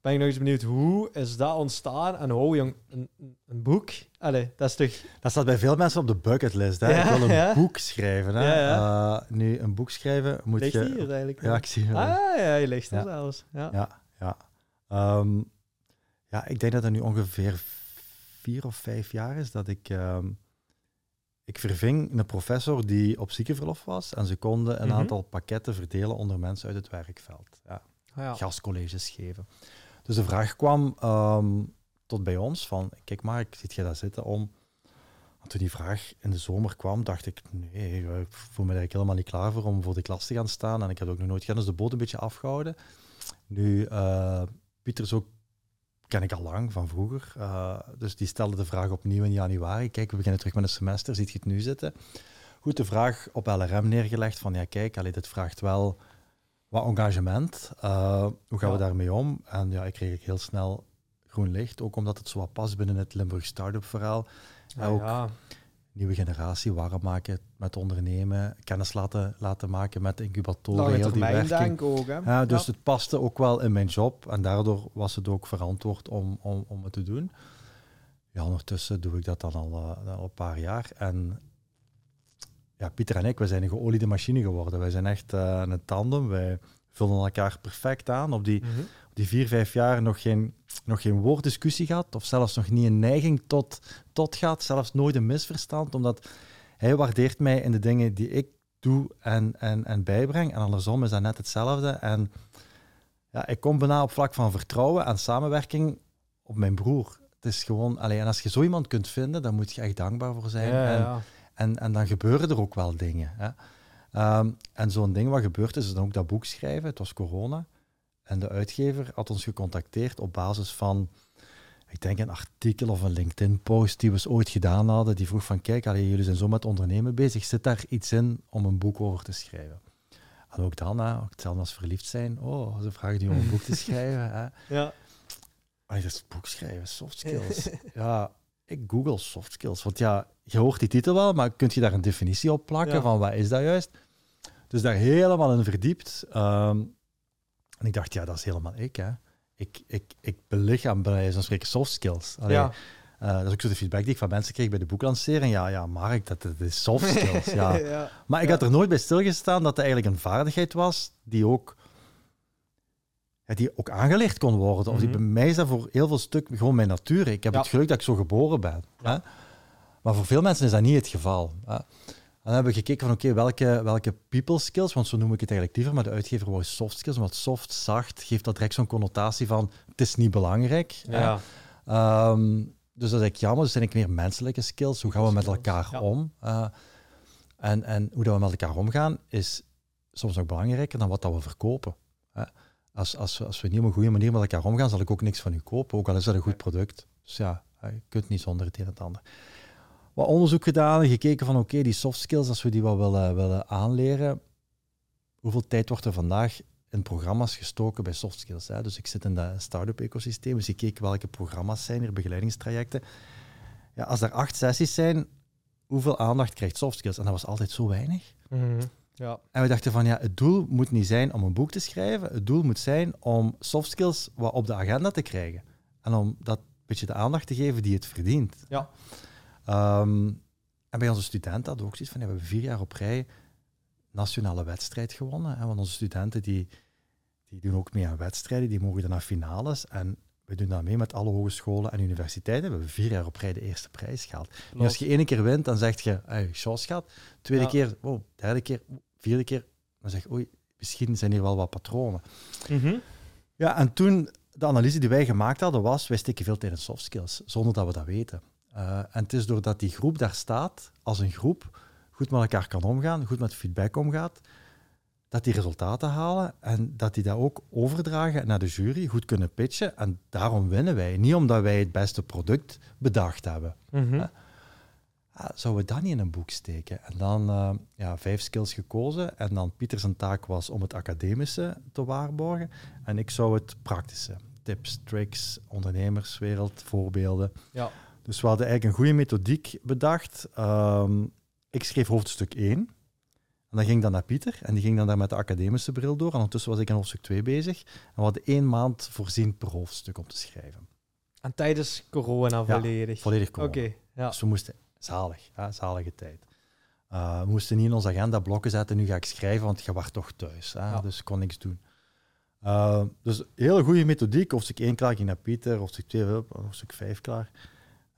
ben ik nog eens benieuwd, hoe is dat ontstaan? En oh jong, een, een boek? Allee, dat is toch... Dat staat bij veel mensen op de bucketlist. Hè? Ja, ik wil een boek schrijven. Hè? Uh, nu, een boek schrijven moet ligt je... hier eigenlijk? Ja, ik zie hem. Ah, ja, je ligt er zelfs. Ja, ja. ja. Um, ja, ik denk dat het nu ongeveer vier of vijf jaar is dat ik... Um, ik verving een professor die op ziekenverlof was en ze konden een mhm. aantal pakketten verdelen onder mensen uit het werkveld. Ja. Ja. Gastcolleges geven. Dus de vraag kwam um, tot bij ons van, kijk maar, ziet je daar zitten om... toen die vraag in de zomer kwam, dacht ik, nee, ik voel me eigenlijk helemaal niet klaar voor om voor de klas te gaan staan. En ik heb ook nog nooit gedaan, dus de boot een beetje afgehouden. Nu, uh, Pieter is ook ken ik al lang van vroeger. Uh, dus die stelde de vraag opnieuw in januari. Kijk, we beginnen terug met een semester. Ziet je het nu zitten? Goed, de vraag op LRM neergelegd van ja, kijk, allee, dit vraagt wel wat engagement. Uh, hoe gaan we daarmee om? En ja, ik kreeg heel snel groen licht, ook omdat het zo wat past binnen het Limburg Startup verhaal. Ja, ook nieuwe generatie warm maken met ondernemen, kennis laten, laten maken met incubatoren, heel die werking. Ook, hè? Ja, dus het paste ook wel in mijn job en daardoor was het ook verantwoord om, om, om het te doen. Ja, ondertussen doe ik dat dan al, uh, al een paar jaar. En ja, Pieter en ik, we zijn een geoliede machine geworden. Wij zijn echt uh, een tandem. Wij vullen elkaar perfect aan. Op die, mhm. op die vier, vijf jaar nog geen nog geen woorddiscussie gehad, of zelfs nog niet een neiging tot, tot gehad, zelfs nooit een misverstand, omdat hij waardeert mij in de dingen die ik doe en, en, en bijbreng. En andersom is dat net hetzelfde. En ja, ik kom bijna op vlak van vertrouwen en samenwerking op mijn broer. Het is gewoon, alleen, en als je zo iemand kunt vinden, dan moet je echt dankbaar voor zijn. en, En, en dan gebeuren er ook wel dingen. Hè. Um, en zo'n ding wat gebeurt is, dan ook dat boek schrijven. Het was corona. En de uitgever had ons gecontacteerd op basis van, ik denk een artikel of een LinkedIn-post die we ooit gedaan hadden. Die vroeg van, kijk, allee, jullie zijn zo met ondernemen bezig. Zit daar iets in om een boek over te schrijven? En ook dan, hè, hetzelfde als verliefd zijn. Oh, ze vragen die om een boek te schrijven. Hè. Ja. Allee, dat is boek schrijven, soft skills. ja, ik google soft skills. Want ja, je hoort die titel wel, maar kun je daar een definitie op plakken van wat is dat juist? Dus daar helemaal in verdiept. Ehm, en ik dacht, ja, dat is helemaal ik. Hè. Ik, ik, ik belichaam bij zo'n spreken soft skills. ja. Uh, dat is ook zo de feedback die ik van mensen kreeg bij de boeklancering. Ja, ja, Mark, dat, dat is soft skills. ja. ja. Maar ik had er nooit bij stilgestaan dat het eigenlijk een vaardigheid was die ook, ja, die ook aangeleerd kon worden. Of die mhm. bij mij is dat voor heel veel stuk gewoon mijn natuur. Ik heb het geluk dat ik zo geboren ben. Hè? Maar voor veel mensen is dat niet het geval. Hè? dan hebben we gekeken van oké, welke, welke people skills, want zo noem ik het eigenlijk liever, maar de uitgever wou soft skills, want soft, zacht, geeft dat direct zo'n connotatie van het is niet belangrijk. Ja. Um, dus dat is ik jammer. Dus zijn ik meer menselijke skills. Hoe gaan we met elkaar om? Uh, en, en hoe dat we met elkaar omgaan is soms ook belangrijker dan wat dat we verkopen. Als, als, als we niet op een goede manier met elkaar omgaan, zal ik ook niks van u kopen, ook al is dat een goed product. Dus ja, je kunt niet zonder het een en het ander wat onderzoek gedaan en gekeken van oké, die soft skills, als we die wel willen, willen aanleren, hoeveel tijd wordt er vandaag in programma's gestoken bij soft skills? Hè? Dus ik zit in dat start-up ecosysteem, dus ik keek welke programma's zijn er, begeleidingstrajecten. Ja, als er acht sessies zijn, hoeveel aandacht krijgt soft skills? En dat was altijd zo weinig. Mhm. Ja. En we dachten van ja, het doel moet niet zijn om een boek te schrijven. Het doel moet zijn om soft skills wat op de agenda te krijgen. En om dat beetje de aandacht te geven die het verdient. Ja. Ehm, en bij onze studenten hadden we ook zoiets van, ja, we hebben vier jaar op rij nationale wedstrijd gewonnen. Hè, want onze studenten die, die doen ook mee aan wedstrijden, die mogen dan naar finales. En we doen dat mee met alle hogescholen en universiteiten. We hebben vier jaar op rij de eerste prijs gehaald. Als je één keer wint, dan zeg je, hey, chance gehad. Tweede keer, oh, derde keer, vierde keer, dan zeg je, oei, misschien zijn hier wel wat patronen. Mhm. Ja, en toen, de analyse die wij gemaakt hadden, was, wij steken veel tijd in soft skills, zonder dat we dat weten. Uh, en het is doordat die groep daar staat, als een groep, goed met elkaar kan omgaan, goed met feedback omgaat, dat die resultaten halen en dat die dat ook overdragen naar de jury, goed kunnen pitchen. En daarom winnen wij. Niet omdat wij het beste product bedacht hebben. Mm -hmm. zouden we dat niet in een boek steken? En dan uh, ja, vijf skills gekozen. En dan Pieter zijn taak was om het academische te waarborgen. En ik zou het praktische. Tips, tricks, ondernemerswereld, voorbeelden. Ja. Dus we hadden eigenlijk een goede methodiek bedacht. Ehm, ik schreef hoofdstuk 1. En dan ging ik dan naar Pieter en die ging dan daar met de academische bril door. En ondertussen was ik in hoofdstuk 2 bezig. En we hadden één maand voorzien per hoofdstuk om te schrijven. En tijdens corona volledig? Ja, volledig corona. Oké. ja. Dus we moesten, zalig, ja, zalige tijd. Uh, we moesten niet in onze agenda blokken zetten, nu ga ik schrijven, want je was toch thuis. Hè? Dus ik kon niks doen. Uh, dus hele goede methodiek. Hoofdstuk 1 klaar, ging naar Pieter. Hoofdstuk 2, hoofdstuk 5 klaar.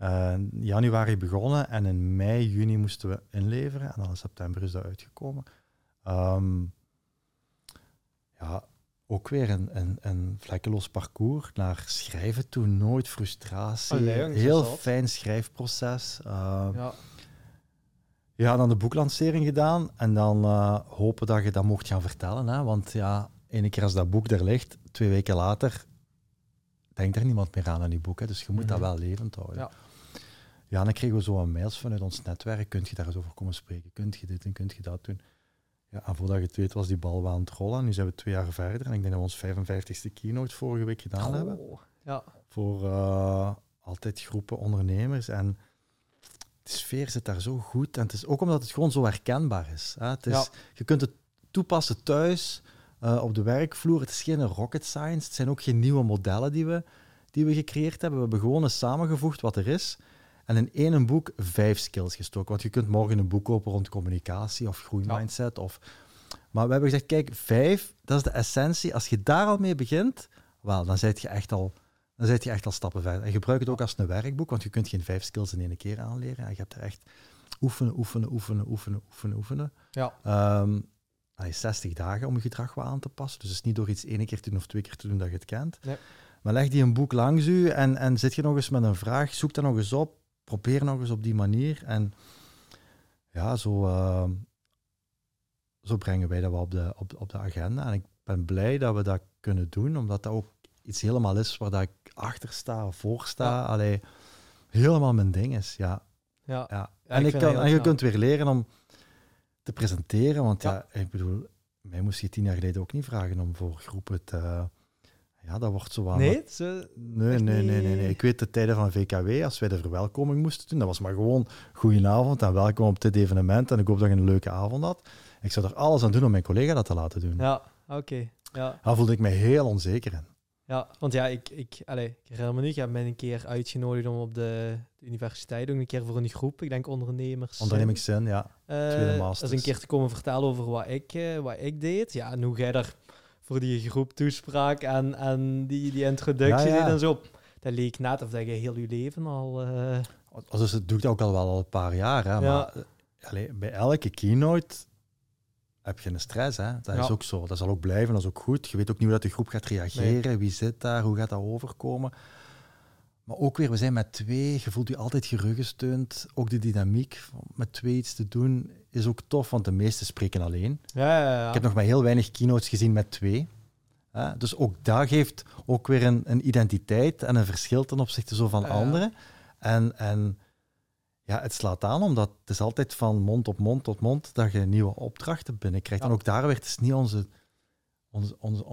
Uh, januari begonnen en in mei, juni moesten we inleveren. En dan in september is dat uitgekomen. Um, ja, ook weer een, een, een vlekkeloos parcours naar schrijven toe. Nooit frustratie. Heel fijn schrijfproces. Uh, ja. ja, dan de boeklancering gedaan. En dan uh, hopen dat je dat mocht gaan vertellen. Hè? Want ja, ene keer als dat boek er ligt, twee weken later, denkt er niemand meer aan aan die boek. Hè? Dus je moet dat mhm. wel levend houden. Ja. Ja, dan kregen we zo een mails vanuit ons netwerk. Kunt je daar eens over komen spreken? Kunt je dit en kunt je dat doen? Ja, en voordat je het weet was die bal wel aan het rollen. Nu zijn we twee jaar verder. En ik denk dat we ons 55ste keynote vorige week gedaan hebben. Ja. Voor uh, altijd groepen ondernemers. En de sfeer zit daar zo goed. En het is ook omdat het gewoon zo herkenbaar is. Hè? Het is Je kunt het toepassen thuis, uh, op de werkvloer. Het is geen rocket science. Het zijn ook geen nieuwe modellen die we, die we gecreëerd hebben. We hebben gewoon eens samengevoegd wat er is. En in één boek vijf skills gestoken. Want je kunt morgen een boek kopen rond communicatie of groeimindset. Ja. Of... Maar we hebben gezegd, kijk, vijf, dat is de essentie. Als je daar al mee begint, wel, dan zit je echt al... Dan zit je echt al stappen verder. En gebruik het ook als een werkboek, want je kunt geen vijf skills in één keer aanleren. En je hebt er echt oefenen, oefenen, oefenen, oefenen, oefenen, oefenen. Ja. Um, je 60 dagen om je gedrag wel aan te passen. Dus het is niet door iets één keer te doen of twee keer te doen dat je het kent. Nee. Maar leg die een boek langs u en, en zit je nog eens met een vraag, zoek dat nog eens op probeer nog eens op die manier. En ja, zo, uh, zo brengen wij dat wel op de, op, op de agenda. En ik ben blij dat we dat kunnen doen, omdat dat ook iets helemaal is waar dat ik achter sta of voor sta. Ja. Allee, helemaal mijn ding is, ja. Ja. ja. En, ik kan, en je kunt weer leren om te presenteren, want ja. ik bedoel, mij moest je tien jaar geleden ook niet vragen om voor groepen te ja, dat wordt zo aan. Nee, nee, nee, nee, nee, nee, Ik weet de tijden van VKW, als wij de verwelkoming moesten doen, dat was maar gewoon goedenavond en welkom op dit evenement en ik hoop dat je een leuke avond had. Ik zou er alles aan doen om mijn collega dat te laten doen. Ja, oké. Ja. Daar voelde ik me heel onzeker in. Ja, want ja, ik, ik, allez, ik herinner me nu, ik heb een keer uitgenodigd om op de, de universiteit ook een keer voor een groep, ik denk ondernemers. Ondernemingszin, ja. Uh, Tweede master. Dus een keer te komen vertellen over wat ik, uh, wat ik deed. Ja, en hoe jij daar voor die groep toespraak en, en die, die introductie en zo. Dat leek net of dat je heel je leven al... Uh... Dus het doet ook al wel al een paar jaar, hè, maar allez, bij elke keynote heb je een stress. Hè? Dat is ook zo. Dat zal ook blijven, dat is ook goed. Je weet ook niet hoe dat de groep gaat reageren, wie zit daar, hoe gaat dat overkomen. Maar ook weer, we zijn met twee, je voelt je altijd geruggesteund. Ook de dynamiek met twee iets te doen is ook tof, want de meesten spreken alleen. Ja, ja, ja. Ik heb nog maar heel weinig keynotes gezien met twee. Dus ook dat geeft ook weer een, een, identiteit en een verschil ten opzichte zo van anderen. En, en ja, het slaat aan, omdat het is altijd van mond op mond tot mond dat je nieuwe opdrachten binnenkrijgt. En ook daar werd het niet onze onze, onze,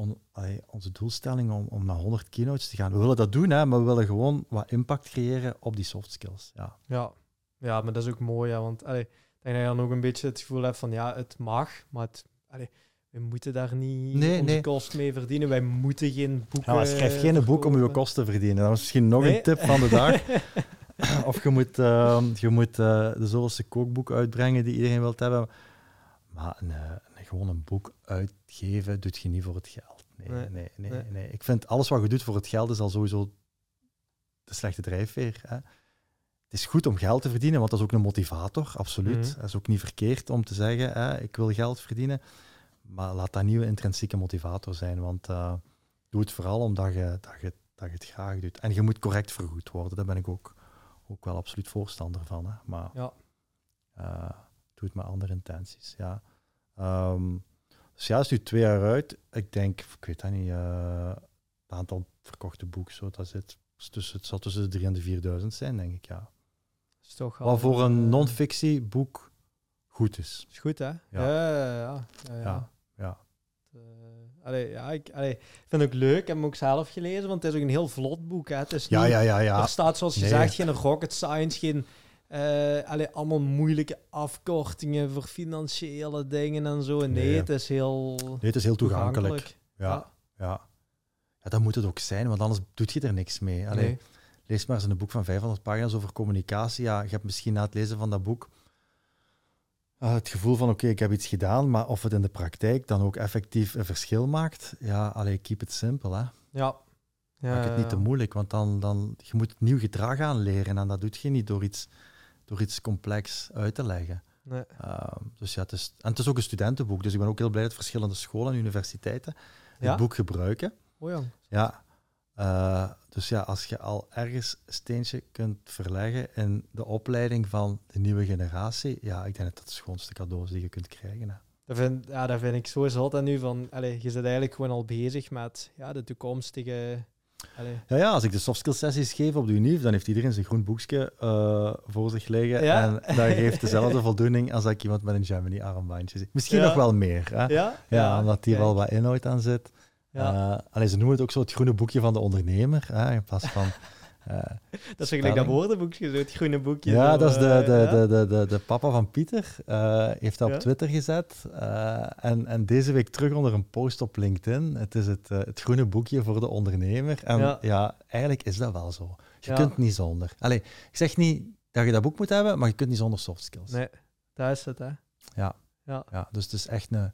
onze doelstelling om, om naar 100 keynotes te gaan. We willen dat doen, hè, maar we willen gewoon wat impact creëren op die soft skills. Ja, ja. ja maar dat is ook mooi, ja, want allee, ik denk dat je dan ook een beetje het gevoel hebt van ja, het mag, maar het, allee, we moeten daar niet nee, onze kosten mee verdienen. Wij moeten geen boeken. Ja, schrijf geen boek om je kosten te verdienen. Dat is misschien nog een tip van de dag. of je moet, uh, je moet uh, de zoveelste kookboek uitbrengen die iedereen wilt hebben. Maar een, gewoon een boek uitgeven doet je niet voor het geld. Nee, nee, nee, nee, Ik vind alles wat je doet voor het geld is al sowieso de slechte drijfveer. Hè. Het is goed om geld te verdienen, want dat is ook een motivator, absoluut. Mm Dat is ook niet verkeerd om te zeggen, hè, ik wil geld verdienen. Maar laat dat niet een intrinsieke motivator zijn, want uh, doe het vooral omdat je, dat je, dat je het graag doet. En je moet correct vergoed worden, daar ben ik ook, ook wel absoluut voorstander van. Hè. Maar ja. Uh, doe het met andere intenties, ja. Um, dus ja, is nu twee jaar uit. Ik denk, ik weet dat niet, uh, het aantal verkochte boeken, zo, dat zit tussen, het zal tussen de 3 en de 4000 zijn, denk ik, ja. Is toch Wat voor een uh, non-fictie boek goed is. Is goed, hè? Ja, ja, ja. ja, ja. ja. Uh, allee, ja, ik allee, vind het ook leuk. Ik heb hem ook zelf gelezen, want het is ook een heel vlot boek. Hè. Het is ja, ja, ja, ja. Er staat, zoals je zegt, geen rocket science, geen uh, allee, allemaal moeilijke afkortingen voor financiële dingen en zo. Nee, het is heel... Nee, het is heel toegankelijk. Ja, ja. ja. ja. dat moet het ook zijn, want anders doet je er niks mee. Allee, Lees maar eens een boek van 500 pagina's over communicatie. Ja, je hebt misschien na het lezen van dat boek uh, het gevoel van oké, ik heb iets gedaan, maar of het in de praktijk dan ook effectief een verschil maakt, ja, allee, keep it simple. Hè. Ja, ja, Maak het niet te moeilijk, want dan, dan je moet nieuw gedrag aanleren en dat doet je niet door iets, door iets complex uit te leggen. Nee. Ehm, dus ja, het is, en het is ook een studentenboek, dus ik ben ook heel blij dat verschillende scholen en universiteiten het boek gebruiken. Oh ja. Ja, uh, dus ja, als je al ergens een steentje kunt verleggen in de opleiding van de nieuwe generatie, ja, ik denk dat dat de schoonste cadeaus die je kunt krijgen. Hè. Dat vind, ja, dat vind ik zo zot aan nu. Van, allez, je zit eigenlijk gewoon al bezig met ja, de toekomstige ja, ja, als ik de soft skills sessies geef op de UNIF, dan heeft iedereen zijn groen boekje uh, voor zich liggen. En dat geeft dezelfde voldoening als dat ik iemand met een Gemini armbandje zie. Misschien nog wel meer. Hè? Ja? ja, omdat hier wel wat inhoud aan zit. Ja. Uh, alleen, ze noemen het ook zo het groene boekje van de ondernemer. Hè, in plaats van dat is eigenlijk dat woordenboekje, zo het groene boekje. Ja, dat is de, de, de, de, de, de, papa van Pieter. Uh, heeft dat op Twitter gezet. Uh, en, en deze week terug onder een post op LinkedIn. Het is het, het groene boekje voor de ondernemer. En ja, eigenlijk is dat wel zo. Je kunt niet zonder. Allee, ik zeg niet dat je dat boek moet hebben, maar je kunt niet zonder soft skills. Nee, dat is het, hè. Ja. Ja. ja dus het is echt een,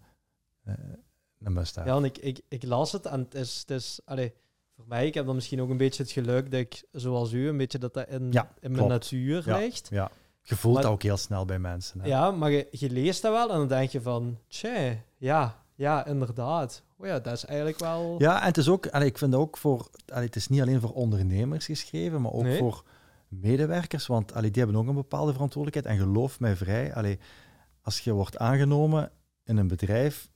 een must-have. Ja, en ik, ik, ik las het en het is... Het is allee, voor mij, ik heb dan misschien ook een beetje het geluk dat ik, zoals u, een beetje dat dat in, in mijn natuur ligt. Ja, je voelt dat ook heel snel bij mensen. Hè? Ja, maar je, je, leest dat wel en dan denk je van, tje, ja, ja, inderdaad. Oh ja, dat is eigenlijk wel... Ja, en het is ook, allee, ik vind ook voor, allee, het is niet alleen voor ondernemers geschreven, maar ook voor medewerkers, want allee, die hebben ook een bepaalde verantwoordelijkheid. En geloof mij vrij, allee, als je wordt aangenomen in een bedrijf,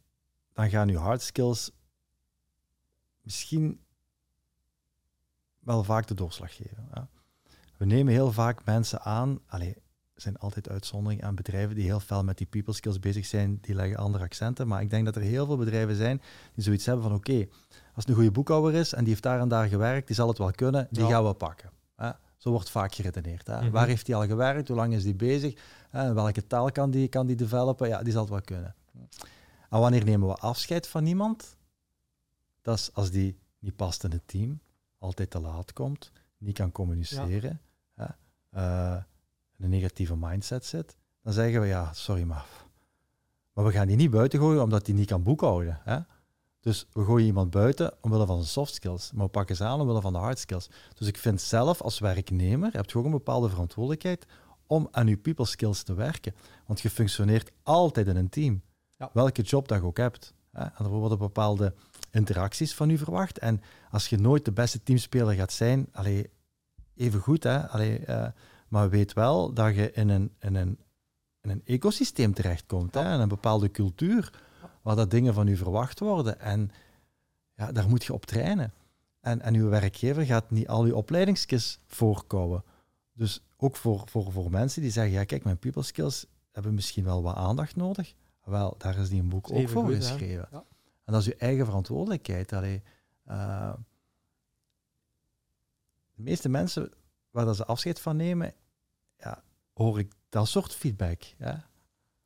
dan gaan je hard skills misschien wel vaak de doorslag geven. Ja. We nemen heel vaak mensen aan, allee, er zijn altijd uitzonderingen aan bedrijven die heel fel met die people skills bezig zijn, die leggen andere accenten, maar ik denk dat er heel veel bedrijven zijn die zoiets hebben van oké, als het een goede boekhouder is en die heeft daar en daar gewerkt, die zal het wel kunnen, die gaan we pakken. Zo wordt vaak geredeneerd. Hè. Mhm. Waar heeft hij al gewerkt? Hoe lang is hij bezig? welke taal kan die, kan die developen? Ja, die zal het wel kunnen. En wanneer nemen we afscheid van iemand? Dat is als die niet past in het team, altijd te laat komt, niet kan communiceren, ja. uh, een negatieve mindset zit, dan zeggen we ja, sorry maar. Maar we gaan die niet buiten gooien omdat die niet kan boekhouden. Hè? Dus we gooien iemand buiten omwille van zijn soft skills, maar we pakken ze aan omwille van de hard skills. Dus ik vind zelf als werknemer, heb je ook een bepaalde verantwoordelijkheid om aan je people skills te werken. Want je functioneert altijd in een team. Ja. Welke job dat je ook hebt. Hè? En er worden bepaalde interacties van u verwacht. En als je nooit de beste teamspeler gaat zijn, allee, even goed, hè? Allee, uh, maar weet wel dat je in een, in een, in een ecosysteem terechtkomt, hè? in een bepaalde cultuur, waar dat dingen van u verwacht worden. En ja, daar moet je op trainen. En, en uw werkgever gaat niet al uw opleidingskits voorkouwen. Dus ook voor, voor, voor mensen die zeggen, ja kijk, mijn people skills hebben misschien wel wat aandacht nodig. Wel, daar is die een boek ook voor geschreven. Ja. En dat is je eigen verantwoordelijkheid. Allee, uh, de meeste mensen waar dat ze afscheid van nemen, ja, hoor ik dat soort feedback. Ja?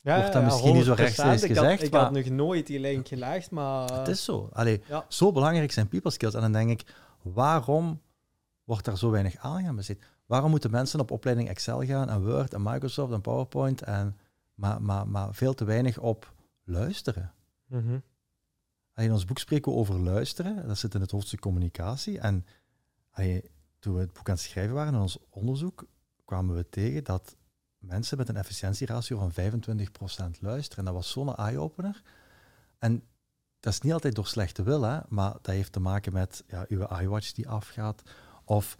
Ja, Wordt dat misschien niet zo rechtstreeks gezegd. ik had nog nooit die link gelegd, maar... Het is zo. Allee, Zo belangrijk zijn people skills. En dan denk ik, waarom wordt daar zo weinig aan gaan bezit? Waarom moeten mensen op opleiding Excel gaan en Word en Microsoft en PowerPoint, en, maar, maar, maar veel te weinig op luisteren? Mm in ons boek spreken we over luisteren. Dat zit in het hoofdstuk communicatie. En toen we het boek aan het schrijven waren in ons onderzoek, kwamen we tegen dat mensen met een efficiëntieratio van 25% luisteren. En dat was zo'n eye-opener. En dat is niet altijd door slechte wil, hè, maar dat heeft te maken met ja, uw iWatch die afgaat. Of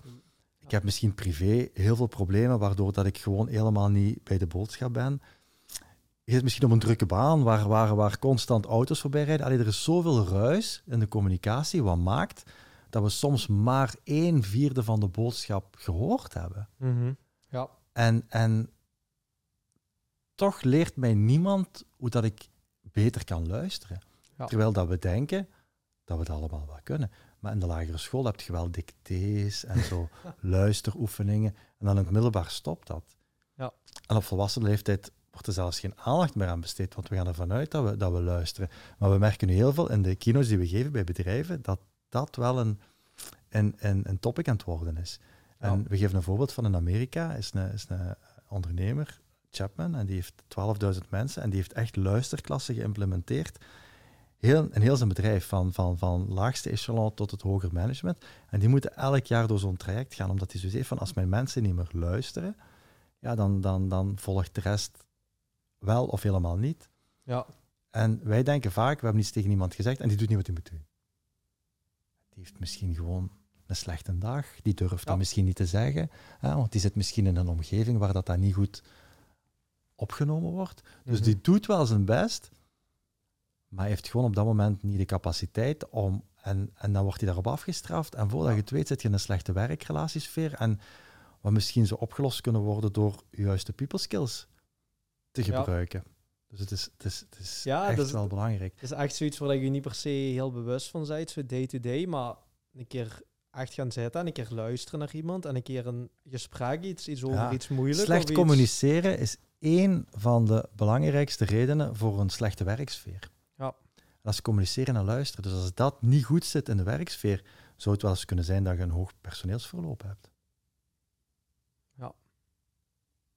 ik heb misschien privé heel veel problemen, waardoor dat ik gewoon helemaal niet bij de boodschap ben je zit misschien op een drukke baan waar, waar, waar constant auto's voorbij rijden. Allee, er is zoveel ruis in de communicatie, wat maakt dat we soms maar een vierde van de boodschap gehoord hebben. Mhm. ja. en, en toch leert mij niemand hoe dat ik beter kan luisteren. Terwijl dat we denken dat we het allemaal wel kunnen. Maar in de lagere school heb je wel dictées en zo luisteroefeningen. En dan in het middelbaar stopt dat. Ja. En op volwassen leeftijd wordt er zelfs geen aandacht meer aan besteed, want we gaan ervan uit dat we, dat we luisteren. Maar we merken nu heel veel in de kino's die we geven bij bedrijven, dat dat wel een, een, een, een topic aan het worden is. En we geven een voorbeeld van in Amerika, is een, is een ondernemer, Chapman, en die heeft 12.000 mensen en die heeft echt luisterklassen geïmplementeerd. Heel, een heel zijn bedrijf, van, van, van laagste echelon tot het hoger management. En die moeten elk jaar door zo'n traject gaan, omdat hij zo zegt van als mijn mensen niet meer luisteren, ja, dan, dan, dan volgt de rest wel of helemaal niet. Ja. En wij denken vaak, we hebben iets tegen iemand gezegd en die doet niet wat hij moet doen. Die heeft misschien gewoon een slechte dag, die durft dat misschien niet te zeggen, hè, want die zit misschien in een omgeving waar dat, dat niet goed opgenomen wordt. Dus mhm. die doet wel zijn best, maar heeft gewoon op dat moment niet de capaciteit om. En, en dan wordt hij daarop afgestraft. En voordat je het weet, zit je in een slechte werkrelatiesfeer. En wat misschien zo opgelost kunnen worden door juist de people skills te gebruiken. Dus het is, het is, het is echt is, wel belangrijk. Het is echt zoiets waar je niet per se heel bewust van bent, zo day-to-day, maar een keer echt gaan zitten en een keer luisteren naar iemand en een keer een gesprek, iets, iets over iets moeilijks. Slecht communiceren is één van de belangrijkste redenen voor een slechte werksfeer. Ja. Dat is communiceren en luisteren. Dus als dat niet goed zit in de werksfeer, zou het wel eens kunnen zijn dat je een hoog personeelsverloop hebt. Ja.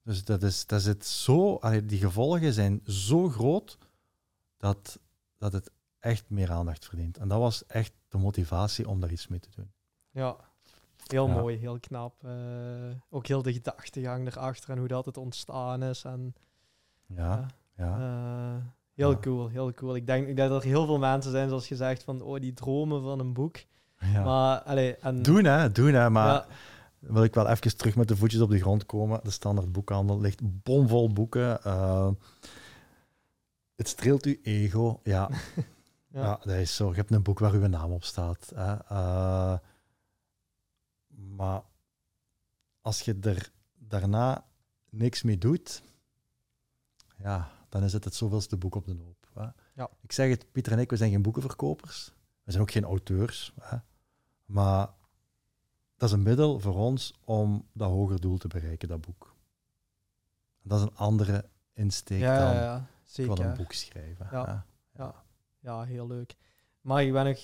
Dus dat is, dat is het zo, die gevolgen zijn zo groot dat, dat het echt meer aandacht verdient. En dat was echt de motivatie om daar iets mee te doen. Ja, heel mooi, heel knap. Uh, ook heel de gedachtegang erachter en hoe dat het ontstaan is. En, ja, ja. Uh, heel cool, heel cool. Ik denk, ik denk dat er heel veel mensen zijn, zoals gezegd, van oh, die dromen van een boek. Ja. Maar, allee, en, doen hè, doen hè, maar wil ik wel even terug met de voetjes op de grond komen. De standaard boekhandel ligt bomvol boeken. Uh, het streelt uw ego, ja. ja. ja. dat is zo. Je hebt een boek waar uw naam op staat. Hè. Uh, maar als je er daarna niks mee doet, ja, dan is het het zoveelste boek op de hoop. Hè. Ja. Ik zeg het, Pieter en ik, we zijn geen boekenverkopers. We zijn ook geen auteurs. Hè. Maar dat is een middel voor ons om dat hoger doel te bereiken, dat boek. Dat is een andere insteek dan ja, van een boek schrijven. Ja, ja. Ja. heel leuk. Maar ik ben nog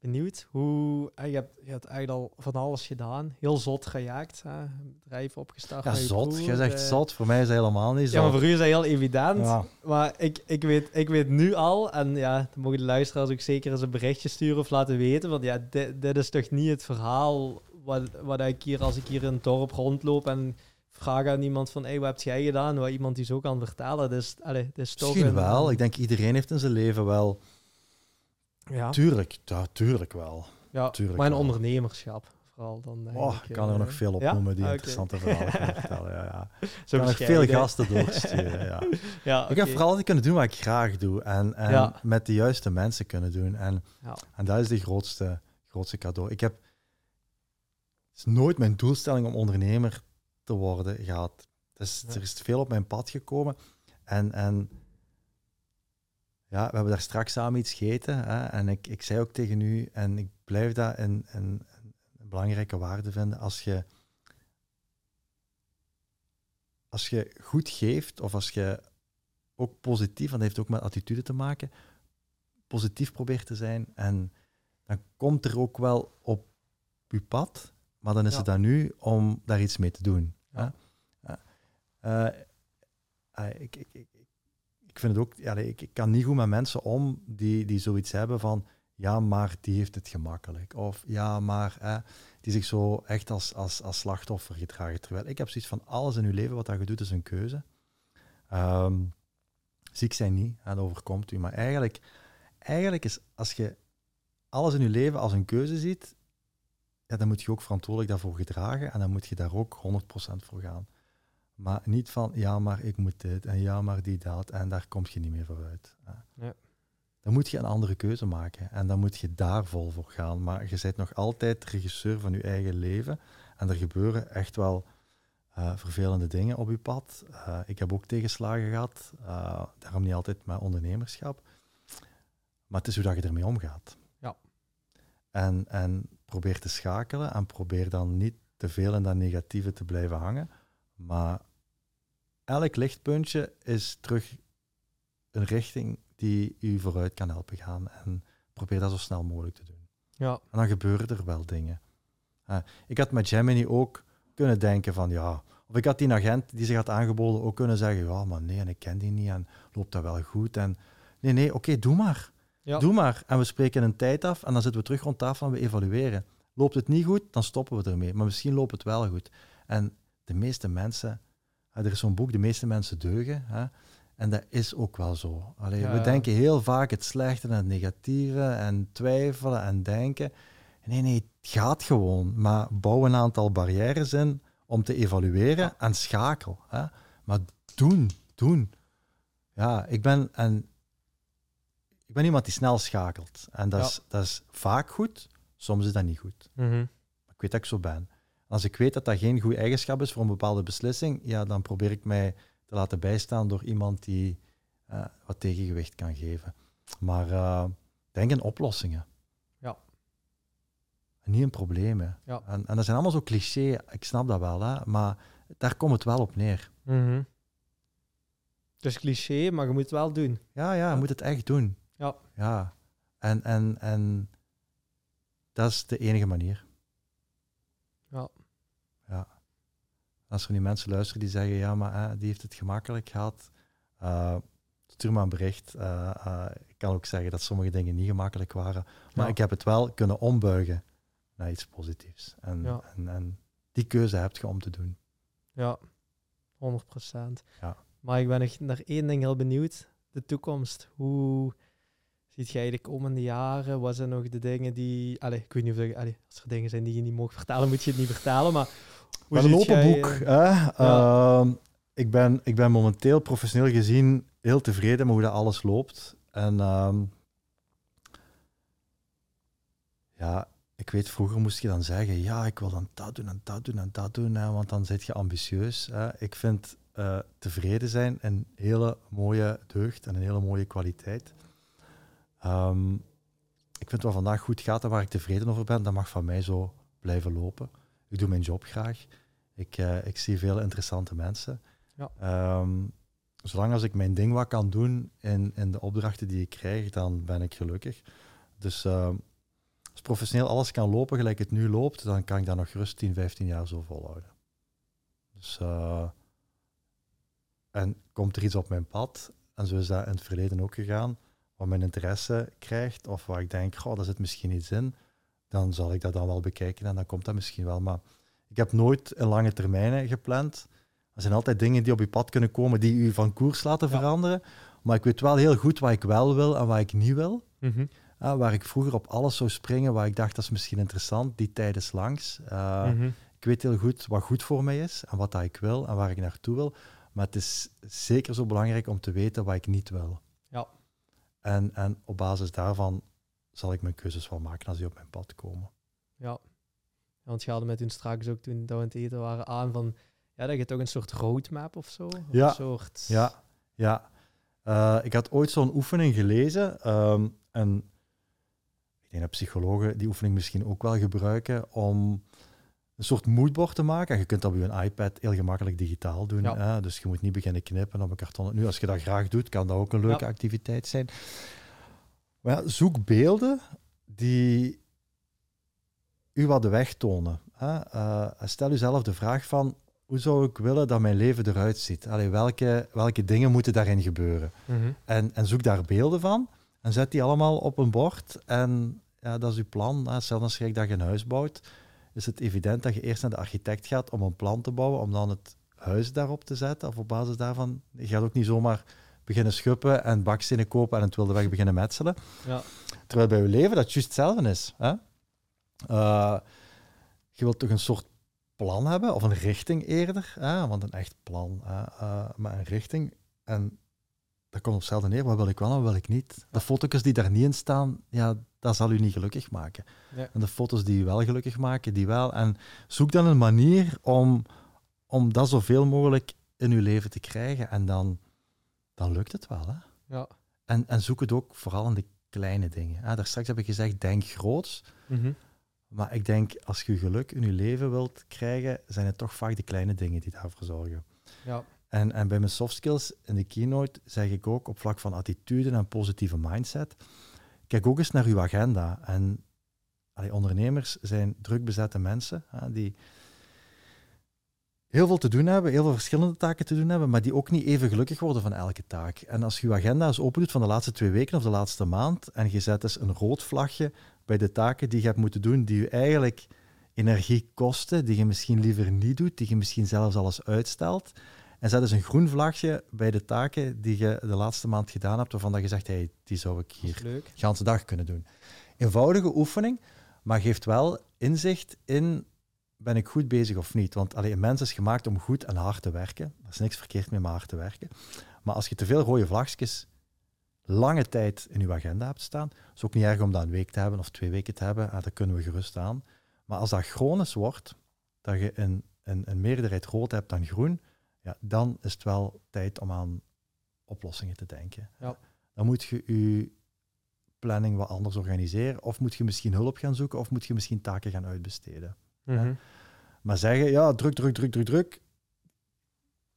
benieuwd hoe. Je, hebt, je hebt eigenlijk al van alles gedaan. Heel zot gejaagd. Hè? Bedrijf opgestart. Ja, zot. Je zegt eh. zot. Voor mij is het helemaal niet zo. Ja, maar voor u is dat heel evident. Maar ik, ik, weet, ik weet nu al, en ja, dan mogen de luisteraars ook zeker eens een berichtje sturen of laten weten. Want ja, dit, dit is toch niet het verhaal wat, wat ik hier, als ik hier in het dorp rondloop en vraag aan iemand van, hey, wat heb jij gedaan? Wat iemand die zo kan vertellen. Dus, allez, het is toch Misschien wel. Ik denk iedereen heeft in zijn leven wel ja. Tuurlijk, ja, tuurlijk wel. Ja, tuurlijk maar een ondernemerschap vooral dan. Oh, ik kan er nog eh, veel op noemen die ah, interessante verhalen kunnen vertellen. Ja, ja. Zo kan nog veel gasten doorsturen. Ja. ja, Ik heb vooral altijd kunnen doen wat ik graag doe en, en met de juiste mensen kunnen doen. En, en dat is de grootste, grootste cadeau. Ik heb is nooit mijn doelstelling om ondernemer te worden gehad. Dus, Er is veel op mijn pad gekomen. En, en ja, we hebben daar straks samen iets gegeten. Hè, en ik, ik zei ook tegen u, en ik blijf dat een, een, een belangrijke waarde vinden, als je, als je goed geeft, of als je ook positief, want dat heeft ook met attitude te maken, positief probeert te zijn, en dan komt er ook wel op je pad, maar dan is het dan nu om daar iets mee te doen. Ja. Uh, ik, ik, ik vind het ook, ja, ik, ik, kan niet goed met mensen om die, die zoiets hebben van, ja, maar die heeft het gemakkelijk. Of ja, maar die zich zo echt als, als, als slachtoffer gedragen. Terwijl ik heb zoiets van, alles in uw leven wat je doet is een keuze. Um, ziek zijn niet, dat overkomt u. Maar eigenlijk, eigenlijk is, als je alles in je leven als een keuze ziet, ja, dan moet je ook verantwoordelijk daarvoor gedragen en dan moet je daar ook 100% voor gaan. Maar niet van, ja, maar ik moet dit en ja, maar die dat. En daar kom je niet meer vooruit. Ja. Dan moet je een andere keuze maken. En dan moet je daar vol voor gaan. Maar je bent nog altijd regisseur van je eigen leven. En er gebeuren echt wel uh, vervelende dingen op je pad. Uh, ik heb ook tegenslagen gehad. Uh, daarom niet altijd met ondernemerschap. Maar het is hoe dat je ermee omgaat. Ja. En, en probeer te schakelen en probeer dan niet te veel in dat negatieve te blijven hangen. Maar elk lichtpuntje is terug een richting die u vooruit kan helpen gaan. En probeer dat zo snel mogelijk te doen. Ja. En dan gebeuren er wel dingen. ik had met Gemini ook kunnen denken van ja, of ik had die agent die zich had aangeboden ook kunnen zeggen, ja, maar nee, en ik ken die niet en loopt dat wel goed. En nee, nee, oké, doe maar. Ja. Doe maar. En we spreken een tijd af en dan zitten we terug rond tafel en we evalueren. Loopt het niet goed, dan stoppen we ermee. Maar misschien loopt het wel goed. En de meeste mensen, er is zo'n boek, De meeste mensen deugen. Hè? En dat is ook wel zo. Allee, We denken heel vaak het slechte en het negatieve en twijfelen en denken. Nee, nee, het gaat gewoon. Maar bouw een aantal barrières in om te evalueren en schakel. Hè? Maar doen, doen. Ja, ik ben, en, ik ben iemand die snel schakelt. En dat, is, dat is vaak goed, soms is dat niet goed. Mhm. Ik weet dat ik zo ben. Als ik weet dat dat geen goede eigenschap is voor een bepaalde beslissing, ja, dan probeer ik mij te laten bijstaan door iemand die uh, wat tegengewicht kan geven. Maar uh, denk in oplossingen. Ja. En niet in problemen. Ja. En, en dat zijn allemaal zo cliché, ik snap dat wel, hè, maar daar komt het wel op neer. Mm Het is cliché, maar je moet het wel doen. Ja, ja, je moet het echt doen. Ja. Ja. En, en, en dat is de enige manier. Ja. Ja. Als er nu mensen luisteren die zeggen, ja, maar die heeft het gemakkelijk gehad, uh, stuur maar een bericht. Uh, ik kan ook zeggen dat sommige dingen niet gemakkelijk waren, maar ik heb het wel kunnen ombuigen naar iets positiefs. En, en, en, die keuze heb je om te doen. Ja, 100 procent. Ja. Maar ik ben nog naar één ding heel benieuwd. De toekomst. Hoe ziet jij de komende jaren? Wat zijn nog de dingen die... Allez, ik weet niet of er, allez, als er dingen zijn die je niet mag vertellen, moet je het niet vertellen. Maar hoe een open boek. Uh, uh, ik, ben, ik ben momenteel professioneel gezien heel tevreden met hoe dat alles loopt. En uh, ja, ik weet, vroeger moest je dan zeggen, ja, ik wil dan dat doen en dat doen en dat doen, hè, want dan zit je ambitieus. Hè. Ik vind uh, tevreden zijn een hele mooie deugd en een hele mooie kwaliteit. Um, ik vind wat vandaag goed gaat en waar ik tevreden over ben, dat mag van mij zo blijven lopen. Ik doe mijn job graag. Ik, uh, ik zie veel interessante mensen. Ja. Um, zolang als ik mijn ding wat kan doen in, in de opdrachten die ik krijg, dan ben ik gelukkig. Dus uh, als professioneel alles kan lopen gelijk het nu loopt, dan kan ik dat nog gerust 10, 15 jaar zo volhouden. Dus, uh, en komt er iets op mijn pad, en zo is dat in het verleden ook gegaan, wat mijn interesse krijgt, of waar ik denk, goh, daar zit misschien iets in, dan zal ik dat dan wel bekijken en dan komt dat misschien wel. Maar ik heb nooit een lange termijnen gepland. Er zijn altijd dingen die op je pad kunnen komen die u van koers laten veranderen. Maar ik weet wel heel goed wat ik wel wil en wat ik niet wil. Mhm. waar ik vroeger op alles zou springen, waar ik dacht dat is misschien interessant, die tijd is langs. Uh, Ik weet heel goed wat goed voor mij is en wat dat ik wil en waar ik naartoe wil. Maar het is zeker zo belangrijk om te weten wat ik niet wil. En, en op basis daarvan zal ik mijn keuzes wel maken als die op mijn pad komen. Ja. want je hadden met toen straks ook toen dat we het eten waren aan van ja, dat je toch een soort roadmap of zo. Ja. Een soort... Ja, ja. Uh, ik had ooit zo'n oefening gelezen. Um, en ik denk dat psychologen die oefening misschien ook wel gebruiken om een soort moodboard te maken. En je kunt dat op je iPad heel gemakkelijk digitaal doen. Ja. Hè? Dus je moet niet beginnen knippen op een karton. Nu, als je dat graag doet, kan dat ook een leuke ja. activiteit zijn. Maar ja, zoek beelden die u wat de weg tonen. Hè? Uh, stel uzelf de vraag van, hoe zou ik willen dat mijn leven eruit ziet? Allee, welke, welke dingen moeten daarin gebeuren? Mm -hmm. en, en zoek daar beelden van en zet die allemaal op een bord. En ja, dat is uw plan. Stel dan schrik dat je een huis bouwt, is het evident dat je eerst naar de architect gaat om een plan te bouwen, om dan het huis daarop te zetten. Of op basis daarvan, je gaat ook niet zomaar beginnen schuppen en bakstenen kopen en het wilde weg beginnen metselen. Ja. Terwijl bij je leven dat juist hetzelfde is. Hè? Uh, je wilt toch een soort plan hebben, of een richting eerder, hè? want een echt plan, hè? Uh, maar een richting. En dat komt op hetzelfde neer, wat wil ik wel en wat wil ik niet. De foto's die daar niet in staan, ja, dat zal u niet gelukkig maken. Ja. En de foto's die u wel gelukkig maken, die wel. En zoek dan een manier om, om dat zoveel mogelijk in uw leven te krijgen. En dan, dan lukt het wel. Hè? Ja. En, en zoek het ook vooral in de kleine dingen. Hè? Daar straks heb ik gezegd, denk groots. Mm -hmm. Maar ik denk, als je geluk in je leven wilt krijgen, zijn het toch vaak de kleine dingen die daarvoor zorgen. Ja. En, en bij mijn soft skills in de keynote zeg ik ook op vlak van attitude en positieve mindset, kijk ook eens naar uw agenda. En allee, ondernemers zijn druk bezette mensen hè, die heel veel te doen hebben, heel veel verschillende taken te doen hebben, maar die ook niet even gelukkig worden van elke taak. En als je je agenda eens open doet van de laatste twee weken of de laatste maand en je zet eens een rood vlagje bij de taken die je hebt moeten doen, die je eigenlijk energie kosten, die je misschien liever niet doet, die je misschien zelfs alles uitstelt. En zet eens een groen vlagje bij de taken die je de laatste maand gedaan hebt, waarvan dat je zegt, hey, die zou ik hier de hele dag kunnen doen. Eenvoudige oefening, maar geeft wel inzicht in ben ik goed bezig of niet? Want allee, een mens is gemaakt om goed en hard te werken. Er is niks verkeerd mee met hard te werken. Maar als je te veel rode vlagjes lange tijd in je agenda hebt staan, is ook niet erg om dat een week te hebben of twee weken te hebben. Ah, dat kunnen we gerust aan. Maar als dat chronisch wordt, dat je een, een, een meerderheid rood hebt dan groen, ja, dan is het wel tijd om aan oplossingen te denken. Ja. Dan moet je je planning wat anders organiseren, of moet je misschien hulp gaan zoeken, of moet je misschien taken gaan uitbesteden. Mhm. Maar zeggen, ja, druk, druk, druk, druk, druk.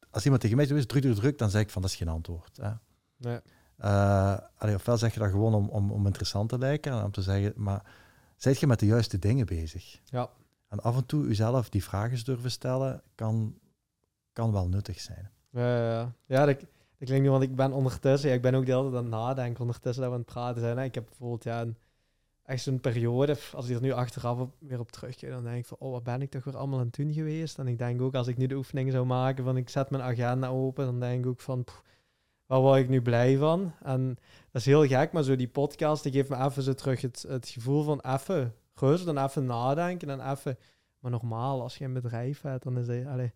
Als iemand tegen mij zegt, druk, druk, druk, dan zeg ik van, dat is geen antwoord. Hè. Nee. Uh, ofwel zeg je dat gewoon om, om, om interessant te lijken, en om te zeggen, maar zijt je met de juiste dingen bezig? Ja. En af en toe jezelf die vragen durven stellen, kan, kan wel nuttig zijn. Ja, ja. ja dat, dat klinkt nu, want ik ben ondertussen, ik ben ook de hele tijd aan het nadenken ondertussen dat we aan het praten zijn. Hè. Ik heb bijvoorbeeld ja, een, echt zo'n periode, als ik er nu achteraf op, weer op terugkijk, dan denk ik van, oh, wat ben ik toch weer allemaal aan het doen geweest? En ik denk ook, als ik nu de oefeningen zou maken, van ik zet mijn agenda open, dan denk ik ook van, pff, waar word ik nu blij van? En dat is heel gek, maar zo die podcast, die geeft me even zo terug het, gevoel van even rustig dan even nadenken en even... Maar normaal, als je een bedrijf hebt, dan is. Allez,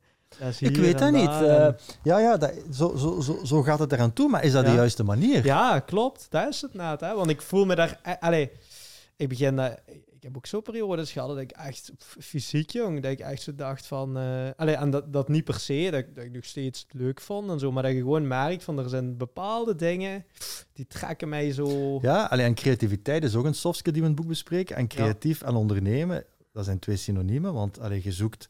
ik weet dat niet. Uh, ja, ja dat, zo, zo, zo, zo gaat het eraan toe, maar is dat de juiste manier? Ja, klopt. Dat is het net. Hè? Want ik voel me daar... Eh, Allez, ik begin dat, ik heb ook zo periodes gehad dat ik echt fysiek jong, dat ik echt zo dacht van, uh, allee, en dat, dat niet per se, dat, dat ik nog steeds leuk vond en zo, maar dat je gewoon merkt van er zijn bepaalde dingen die trekken mij zo. Ja, alleen en creativiteit is ook een softskill die we in het boek bespreken. En creatief en ondernemen, dat zijn twee synoniemen, want allee, je zoekt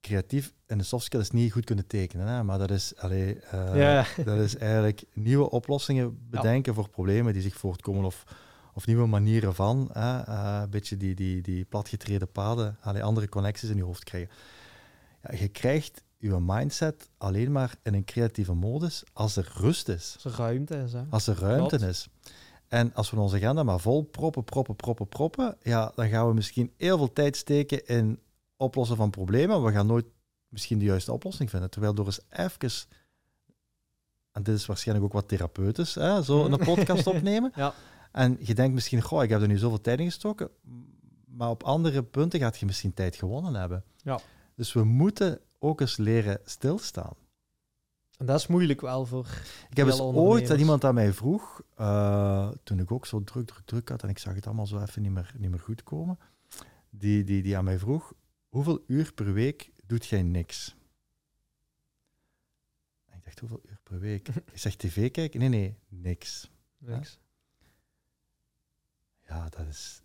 creatief en de softskill is niet goed kunnen tekenen, hè, maar dat is, allee, uh, ja. dat is eigenlijk nieuwe oplossingen bedenken voor problemen die zich voortkomen of of nieuwe manieren van, hè, uh, een beetje die, die, die platgetreden paden, alle andere connecties in je hoofd krijgen. Ja, je krijgt je mindset alleen maar in een creatieve modus als er rust is. Als er ruimte is. Hè? Als er ruimte is. En als we onze agenda maar vol proppen, proppen, proppen, proppen, ja, dan gaan we misschien heel veel tijd steken in oplossen van problemen. We gaan nooit misschien de juiste oplossing vinden. Terwijl door eens even, en dit is waarschijnlijk ook wat therapeutisch, hè, zo een podcast opnemen. ja en je denkt misschien, goh, ik heb er nu zoveel tijd in gestoken, maar op andere punten gaat je misschien tijd gewonnen hebben. Ja. Dus we moeten ook eens leren stilstaan. En dat is moeilijk wel voor. Ik heb eens ooit dat iemand aan mij vroeg, uh, toen ik ook zo druk, druk, druk had en ik zag het allemaal zo even niet meer, niet meer goed komen, die, die, die aan mij vroeg: hoeveel uur per week doet jij niks? En ik dacht, hoeveel uur per week? ik zeg tv kijken? Nee, nee, niks. Niks ja, dat is,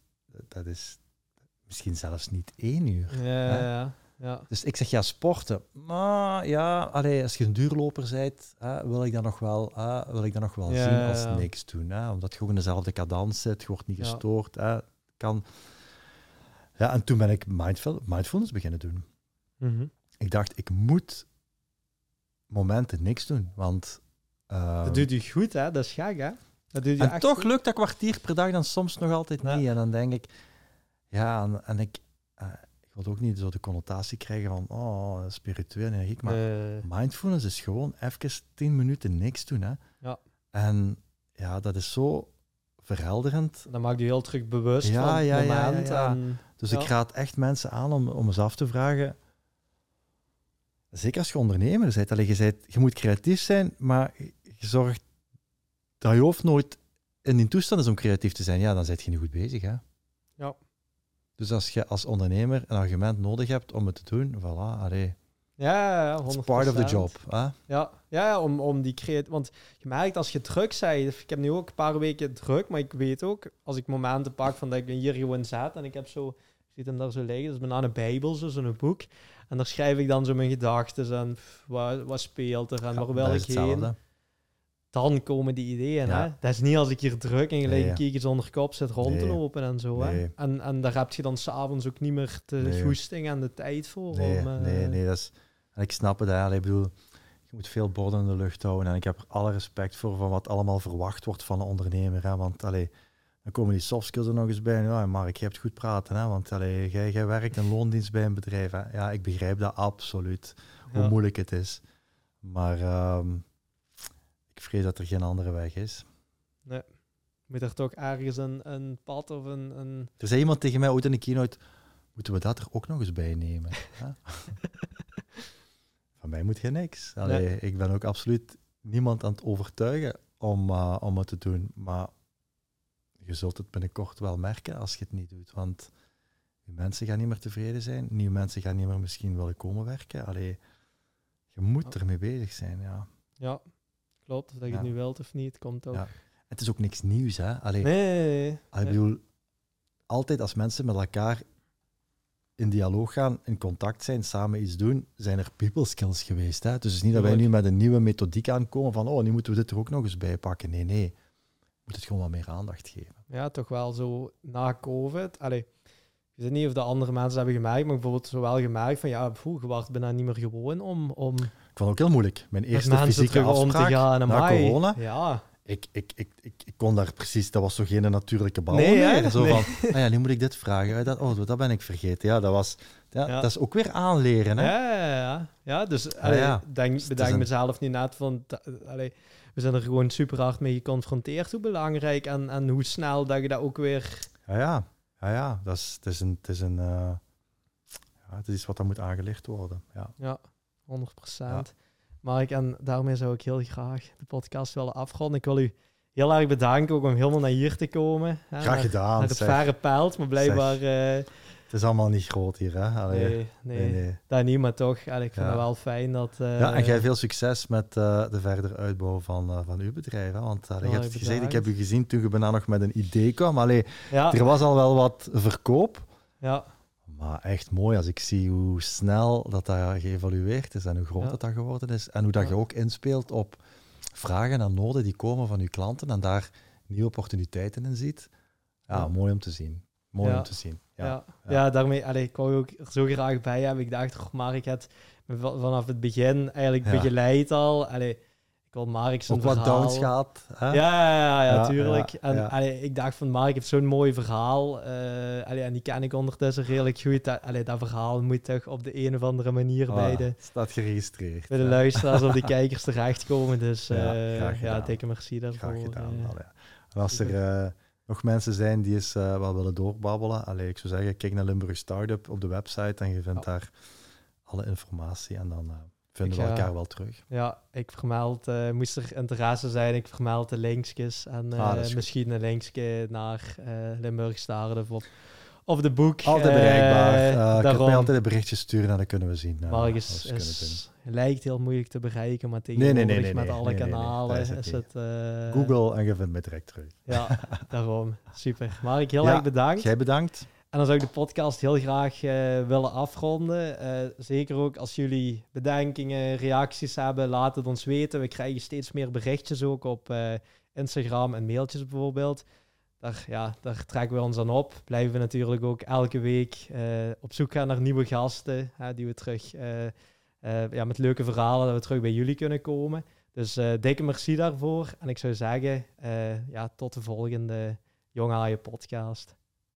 dat is misschien zelfs niet één uur. Ja, ja, ja. Dus ik zeg ja, sporten. Maar ja, allee, als je een duurloper bent, hè, wil ik dat nog wel, hè, wil ik dat nog wel zien als niks doen. Hè, omdat je gewoon dezelfde cadans zit, je wordt niet gestoord. Hè, kan. Ja, en toen ben ik mindful, mindfulness beginnen doen. Mhm. Ik dacht, ik moet momenten niks doen, want... Uh, dat doet je goed, hè? Dat is gek, hè? en toch lukt dat kwartier per dag dan soms nog altijd niet. En dan denk ik, ja, en, en ik, uh, ik wil ook niet zo de connotatie krijgen van, oh, spiritueel energiek, maar mindfulness is gewoon even tien minuten niks doen. Hè. Ja. En ja, dat is zo verhelderend. Dan maak je heel terug bewust ja, van ja, ja, ja, Dus ik raad echt mensen aan om, om eens af te vragen, zeker als je ondernemer bent, je, bent, je moet creatief zijn, maar je zorgt dat je hoofd nooit in die toestand is om creatief te zijn, ja, dan zit je niet goed bezig. Hè? Ja. Dus als je als ondernemer een argument nodig hebt om het te doen, voilà, allee. Ja, ja, 100%. It's part of the job. Hè? Ja, ja, om, om die creatief... Want je merkt als je druk bent... Ik heb nu ook een paar weken druk, maar ik weet ook, als ik momenten pak van dat ik hier gewoon zat en ik heb zo ziet hem daar zo liggen. Dat is bijna een bijbel, zo'n boek. En daar schrijf ik dan zo mijn gedachten en wat, wat speelt er en waar wil ik heen. Dan komen die ideeën. Hè? Dat is niet als ik hier druk en gelijk nee, eens onder kop zit rond te lopen en zo. Hè? En, en daar heb je dan s'avonds ook niet meer de goesting en de tijd voor. Nee, om, uh... nee, nee, dat is... En ik snap het eigenlijk. Ik bedoel, je moet veel borden in de lucht houden. En ik heb er alle respect voor van wat allemaal verwacht wordt van een ondernemer. Hè? Want allee, dan komen die soft skills er nog eens bij. Ja, Mark, je hebt goed praten. Hè? Want allee, jij, jij werkt in loondienst bij een bedrijf. Hè? Ja, ik begrijp dat absoluut. Hoe moeilijk het is. Maar um, ik vrees dat er geen andere weg is. Nee. Moet er toch ergens een, een pad of een, een... Er zei iemand tegen mij ooit in de keynote, moeten we dat er ook nog eens bij nemen? Van mij moet je niks. Allee, Ik ben ook absoluut niemand aan het overtuigen om, uh, om het te doen. Maar je zult het binnenkort wel merken als je het niet doet. Want je mensen gaan niet meer tevreden zijn. Nieuwe mensen gaan niet meer misschien willen komen werken. Allee, je moet ermee bezig zijn, ja. Ja, klopt. Of dat je het nu wilt of niet, komt ook. Het is ook niks nieuws, hè? Allee, nee. Ik bedoel, altijd als mensen met elkaar in dialoog gaan, in contact zijn, samen iets doen, zijn er people skills geweest. Hè? Dus het is niet dat wij nu met een nieuwe methodiek aankomen van, oh, nu moeten we dit er ook nog eens bij pakken. Nee, nee. Moet het gewoon wat meer aandacht geven. Ja, toch wel zo na COVID. Allee, ik weet niet of de andere mensen hebben gemerkt, maar bijvoorbeeld zo wel gemerkt van, ja, poeh, je wordt bijna niet meer gewoon om... om ik vond het ook heel moeilijk. Mijn eerste fysieke afspraak te gaan, na corona. Ja ik, ik, ik, ik, ik, kon daar precies, dat was zo geen natuurlijke bal nee, meer. Zo van, ah ja, nu moet ik dit vragen. Dat, oh, dat ben ik vergeten. Ja, dat was, ja, dat is ook weer aanleren. Hè? Ja, ja, ja. ja dus allee, ja. denk, dus bedenk mezelf nu net van, allee, we zijn er gewoon super hard mee geconfronteerd, hoe belangrijk en, en hoe snel dat je dat ook weer... Ja, ja, ja, ja. Dat is, het is een... Het is een uh, ja, het is iets wat dan moet aangelicht worden. Ja, ja 100 procent. Mark, en daarmee zou ik heel graag de podcast willen afronden. Ik wil u heel erg bedanken ook om helemaal naar hier te komen. Hè, graag gedaan. Naar het verre pijlt, maar blijkbaar... Uh, het is allemaal niet groot hier, hè? Allee, nee, nee, nee, dat niet, maar toch. Allee, ik vind het wel fijn dat... Uh, ja, en jij veel succes met uh, de verder uitbouw van, van uw bedrijf. Hè? Want je hebt gezegd, ik heb u gezien toen je bijna nog met een idee kwam. Allee, ja. Er was al wel wat verkoop. Ja. Maar echt mooi als ik zie hoe snel dat dat geëvalueerd is en hoe groot dat, dat geworden is. En hoe dat je ook inspeelt op vragen en noden die komen van je klanten en daar nieuwe opportuniteiten in ziet. Ja, mooi om te zien. Mooi om te zien. Ja, ja. daarmee, allee, ik wou ook er zo graag bij hebben. Ik dacht, oh, maar ik had vanaf het begin eigenlijk begeleid al. Allee, ik wil Mark zijn Ook wat downs gaat. Hè? Ja, ja, ja, ja, tuurlijk. en allee, ik dacht van Mark heeft zo'n mooi verhaal. Uh, allee, en die ken ik ondertussen redelijk goed. Dat, allee, dat verhaal moet toch op de een of andere manier oh, bij de... staat geregistreerd. Bij de luisteraars of de kijkers terechtkomen. Dus uh, ja, dikke merci daarvoor. Graag gedaan. Uh, en als er nog mensen zijn die eens wel willen doorbabbelen, allee, ik zou zeggen, kijk naar Limburg Startup op de website en je vindt daar alle informatie. En dan vinden we elkaar wel terug. Ja, ik vermeld, uh, moest er interesse zijn, ik vermeld de linkjes en uh, misschien een linkje naar uh, Limburg Staren of, of de boek. Altijd bereikbaar. Uh, kan mij altijd een berichtje sturen en dan kunnen we zien. maar is, is lijkt heel moeilijk te bereiken, maar tegenwoordig nee, nee, nee, met alle kanalen is het... het Google en je vindt me direct terug. Ja, daarom. Super. Mark, heel erg bedankt. Jij bedankt. En dan zou ik de podcast heel graag uh, willen afronden. Uh, zeker ook als jullie bedenkingen, reacties hebben, laat het ons weten. We krijgen steeds meer berichtjes ook op uh, Instagram en mailtjes bijvoorbeeld. Daar, ja, daar trekken we ons aan op. Blijven we natuurlijk ook elke week op zoek gaan naar nieuwe gasten. die we terug ja, met leuke verhalen dat we terug bij jullie kunnen komen. Dus dikke merci daarvoor. En ik zou zeggen, ja, tot de volgende Jong Haaien podcast.